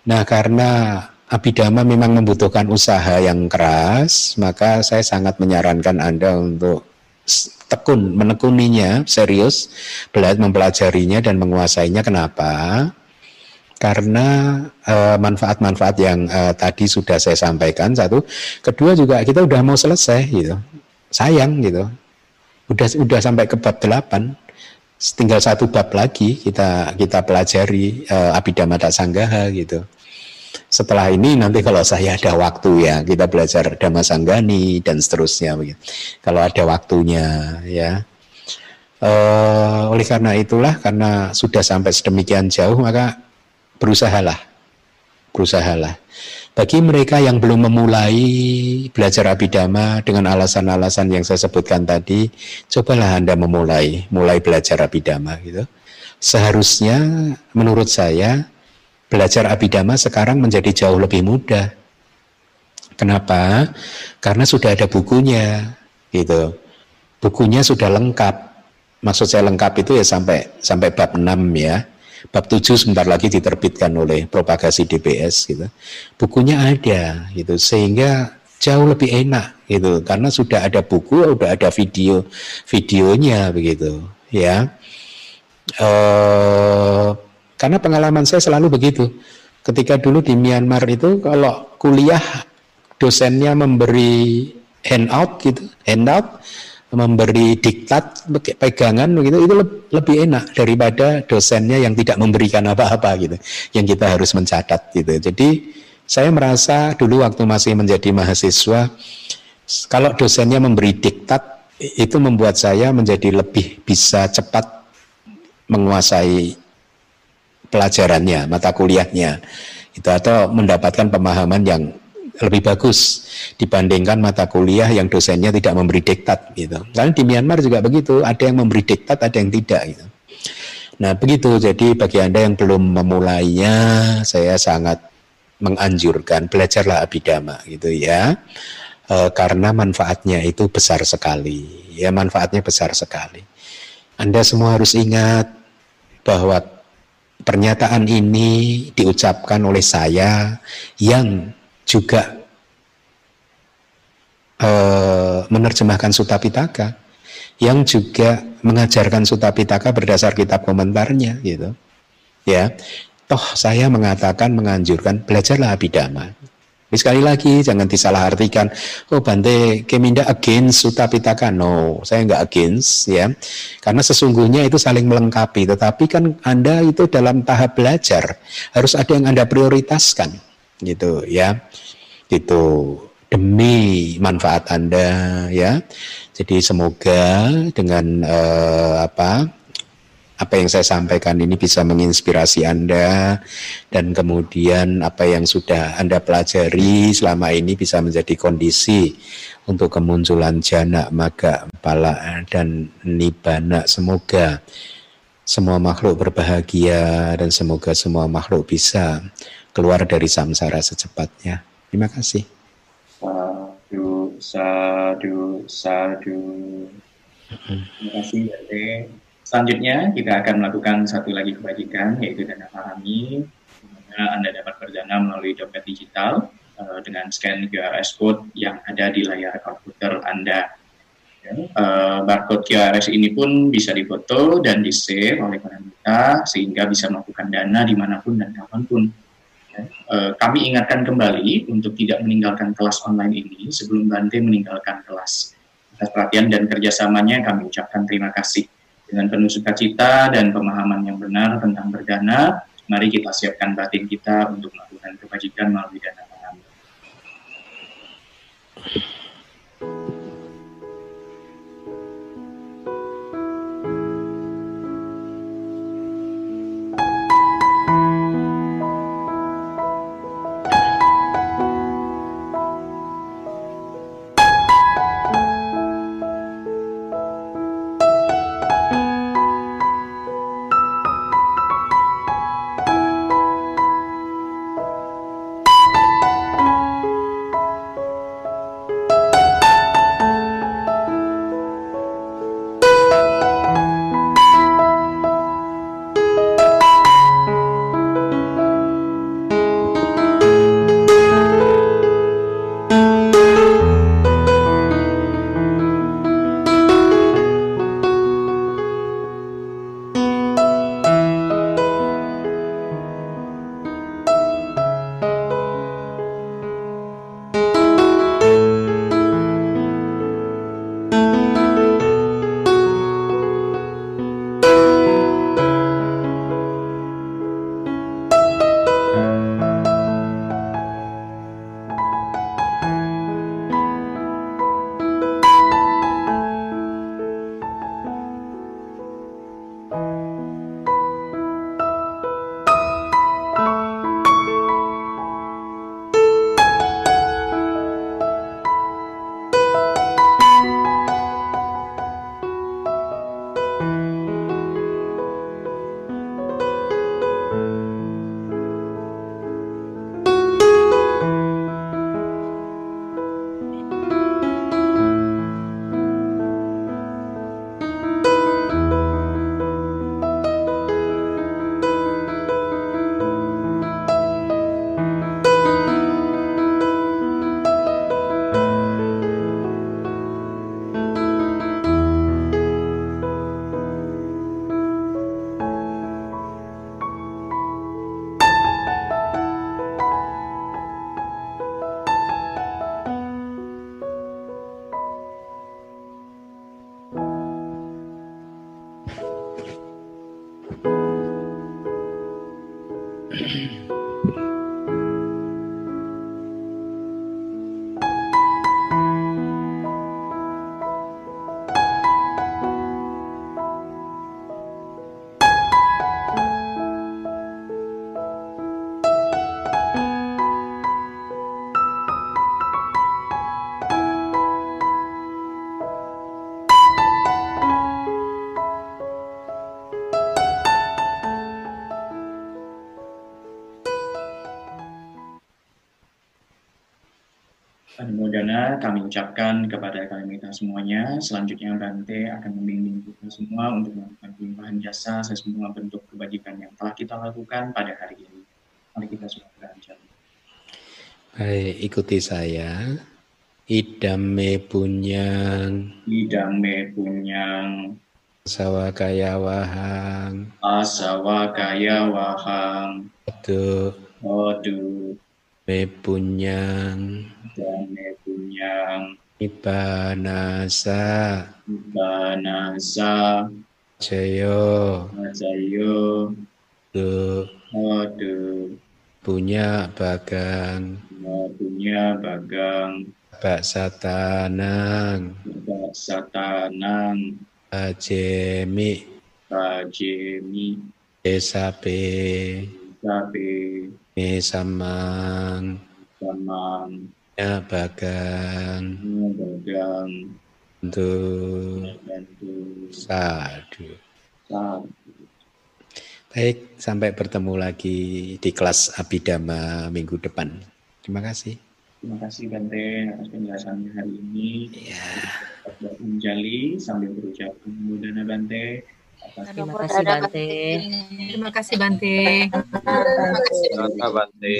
Nah, karena abidama memang membutuhkan usaha yang keras, maka saya sangat menyarankan Anda untuk tekun, menekuninya, serius, belajar mempelajarinya dan menguasainya. Kenapa? Karena eh, manfaat-manfaat uh, yang uh, tadi sudah saya sampaikan satu, kedua juga kita udah mau selesai gitu, sayang gitu, udah udah sampai ke bab 8 tinggal satu bab lagi kita kita pelajari uh, abidama tak sanggaha gitu. Setelah ini nanti kalau saya ada waktu ya kita belajar Dhamma Sanggani dan seterusnya begitu. Kalau ada waktunya ya. Uh, oleh karena itulah karena sudah sampai sedemikian jauh maka berusahalah berusahalah. Bagi mereka yang belum memulai belajar abidama dengan alasan-alasan yang saya sebutkan tadi, cobalah Anda memulai, mulai belajar abidama gitu. Seharusnya menurut saya belajar abidama sekarang menjadi jauh lebih mudah. Kenapa? Karena sudah ada bukunya gitu. Bukunya sudah lengkap. Maksud saya lengkap itu ya sampai sampai bab 6 ya Bab 7 sebentar lagi diterbitkan oleh propagasi DBS gitu. Bukunya ada gitu sehingga jauh lebih enak gitu karena sudah ada buku, sudah ada video videonya begitu ya. E, karena pengalaman saya selalu begitu. Ketika dulu di Myanmar itu kalau kuliah dosennya memberi handout gitu, handout memberi diktat pegangan begitu itu lebih enak daripada dosennya yang tidak memberikan apa-apa gitu yang kita harus mencatat gitu. Jadi saya merasa dulu waktu masih menjadi mahasiswa kalau dosennya memberi diktat itu membuat saya menjadi lebih bisa cepat menguasai pelajarannya mata kuliahnya itu atau mendapatkan pemahaman yang lebih bagus dibandingkan mata kuliah yang dosennya tidak memberi diktat gitu. Karena di Myanmar juga begitu, ada yang memberi diktat, ada yang tidak gitu. Nah begitu, jadi bagi Anda yang belum memulainya, saya sangat menganjurkan belajarlah abidama gitu ya, e, karena manfaatnya itu besar sekali, ya manfaatnya besar sekali. Anda semua harus ingat bahwa pernyataan ini diucapkan oleh saya yang juga uh, menerjemahkan Sutta Pitaka yang juga mengajarkan Sutta Pitaka berdasar kitab komentarnya gitu. Ya. Toh saya mengatakan menganjurkan belajarlah abidama. Tapi sekali lagi jangan disalahartikan, oh Bante Keminda against Sutta Pitaka. No, saya nggak against ya. Karena sesungguhnya itu saling melengkapi. Tetapi kan Anda itu dalam tahap belajar harus ada yang Anda prioritaskan gitu ya. Itu demi manfaat anda ya. Jadi semoga dengan uh, apa apa yang saya sampaikan ini bisa menginspirasi Anda dan kemudian apa yang sudah Anda pelajari selama ini bisa menjadi kondisi untuk kemunculan jana, maga, pala dan nibana. Semoga semua makhluk berbahagia dan semoga semua makhluk bisa keluar dari samsara secepatnya. Terima kasih. Sadu, sadu, sadu. Terima kasih, Dante. Selanjutnya kita akan melakukan satu lagi kebajikan yaitu dana. Di mana Anda dapat berdana melalui dompet digital uh, dengan scan QRS code yang ada di layar komputer Anda. Uh, barcode QRS ini pun bisa difoto dan di-save oleh kita sehingga bisa melakukan dana di mana pun dan kapan pun Eh, kami ingatkan kembali untuk tidak meninggalkan kelas online ini sebelum Bante meninggalkan kelas. Atas perhatian dan kerjasamanya kami ucapkan terima kasih. Dengan penuh sukacita dan pemahaman yang benar tentang berdana, mari kita siapkan batin kita untuk melakukan kebajikan melalui dana kami. Kami ucapkan kepada kalian kita semuanya. Selanjutnya Bante akan membimbing kita semua untuk melakukan pelimpahan jasa sesemua bentuk kebajikan yang telah kita lakukan pada hari ini. Mari kita semua beranjak. Baik, ikuti saya. Idame punyang. Idame punyang. Sawakaya wahang. Asawakaya wahang. Odu. Odu. Me punyang dame punyang Ibanasa Ibanasa Jayo Jayo Du Odu Punya bagang. Punya bagang. Bak satanang. Bak satanang. Ajemi Ajemi Esape Esape Esamang Samang. Ya bagang. Ya bagang Bantu Bantu Sadu Sadu Baik, sampai bertemu lagi di kelas Abidama minggu depan. Terima kasih. Terima kasih Bante atas penjelasannya hari ini. Ya. Menjali sambil berucap Mudana Bante. Terima kasih Bante. Terima kasih Bante. Terima kasih Bante.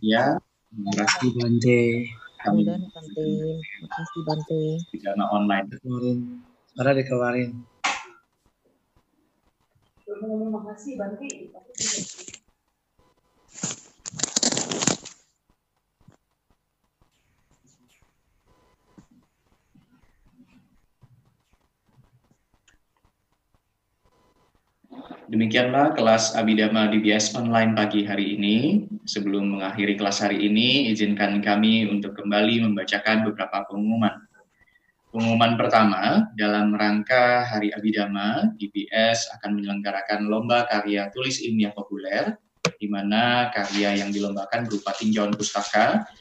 Ya. Terima kasih Bante. Kami Bante. Terima kasih Bante. Pidana online. Para dikeluarin. Terima kasih Bante. Demikianlah kelas Abidama DBS online pagi hari ini. Sebelum mengakhiri kelas hari ini, izinkan kami untuk kembali membacakan beberapa pengumuman. Pengumuman pertama, dalam rangka Hari Abidama, DBS akan menyelenggarakan lomba karya tulis ilmiah populer, di mana karya yang dilombakan berupa tinjauan pustaka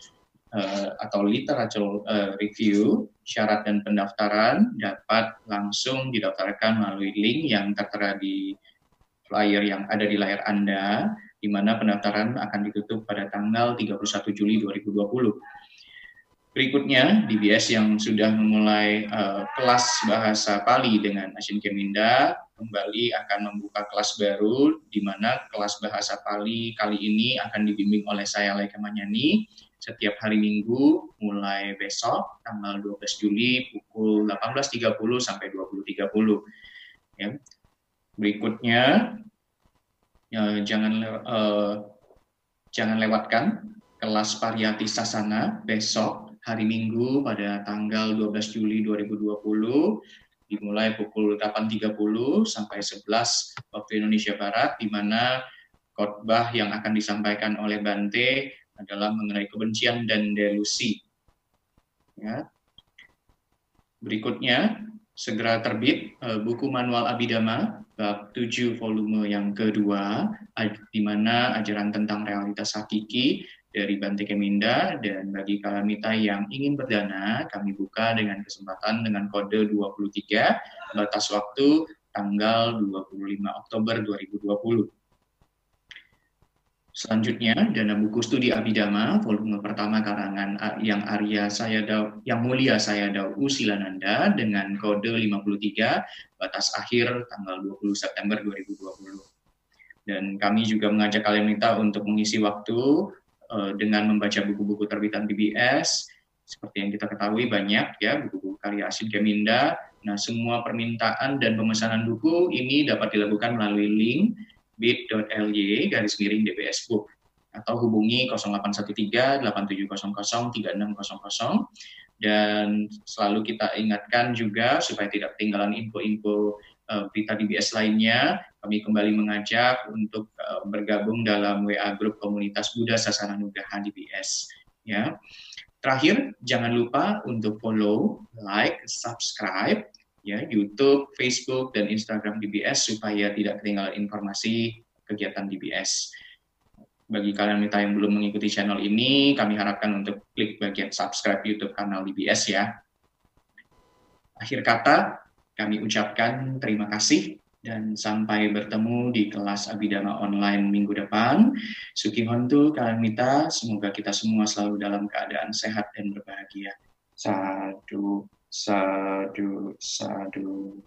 uh, atau literature uh, review, syarat dan pendaftaran dapat langsung didaftarkan melalui link yang tertera di flyer yang ada di layar Anda, di mana pendaftaran akan ditutup pada tanggal 31 Juli 2020. Berikutnya, DBS yang sudah memulai uh, kelas bahasa Pali dengan Asin Keminda kembali akan membuka kelas baru, di mana kelas bahasa Pali kali ini akan dibimbing oleh saya Laika Manyani setiap hari Minggu mulai besok tanggal 12 Juli pukul 18.30 sampai 20.30. Ya. Berikutnya, ya, jangan uh, jangan lewatkan kelas variati sasana besok hari Minggu pada tanggal 12 Juli 2020 dimulai pukul 8.30 sampai 11 waktu Indonesia Barat di mana khotbah yang akan disampaikan oleh Bante adalah mengenai kebencian dan delusi. Ya. Berikutnya, segera terbit uh, buku manual Abidama bab 7 volume yang kedua di mana ajaran tentang realitas hakiki dari Bante Keminda dan bagi kalamita yang ingin berdana kami buka dengan kesempatan dengan kode 23 batas waktu tanggal 25 Oktober 2020. Selanjutnya, dana buku studi Abidama, volume pertama karangan yang Arya Sayadaw, yang mulia Sayadaw Usilananda dengan kode 53, batas akhir tanggal 20 September 2020. Dan kami juga mengajak kalian minta untuk mengisi waktu uh, dengan membaca buku-buku terbitan BBS, seperti yang kita ketahui banyak ya buku-buku karya Asin Keminda. Nah, semua permintaan dan pemesanan buku ini dapat dilakukan melalui link bit.ly garis miring DBS Book atau hubungi 0813 8700 3600 dan selalu kita ingatkan juga supaya tidak ketinggalan info-info uh, berita DBS lainnya kami kembali mengajak untuk uh, bergabung dalam WA grup komunitas Buddha Sasana Nugraha DBS ya. Terakhir jangan lupa untuk follow like subscribe ya YouTube, Facebook, dan Instagram DBS supaya tidak ketinggalan informasi kegiatan DBS. Bagi kalian minta yang belum mengikuti channel ini, kami harapkan untuk klik bagian subscribe YouTube kanal DBS ya. Akhir kata, kami ucapkan terima kasih dan sampai bertemu di kelas Abidama online minggu depan. Suki Hontu, Kalamita, semoga kita semua selalu dalam keadaan sehat dan berbahagia. Sadu, sadu, sadu.